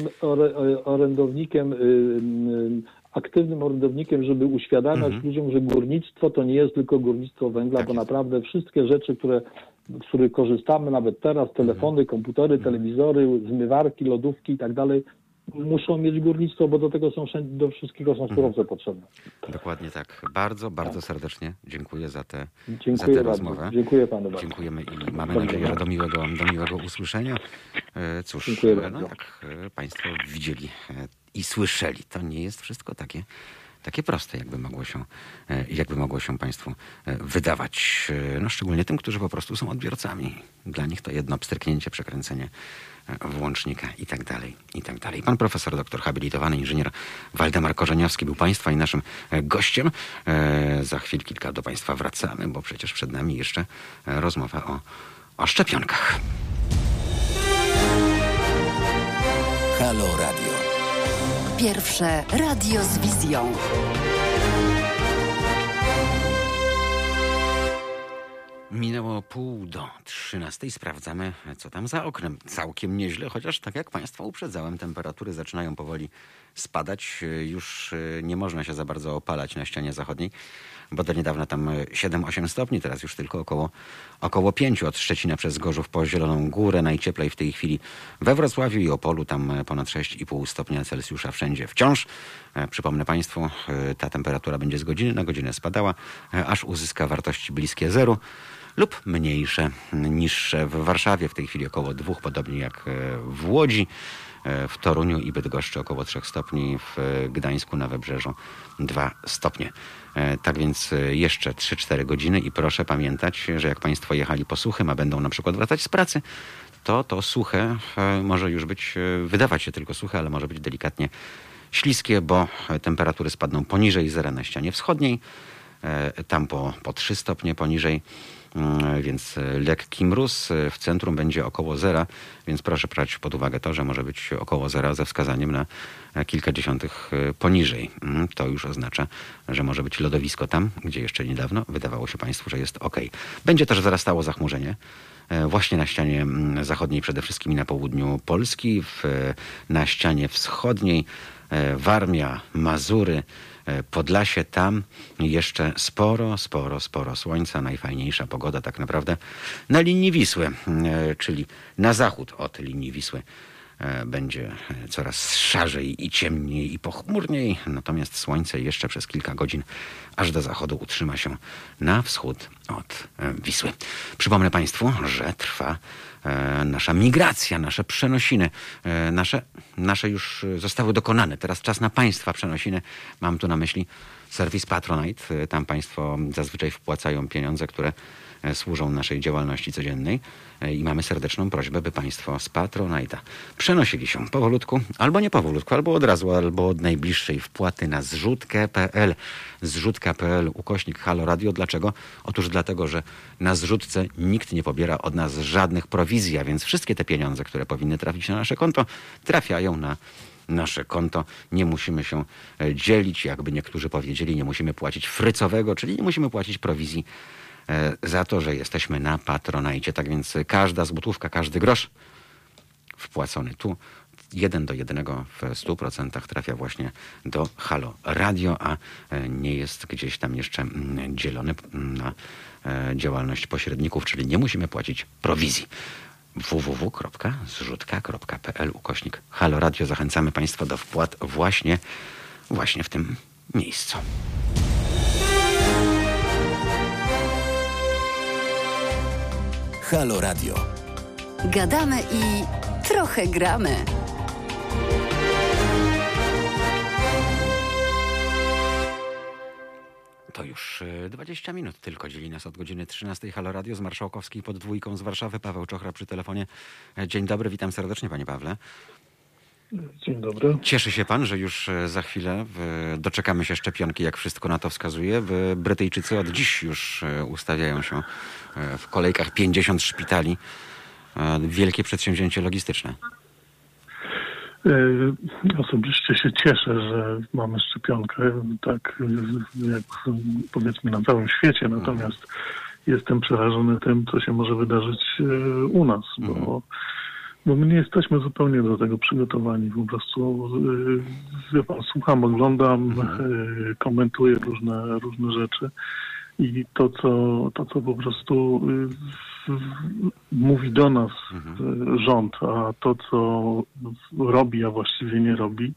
orędownikiem, y, y, aktywnym orędownikiem, żeby uświadamiać Mhm. ludziom, że górnictwo to nie jest tylko górnictwo węgla, Tak bo jest. naprawdę wszystkie rzeczy, które, z których korzystamy nawet teraz, telefony, Mhm. komputery, telewizory, zmywarki, lodówki i tak dalej, muszą mieć górnictwo, bo do tego są do wszystkiego są surowce potrzebne. Dokładnie tak. Bardzo, bardzo serdecznie dziękuję za tę za Dziękuję tę bardzo. rozmowę. Dziękuję panu bardzo. Dziękujemy i mamy Dobrze. nadzieję, że do miłego, do miłego usłyszenia. E, Cóż, Dziękuję e, bardzo. no jak e, Państwo widzieli e, i słyszeli, to nie jest wszystko takie, takie proste, jakby mogło się, e, jakby mogło się Państwu e, wydawać. E, No, szczególnie tym, którzy po prostu są odbiorcami. Dla nich to jedno pstryknięcie, przekręcenie włącznika i tak dalej, i tak dalej. Pan profesor, doktor habilitowany inżynier Waldemar Korzeniowski był Państwa i naszym gościem. Za chwil kilka do Państwa wracamy, bo przecież przed nami jeszcze rozmowa o, o szczepionkach. Halo Radio. Pierwsze radio z wizją. Minęło pół do trzynastej. Sprawdzamy, co tam za oknem. Całkiem nieźle, chociaż tak jak Państwa uprzedzałem, temperatury zaczynają powoli spadać. Już e, nie można się za bardzo opalać na ścianie zachodniej, bo do niedawna tam e, 7-8 stopni, teraz już tylko około, około 5 od Szczecina przez Gorzów po Zieloną Górę. Najcieplej w tej chwili we Wrocławiu i Opolu, tam e, ponad 6,5 stopnia Celsjusza wszędzie wciąż. E, Przypomnę Państwu, e, ta temperatura będzie z godziny na godzinę spadała, e, aż uzyska wartości bliskie zeru lub mniejsze, niższe. W Warszawie w tej chwili około dwóch, podobnie jak e, w Łodzi, e, w Toruniu i Bydgoszczy około 3 stopni, w e, Gdańsku na Wybrzeżu 2 stopnie. E, Tak więc e, jeszcze 3-4 godziny i proszę pamiętać, że jak Państwo jechali po suchym, a będą na przykład wracać z pracy, to to suche e, może już być, e, wydawać się tylko suche, ale może być delikatnie śliskie, bo e, temperatury spadną poniżej zera na ścianie wschodniej, e, tam po, po 3 stopnie poniżej, więc e, lekki mróz e, w centrum będzie około zera, więc proszę brać pod uwagę to, że może być około zera ze wskazaniem na kilka dziesiątych e, poniżej. Mm, To już oznacza, że może być lodowisko tam, gdzie jeszcze niedawno wydawało się Państwu, że jest ok. Będzie też wzrastało zachmurzenie. Właśnie na ścianie mm, zachodniej, przede wszystkim na południu Polski, w, na ścianie wschodniej, Warmia, Mazury, Podlasie, tam jeszcze sporo, sporo, sporo słońca, najfajniejsza pogoda tak naprawdę na linii Wisły, e, czyli na zachód od linii Wisły e, będzie e, coraz szarzej i ciemniej i pochmurniej, natomiast słońce jeszcze przez kilka godzin aż do zachodu utrzyma się na wschód od e, Wisły. Przypomnę Państwu, że trwa e, nasza migracja, nasze przenosiny, e, nasze, nasze już e, zostały dokonane. Teraz czas na Państwa przenosiny. Mam tu na myśli serwis Patronite. E, Tam Państwo zazwyczaj wpłacają pieniądze, które e, służą naszej działalności codziennej E, i mamy serdeczną prośbę, by Państwo z Patronite'a przenosili się powolutku, albo nie powolutku, albo od razu, albo od najbliższej wpłaty na zrzutkę.pl zrzutka.pl ukośnik Halo Radio. Dlaczego? Otóż dlatego, że na zrzutce nikt nie pobiera od nas żadnych prowizji, a więc wszystkie te pieniądze, które powinny trafić na nasze konto, trafiają na nasze konto. Nie musimy się e, dzielić, jakby niektórzy powiedzieli, nie musimy płacić frycowego, czyli nie musimy płacić prowizji e, za to, że jesteśmy na Patronajcie. Tak więc każda złotówka, każdy grosz wpłacony tu, jeden do jednego w 100% trafia właśnie do Halo Radio, a e, nie jest gdzieś tam jeszcze mm, dzielony mm, na e, działalność pośredników, czyli nie musimy płacić prowizji www.zrzutka.pl ukośnik Halo Radio. Zachęcamy Państwa do wpłat właśnie, właśnie w tym miejscu. Halo Radio. Gadamy i trochę gramy. To już e, 20 minut tylko dzieli nas od godziny 13. Halo Radio z Marszałkowskiej pod dwójką z Warszawy. Paweł Czochra przy telefonie. E, Dzień dobry, witam serdecznie panie Pawle. Dzień dobry. Cieszy się pan, że już e, za chwilę doczekamy się szczepionki, jak wszystko na to wskazuje. Brytyjczycy od dziś już e, ustawiają się e, w kolejkach 50 szpitali. Wielkie przedsięwzięcie logistyczne. Osobiście się cieszę, że mamy szczepionkę, tak jak powiedzmy na całym świecie, natomiast jestem przerażony tym, co się może wydarzyć u nas, bo, bo my nie jesteśmy zupełnie do tego przygotowani. Po prostu wie pan, słucham, oglądam, e, komentuję różne, różne rzeczy I to, co, to, co po prostu y, mówi do nas y, rząd, a to, co robi, a właściwie nie robi,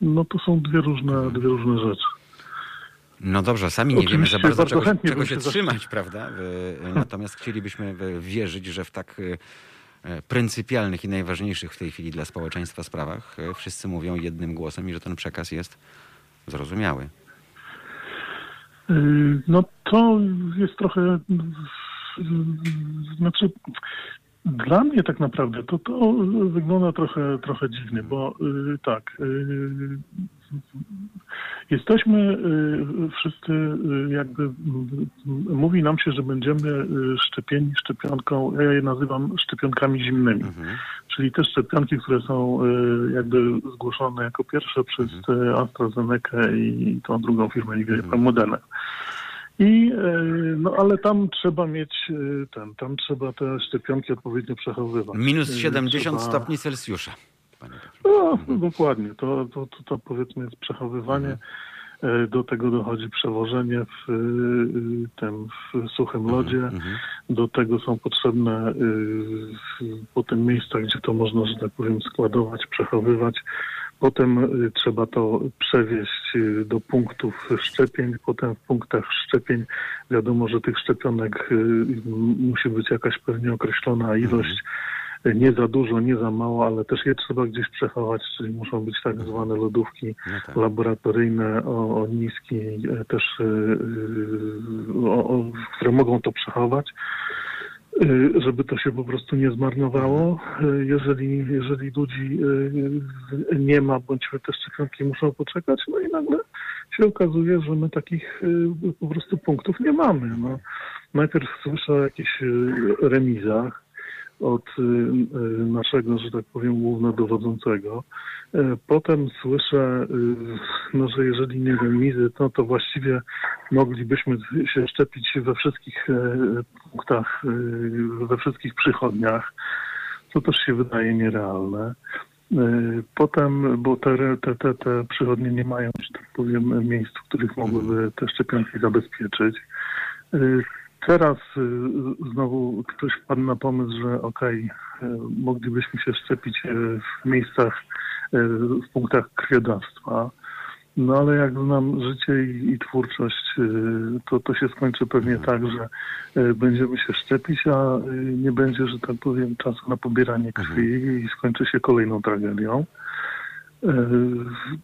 no to są dwie różne, dwie różne rzeczy. No dobrze, sami nie wiemy Oczywiście za bardzo, bardzo czego, czego się się trzymać, prawda? Natomiast chcielibyśmy wierzyć, że w tak pryncypialnych i najważniejszych w tej chwili dla społeczeństwa sprawach e, wszyscy mówią jednym głosem i że ten przekaz jest zrozumiały. Y, No to jest trochę, znaczy dla mnie tak naprawdę to, to wygląda trochę, trochę dziwnie, bo tak, jesteśmy y, wszyscy y, jakby, y, mówi nam się, że będziemy szczepieni szczepionką, ja je nazywam szczepionkami zimnymi, czyli te szczepionki, które są jakby zgłoszone jako pierwsze przez y, AstraZeneca i tą drugą firmę, nie wiem, Modernę. I, no ale tam trzeba mieć ten, tam trzeba te szczepionki odpowiednio przechowywać. Minus E, 70 trzeba- stopni Celsjusza. No, dokładnie. To, to, to, to powiedzmy jest przechowywanie. E, Do tego dochodzi przewożenie w y, tym w suchym lodzie. Do tego są potrzebne y, w- potem miejsca, gdzie to można, że tak powiem, składować, przechowywać. Potem trzeba to przewieźć do punktów szczepień. Potem w punktach szczepień wiadomo, że tych szczepionek musi być jakaś pewnie określona ilość. Nie za dużo, nie za mało, ale też je trzeba gdzieś przechować, czyli muszą być tak zwane lodówki laboratoryjne o, o niskiej e, też, e, e, o, o, które mogą to przechować, żeby to się po prostu nie zmarnowało. E, Jeżeli, jeżeli ludzi nie ma, bądź te szczepionki muszą poczekać, no i nagle się okazuje, że my takich po prostu punktów nie mamy. No, najpierw słyszę o jakichś remizach, od y, y, naszego, że tak powiem, głównodowodzącego. E, Potem słyszę, y, no, że jeżeli nie remizy, to, to właściwie moglibyśmy się szczepić we wszystkich e, punktach, y, we wszystkich przychodniach, co też się wydaje nierealne. E, Potem, bo te, te, te, te przychodnie nie mają, że tak powiem, miejsc, w których mogłyby te szczepionki zabezpieczyć. Teraz y, znowu ktoś wpadł na pomysł, że okej, y, moglibyśmy się szczepić y, w miejscach, y, w punktach krwiodawstwa. No ale jak znam życie i, i twórczość, to to się skończy pewnie tak, że będziemy się szczepić, a nie będzie, że tak powiem, czasu na pobieranie krwi i skończy się kolejną tragedią.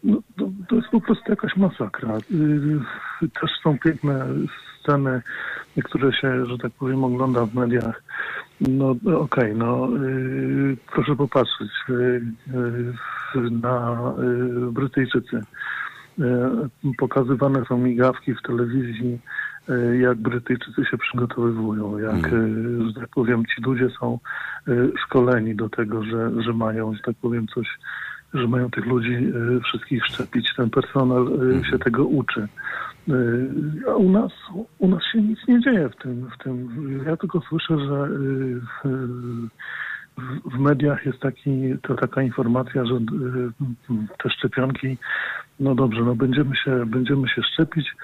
No, to, to jest po prostu jakaś masakra. Też są piękne sceny, które się, że tak powiem, ogląda w mediach. No okej, no y, proszę popatrzeć y, y, na y, Brytyjczycy. Y, Pokazywane są migawki w telewizji, y, jak Brytyjczycy się przygotowywują, jak, y, że tak powiem, ci ludzie są szkoleni do tego, że, że mają, że tak powiem, coś że mają tych ludzi wszystkich szczepić. Ten personel y, się tego uczy. Y, A u nas, u nas się nic nie dzieje w tym. W tym. Ja tylko słyszę, że y, w- mediach jest taki, to taka informacja, że y, te szczepionki, no dobrze, no będziemy się, będziemy się szczepić.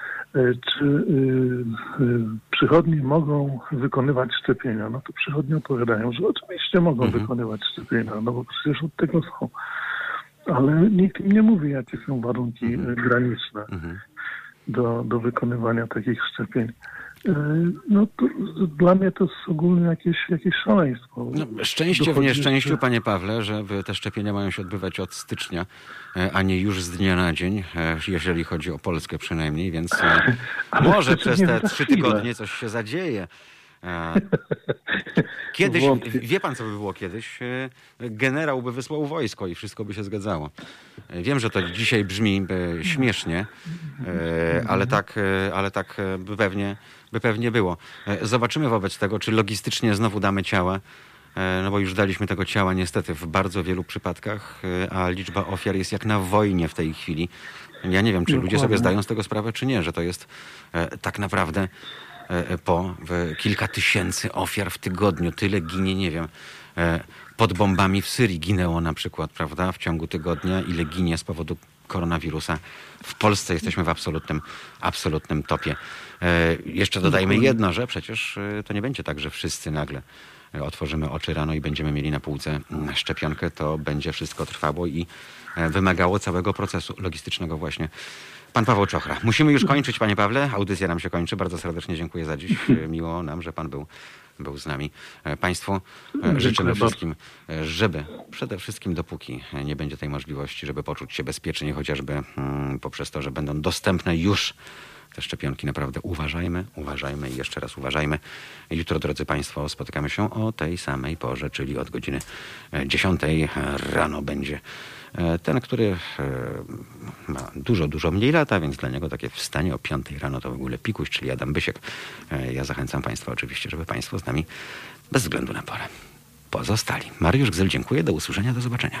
Czy przychodnie mogą wykonywać szczepienia? No to przychodnie odpowiadają, że oczywiście mogą wykonywać szczepienia, no bo przecież od tego są ale nikt im nie mówi, jakie są warunki e, graniczne do, do wykonywania takich szczepień. E, No to dla mnie to jest ogólnie jakieś, jakieś szaleństwo. No, szczęście w Dochodzi nieszczęściu, jeszcze- panie Pawle, że w- te szczepienia mają się odbywać od stycznia, e, a nie już z dnia na dzień, e, jeżeli chodzi o Polskę przynajmniej, więc może przez te trzy tygodnie coś się zadzieje. Kiedyś, Wątpię. wie pan co by było kiedyś? E, Generał by wysłał wojsko i wszystko by się zgadzało. E, Wiem, że to dzisiaj brzmi e, śmiesznie, ale tak, ale tak by pewnie, by pewnie było. Zobaczymy wobec tego, czy logistycznie znowu damy ciała. No bo już daliśmy tego ciała niestety w bardzo wielu przypadkach, a liczba ofiar jest jak na wojnie w tej chwili. Ja nie wiem, czy ludzie Dokładnie. sobie zdają z tego sprawę, czy nie, że to jest tak naprawdę po w, kilka tysięcy ofiar w tygodniu. Tyle ginie, nie wiem, e, pod bombami w Syrii ginęło na przykład, prawda, w ciągu tygodnia. Ile ginie z powodu koronawirusa. W Polsce jesteśmy w absolutnym, absolutnym topie. E, jeszcze dodajmy jedno, że przecież e, to nie będzie tak, że wszyscy nagle e, otworzymy oczy rano i będziemy mieli na półce mm, szczepionkę. To będzie wszystko trwało i e, wymagało całego procesu logistycznego właśnie. Pan Paweł Czochra. Musimy już kończyć, panie Pawle. Audycja nam się kończy. Bardzo serdecznie dziękuję za dziś. Miło nam, że pan był, był z nami. E, Państwu e, życzymy wszystkim, e, żeby przede wszystkim dopóki nie będzie tej możliwości, żeby poczuć się bezpiecznie, chociażby mm, poprzez to, że będą dostępne już te szczepionki. Naprawdę uważajmy, uważajmy i jeszcze raz uważajmy. Jutro, drodzy Państwo, spotykamy się o tej samej porze, czyli od godziny e, 10 rano będzie ten, który e, ma dużo, dużo mniej lata, więc dla niego takie wstanie o 5 rano to w ogóle pikuś, czyli Adam Bysiek. E, Ja zachęcam Państwa oczywiście, żeby Państwo z nami bez względu na porę pozostali. Mariusz Gzyl, dziękuję. Do usłyszenia, do zobaczenia.